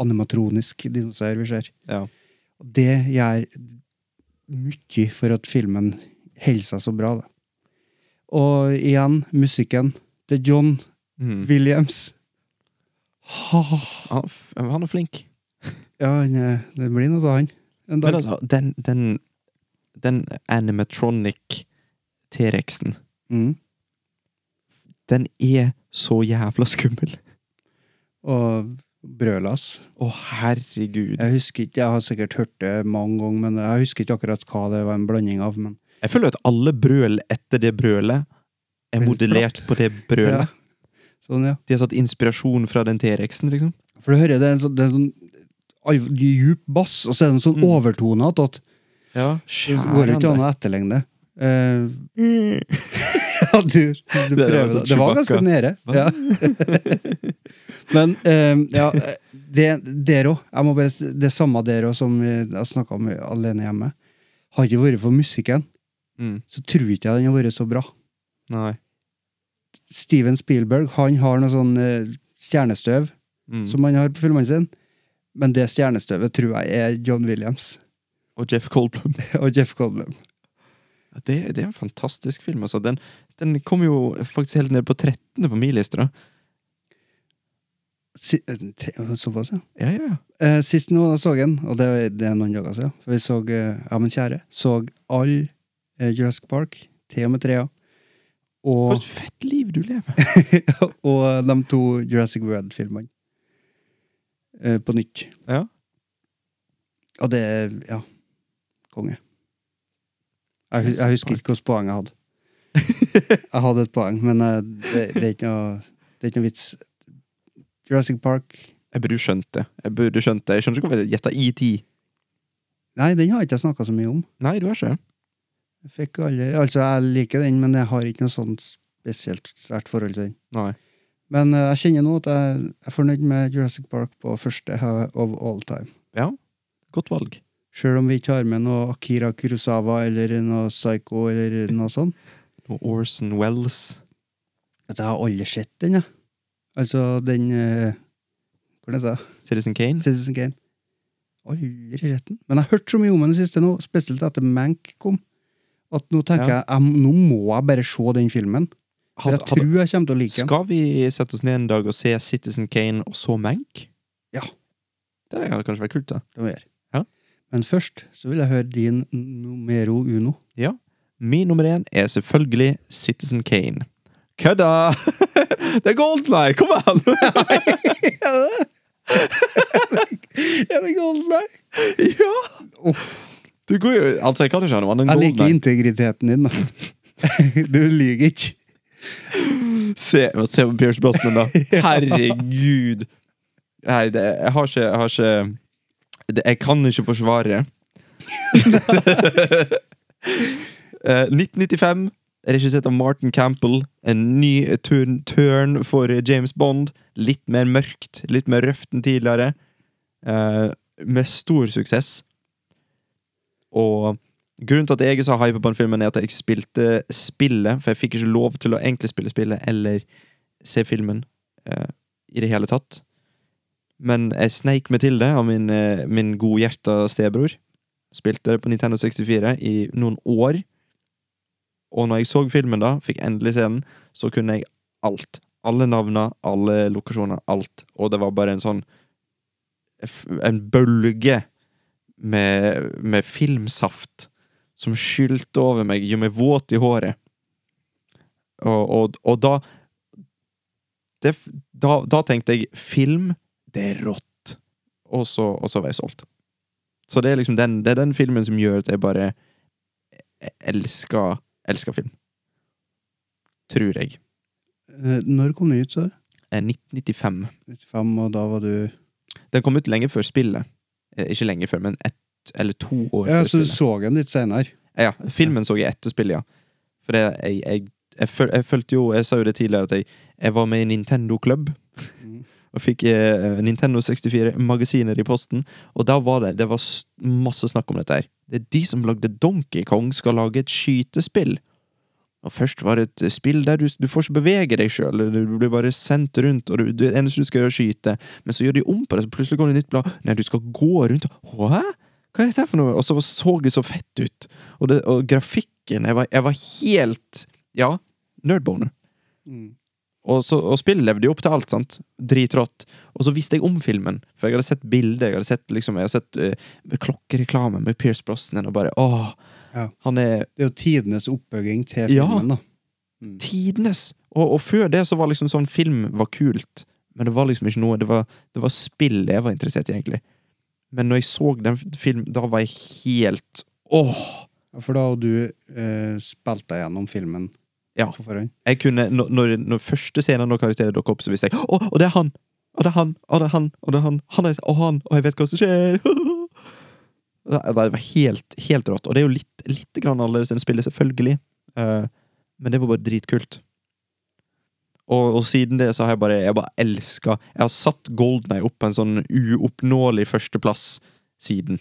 animatronisk dinosaur vi ser. Ja. Og det gjør mye for at filmen holder seg så bra. Da. Og igjen, musikken til John Mm. Williams. Ha, Han, er flink. ja, han, det blir noe av han. Men altså, den, den, den animatronic T-rexen, mm. Den er så jævla skummel. Og brølas. Å, herregud. Jeg husker ikke, jeg har sikkert hørt det mange ganger, men jeg husker ikke akkurat hva det var en blanding av. Men Jeg føler at alle brøl etter det brølet er Blir modellert på det brølet. Ja. sånn, ja. De har satt inspirasjon fra den T-rexen, liksom. For du hører, det er en sånn, det er en sånn djup bass, og så er det en sånn Mm. overtone at at Ja, det går ikke an å etterligne det. Eh, ja, du, du Det var prøver sånn det. Det var ganske nede. Ja. Men um, ja, det der òg. Jeg må bare Det samme der òg som jeg snakka om alene hjemme. Hadde ikke vært for musikken, Mm. så tror ikke jeg den hadde vært så bra. Nei. Steven Spielberg han har noe sånn eh, stjernestøv Mm. som han har på filmene sine, men det stjernestøvet tror jeg er John Williams Og Jeff Goldblum. og Jeff Goldblum. Det, det er en fantastisk film. Altså. Den, den kom jo faktisk helt ned på 13. på min liste. da. Si, eh, såpass, ja. Ja, ja, ja. Eh, sist nå jeg så den, og det, det er noen dager siden, for vi så, eh, ja, min kjære, så all eh, Jurassic Park, til og med trea, For og, et fett liv du lever! og de to Jurassic World-filmene eh, på nytt. Ja. Og det ja, konge. Jeg, hu- jeg husker ikke hvilket poeng jeg hadde. Jeg hadde et poeng, men eh, det, det, er ikke noe, det er ikke noe vits. Jurassic Park Jeg burde skjønt det. Jeg burde skjønt det. Jeg skjønner ikke hvorfor jeg gjetta ET. Nei, den har jeg ikke snakka så mye om. Nei, du har ikke Jeg fikk aldri, altså, jeg liker den, men jeg har ikke noe sånn spesielt svært forhold til den. Nei. Men uh, jeg kjenner nå at jeg er fornøyd med Jurassic Park på første of all time. Ja, godt valg. Sjøl om vi ikke har med noe Akira Kurosawa eller noe Psycho eller noe sånt. Og Orson Wells. At jeg har aldri sett den, jeg. Altså den uh, Hva heter det? Citizen Kane. Citizen Kane. Aldri sett den. Men jeg har hørt så mye om den i det siste nå, spesielt etter Mank kom, at nå tenker Ja. jeg, jeg nå må jeg bare se den filmen. Hadde, jeg tror jeg kommer til å like den. skal vi sette oss ned en dag og se Citizen Kane og så Mank? Ja. Det hadde kanskje vært kult, da. Det må vi gjøre. Ja. Men først så vil jeg høre din numero uno. Min nummer én er selvfølgelig Citizen Kane. Kødda! Det er Golden Eye! Kom an! Er det Golden Eye? ja! Du går jo Altså, jeg kan ikke ha noe annet enn Jeg liker integriteten din, da. Du lyver ikke. Se, se på Pierce Brosnan, da. Herregud. Nei, det, jeg har ikke Jeg har ikke det, Jeg kan ikke forsvare. Eh, 1995, regissert av Martin Campbell. En ny turn, turn for James Bond. Litt mer mørkt, litt mer røft enn tidligere. Uh, med stor suksess. Og grunnen til at jeg er så hypa på den filmen, er at jeg spilte spillet, for jeg fikk ikke lov til å egentlig spille spillet eller se filmen uh, i det hele tatt. Men jeg sneik meg til det av min, uh, min godhjerta stebror. Spilte det på Nintendo 64 i noen år. Og når jeg så filmen, da, fikk endelig se den, så kunne jeg alt. Alle navna, alle lokasjoner, alt. Og det var bare en sånn En bølge med, med filmsaft som skylte over meg, gjorde meg våt i håret. Og, og, og da, det, da Da tenkte jeg film, det er rått. Og så, og så var jeg solgt. Så det er liksom den, det er den filmen som gjør at jeg bare elsker, elsker film. Tror jeg. Eh, Når kom den ut, sa du? Eh, 1995. 95, og da var du Den kom ut lenge før spillet. Eh, Ikke lenge før, men ett eller to år Ja, før så du spillet. så den litt senere? Ja, filmen så jeg etter spillet, ja. For jeg, jeg, jeg, jeg, føl, jeg følte jo Jeg sa jo det tidligere at jeg, jeg var med i Nintendo Club. Mm. Og fikk eh, Nintendo 64-magasiner i posten. Og da var det Det var masse snakk om dette her. Det er de som lagde Donkey Kong, skal lage et skytespill. Og først var det et spill der du, du får ikke bevege deg sjøl. Du blir bare sendt rundt, og det eneste du skal gjøre, er å skyte. Men så gjør de om på det, så plutselig kommer det nytt blad. Nei, du skal gå rundt Hæ? Hva er dette for noe? Og så så det så fett ut. Og, det, og grafikken jeg var, jeg var helt Ja, nerdboner. Mm. Og, så, og spillet levde jo opp til alt, sant? Dritrått. Og så visste jeg om filmen, for jeg hadde sett bilder. Jeg hadde sett, liksom, jeg hadde sett uh, klokkereklame med Pierce Brosnan, og bare åh! Ja. Han er Det er jo tidenes oppbygging til Ja. filmen, Mm. tidenes! Og, og før det så var liksom sånn film var kult, men det var liksom ikke noe Det var, det var spill jeg var interessert i, egentlig. Men når jeg så den filmen, da var jeg helt Åh! For da hadde du eh, spilt deg gjennom filmen Ja. på forhånd? Jeg kunne, når, når, første scenen når karakterer dukker opp, så visste jeg Å, og det er han! Og det er han! Og det er han! Og det er han! Han er, og han! Og jeg vet hva som skjer! Det det var helt, helt rått. Og det er jo litt, litt grann annerledes enn spillet, selvfølgelig. Eh, men det var bare dritkult. Og, og siden det så har jeg bare Jeg bare elska Jeg har satt Goldeneye opp på en sånn uoppnåelig førsteplass siden.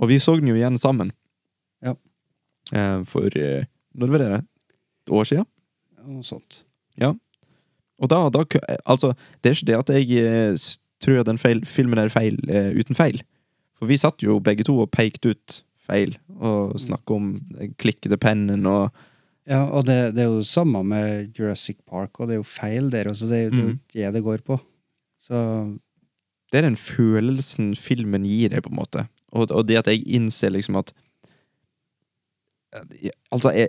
Og vi så den jo igjen sammen. Ja. Eh, for eh, Når var det? Et år siden? Noe sånt. Ja. Og da, da Altså, det er ikke det at jeg eh, tror at den feil, filmen er feil eh, uten feil. For vi satt jo begge to og pekte ut feil, og snakka om eh, klikkede pennen og Ja, og det, det er jo det samme med Jurassic Park, og det er jo feil der også. Det er jo det, er jo Mm. det det går på. Så Det er den følelsen filmen gir deg, på en måte. Og, og det at jeg innser liksom at Altså, jeg,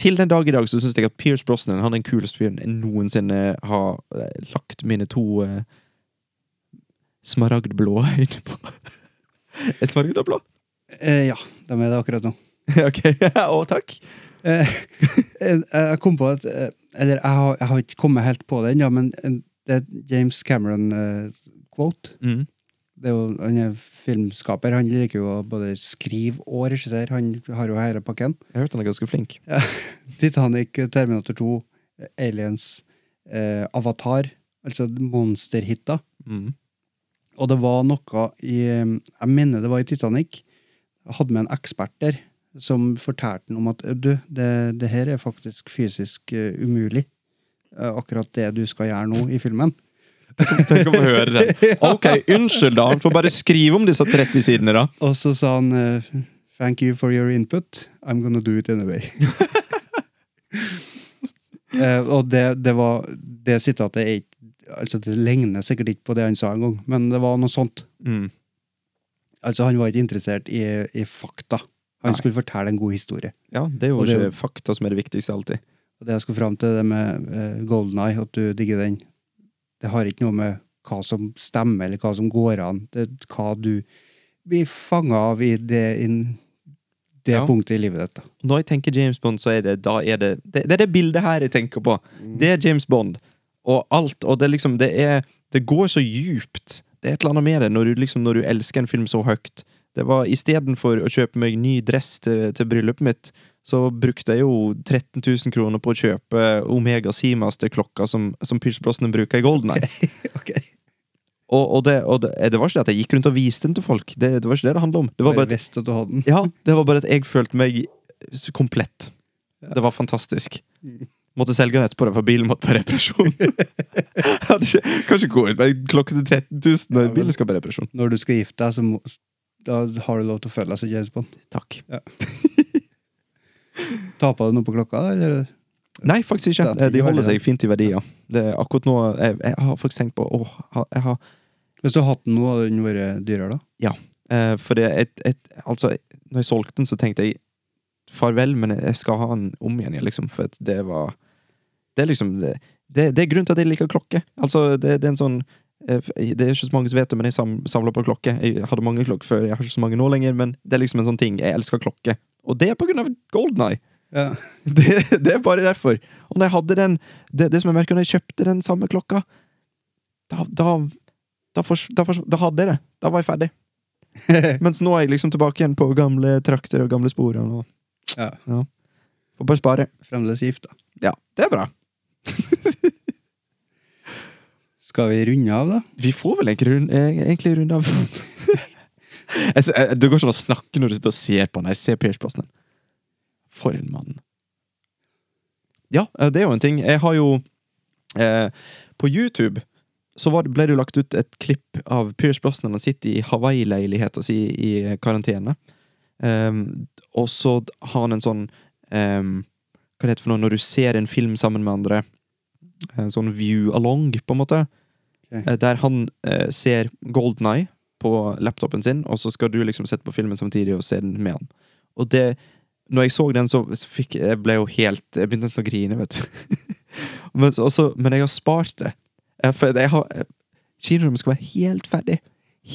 til den dag i dag så syns jeg at Pierce Brosnan han er den kuleste fyren jeg noensinne har eh, lagt mine to eh, smaragdblå øyne på. er smaragdblå? eh, ja, de er det akkurat nå. ok, å takk. Eh, jeg kom på at Eller jeg har, jeg har ikke kommet helt på den, ja, men det er James Cameron-quote. Mm. Det er jo, han er filmskaper. Han liker jo både skrive og regissere. Han har jo hele pakken. Jeg hørte han er ganske flink. Titanic, Terminator 2, Aliens, eh, Avatar. Altså monsterhitter. Mm. Og det var noe i eh, Jeg mener det var i Titanic. Jeg hadde med en ekspert der som fortalte han om at du, det, det her er faktisk fysisk uh, umulig. Eh, akkurat det du skal gjøre nå i filmen. Tenk om å høre den. Ok, unnskyld, da. Han får bare skrive om disse 30 sidene, da. Og så sa han eh, Thank you for your input. I'm gonna do it anyway. uh, og det, det var Det sitatet er ikke Altså, det ligner sikkert ikke på det han sa en gang, men det var noe sånt. Mm. Altså, han var ikke interessert i, i fakta. Han Nei. skulle fortelle en god historie. Ja, det er jo Og det er fakta som er det viktigste alltid. Og det jeg skulle fram til, det med uh, Golden Eye, at du digger den, det har ikke noe med hva som stemmer, eller hva som går an. Det er hva du blir fanga av i det, i det Ja. punktet i livet ditt. Når jeg tenker James Bond, så er det er det, det, det er det bildet her jeg tenker på. Mm. Det er James Bond. Og alt. Og det liksom Det er Det går så djupt. Det er et eller annet med det når du liksom Når du elsker en film så høyt. Det var Istedenfor å kjøpe meg ny dress til, til bryllupet mitt, så brukte jeg jo 13 000 kroner på å kjøpe Omega Seamaster-klokka som, som Pierce Brosnan bruker i Golden Eye. Og, og, det, og det, det var ikke det at jeg gikk rundt og viste den til folk. Det, det var ikke det det handla om. Det var bare at ja, det var bare at jeg følte meg komplett. Det var fantastisk. Måtte selge den etterpå, for bilen måtte på reparasjon. Ikke, kanskje gå ut med klokke til 13 000 når Ja, bilen skal på reparasjon. Når du skal gifte deg, så må, da har du lov til å føle deg som James Bond. Takk. Tapa du noe på klokka, eller? Nei, faktisk ikke. De holder seg fint i verdier. Det er akkurat nå Jeg, jeg har faktisk tenkt på åh, jeg har, Hvis du har hatt den nå, hadde den vært dyrere, da? eh, For det et, et, Altså, når jeg solgte den, så tenkte jeg farvel, men jeg skal ha den om igjen, liksom. For at det var Det er liksom Det, det, det er grunnen til at jeg liker klokke. Altså, det, det er en sånn Det er ikke så mange som vet det, men jeg sam, samler på klokke. Jeg hadde mange klokker før, jeg har ikke så mange nå lenger, men det er liksom en sånn ting. Jeg elsker klokke. Og det er på grunn av Golden Eye. Ja. Det, det er bare derfor. Og når jeg hadde den Det, det som jeg merker når jeg kjøpte den samme klokka, da Da, da, for, da, fors, da hadde jeg det. Da var jeg ferdig. Mens nå er jeg liksom tilbake igjen på gamle trakter og gamle spor. Og ja. får bare spare. Fremdeles gift, da. Ja, det er bra. Skal vi runde av, da? Vi får vel egentlig runde, eh, egentlig runde av. Jeg- det går ikke an å snakke når du sitter og ser på den. her. Se Pierce Brosnan. For en mann. Ja, eh, det er jo en ting. Jeg har jo eh, På YouTube så det, ble det jo lagt ut et klipp av Pierce Brosnan. Han sitter i Hawaii-leiligheta si i karantene. Um, og så har han en sånn um, Hva det heter for noe når du ser en film sammen med andre? En sånn view along, på en måte. Ok. Eh, Der han eh, ser Golden Eye på laptopen sin, og så skal du liksom sette på filmen samtidig og se den med han. Og det Når jeg så den, så fikk jeg ble jo helt Jeg begynte nesten å grine, vet du. men, også, men jeg har spart det. Jeg, for jeg har Kinorommet skal være helt ferdig.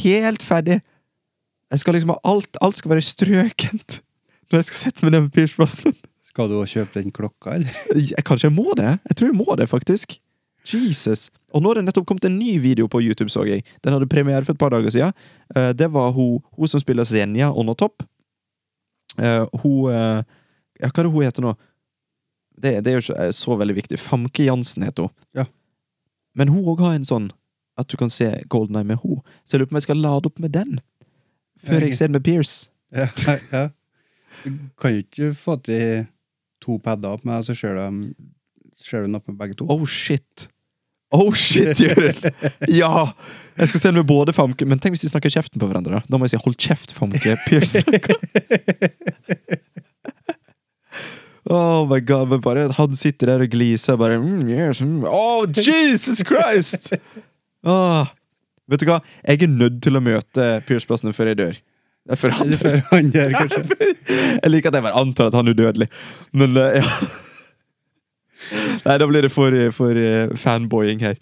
Helt ferdig! Jeg skal liksom ha alt Alt skal være strøkent når jeg skal sette meg ned med Pierce Brosnan. Skal du kjøpe den klokka, eller? Jeg, kanskje jeg må det? Jeg tror jeg må det, faktisk. Jesus. Og nå har det nettopp kommet en ny video på YouTube, så jeg. Den hadde premiere for et par dager siden. Eh, det var hun, hun som spiller Zenia under topp. Eh, hun eh, Ja, hva er det hun heter nå? Det, det er jo ikke så veldig viktig. Famke Jansen heter hun. Ja. Men hun òg har en sånn at du kan se Golden Eye med hun. Så jeg lurer på om jeg skal lade opp med den. Før jeg ser den med Pierce. Ja. ja. Du kan jo ikke få til to padder opp med, så ser du, ser du den opp med begge to. Oh shit. Oh shit, Jørund! Ja! Jeg skal den med både Famke Men tenk hvis de snakker kjeften på hverandre. Da Da må jeg si 'hold kjeft, Famke'. Pierce snakker. Oh my god, men bare han sitter der og gliser bare mm, yes, mm. Oh, Jesus Christ! Oh. Vet du hva? Jeg er nødt til å møte Pierce Brosnan før jeg dør. Før han dør, kanskje. Jeg liker at jeg bare antar at han er udødelig. Men eh, ja. Nei, da blir det for, for eh, fanboying her.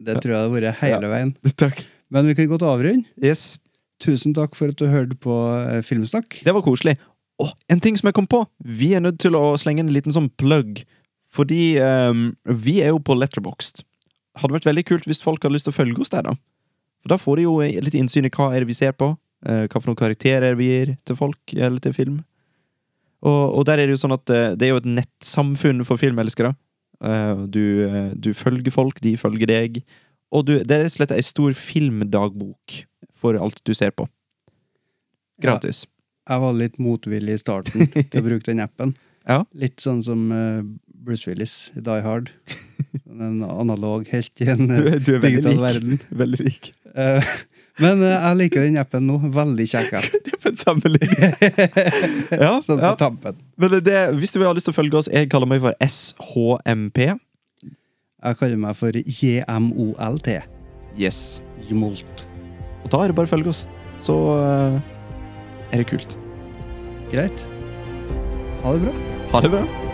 Det tror jeg det har vært hele veien. Takk. Men vi kan godt avrunde. Yes. Tusen takk for at du hørte på eh, Filmsnakk. Det var koselig. Og en ting som jeg kom på. Vi er nødt til å slenge en liten sånn plug. Fordi um, vi er jo på Letterboxd. Hadde vært veldig kult hvis folk hadde lyst til å følge oss der, da. For da får de jo litt innsyn i hva er det vi ser på. eh, hva for noen karakterer vi gir til folk, eller til film. Og, og der er det jo sånn at eh, det er jo et nettsamfunn for filmelskere. Eh, du, eh, du følger folk, de følger deg. Og du, det er rett og slett ei stor filmdagbok for alt du ser på. Gratis. Jeg var litt motvillig i starten til å bruke den appen. Ja. Litt sånn som Bruce Willis i Die Hard. En analog helt i en Du, du er digital lik. verden. Veldig lik. Eh, men uh, jeg liker den appen nå. Veldig kjekk app. Det er på en sammenligning. Ja, sånn på ja. tampen. Men det, hvis du har lyst til å følge oss, jeg kaller meg for SHMP. Jeg kaller meg for JMOLT. Yes. Jmolt. Og da er det bare å følge oss. Så uh, er det kult. Greit. Ha det bra. Ha det bra.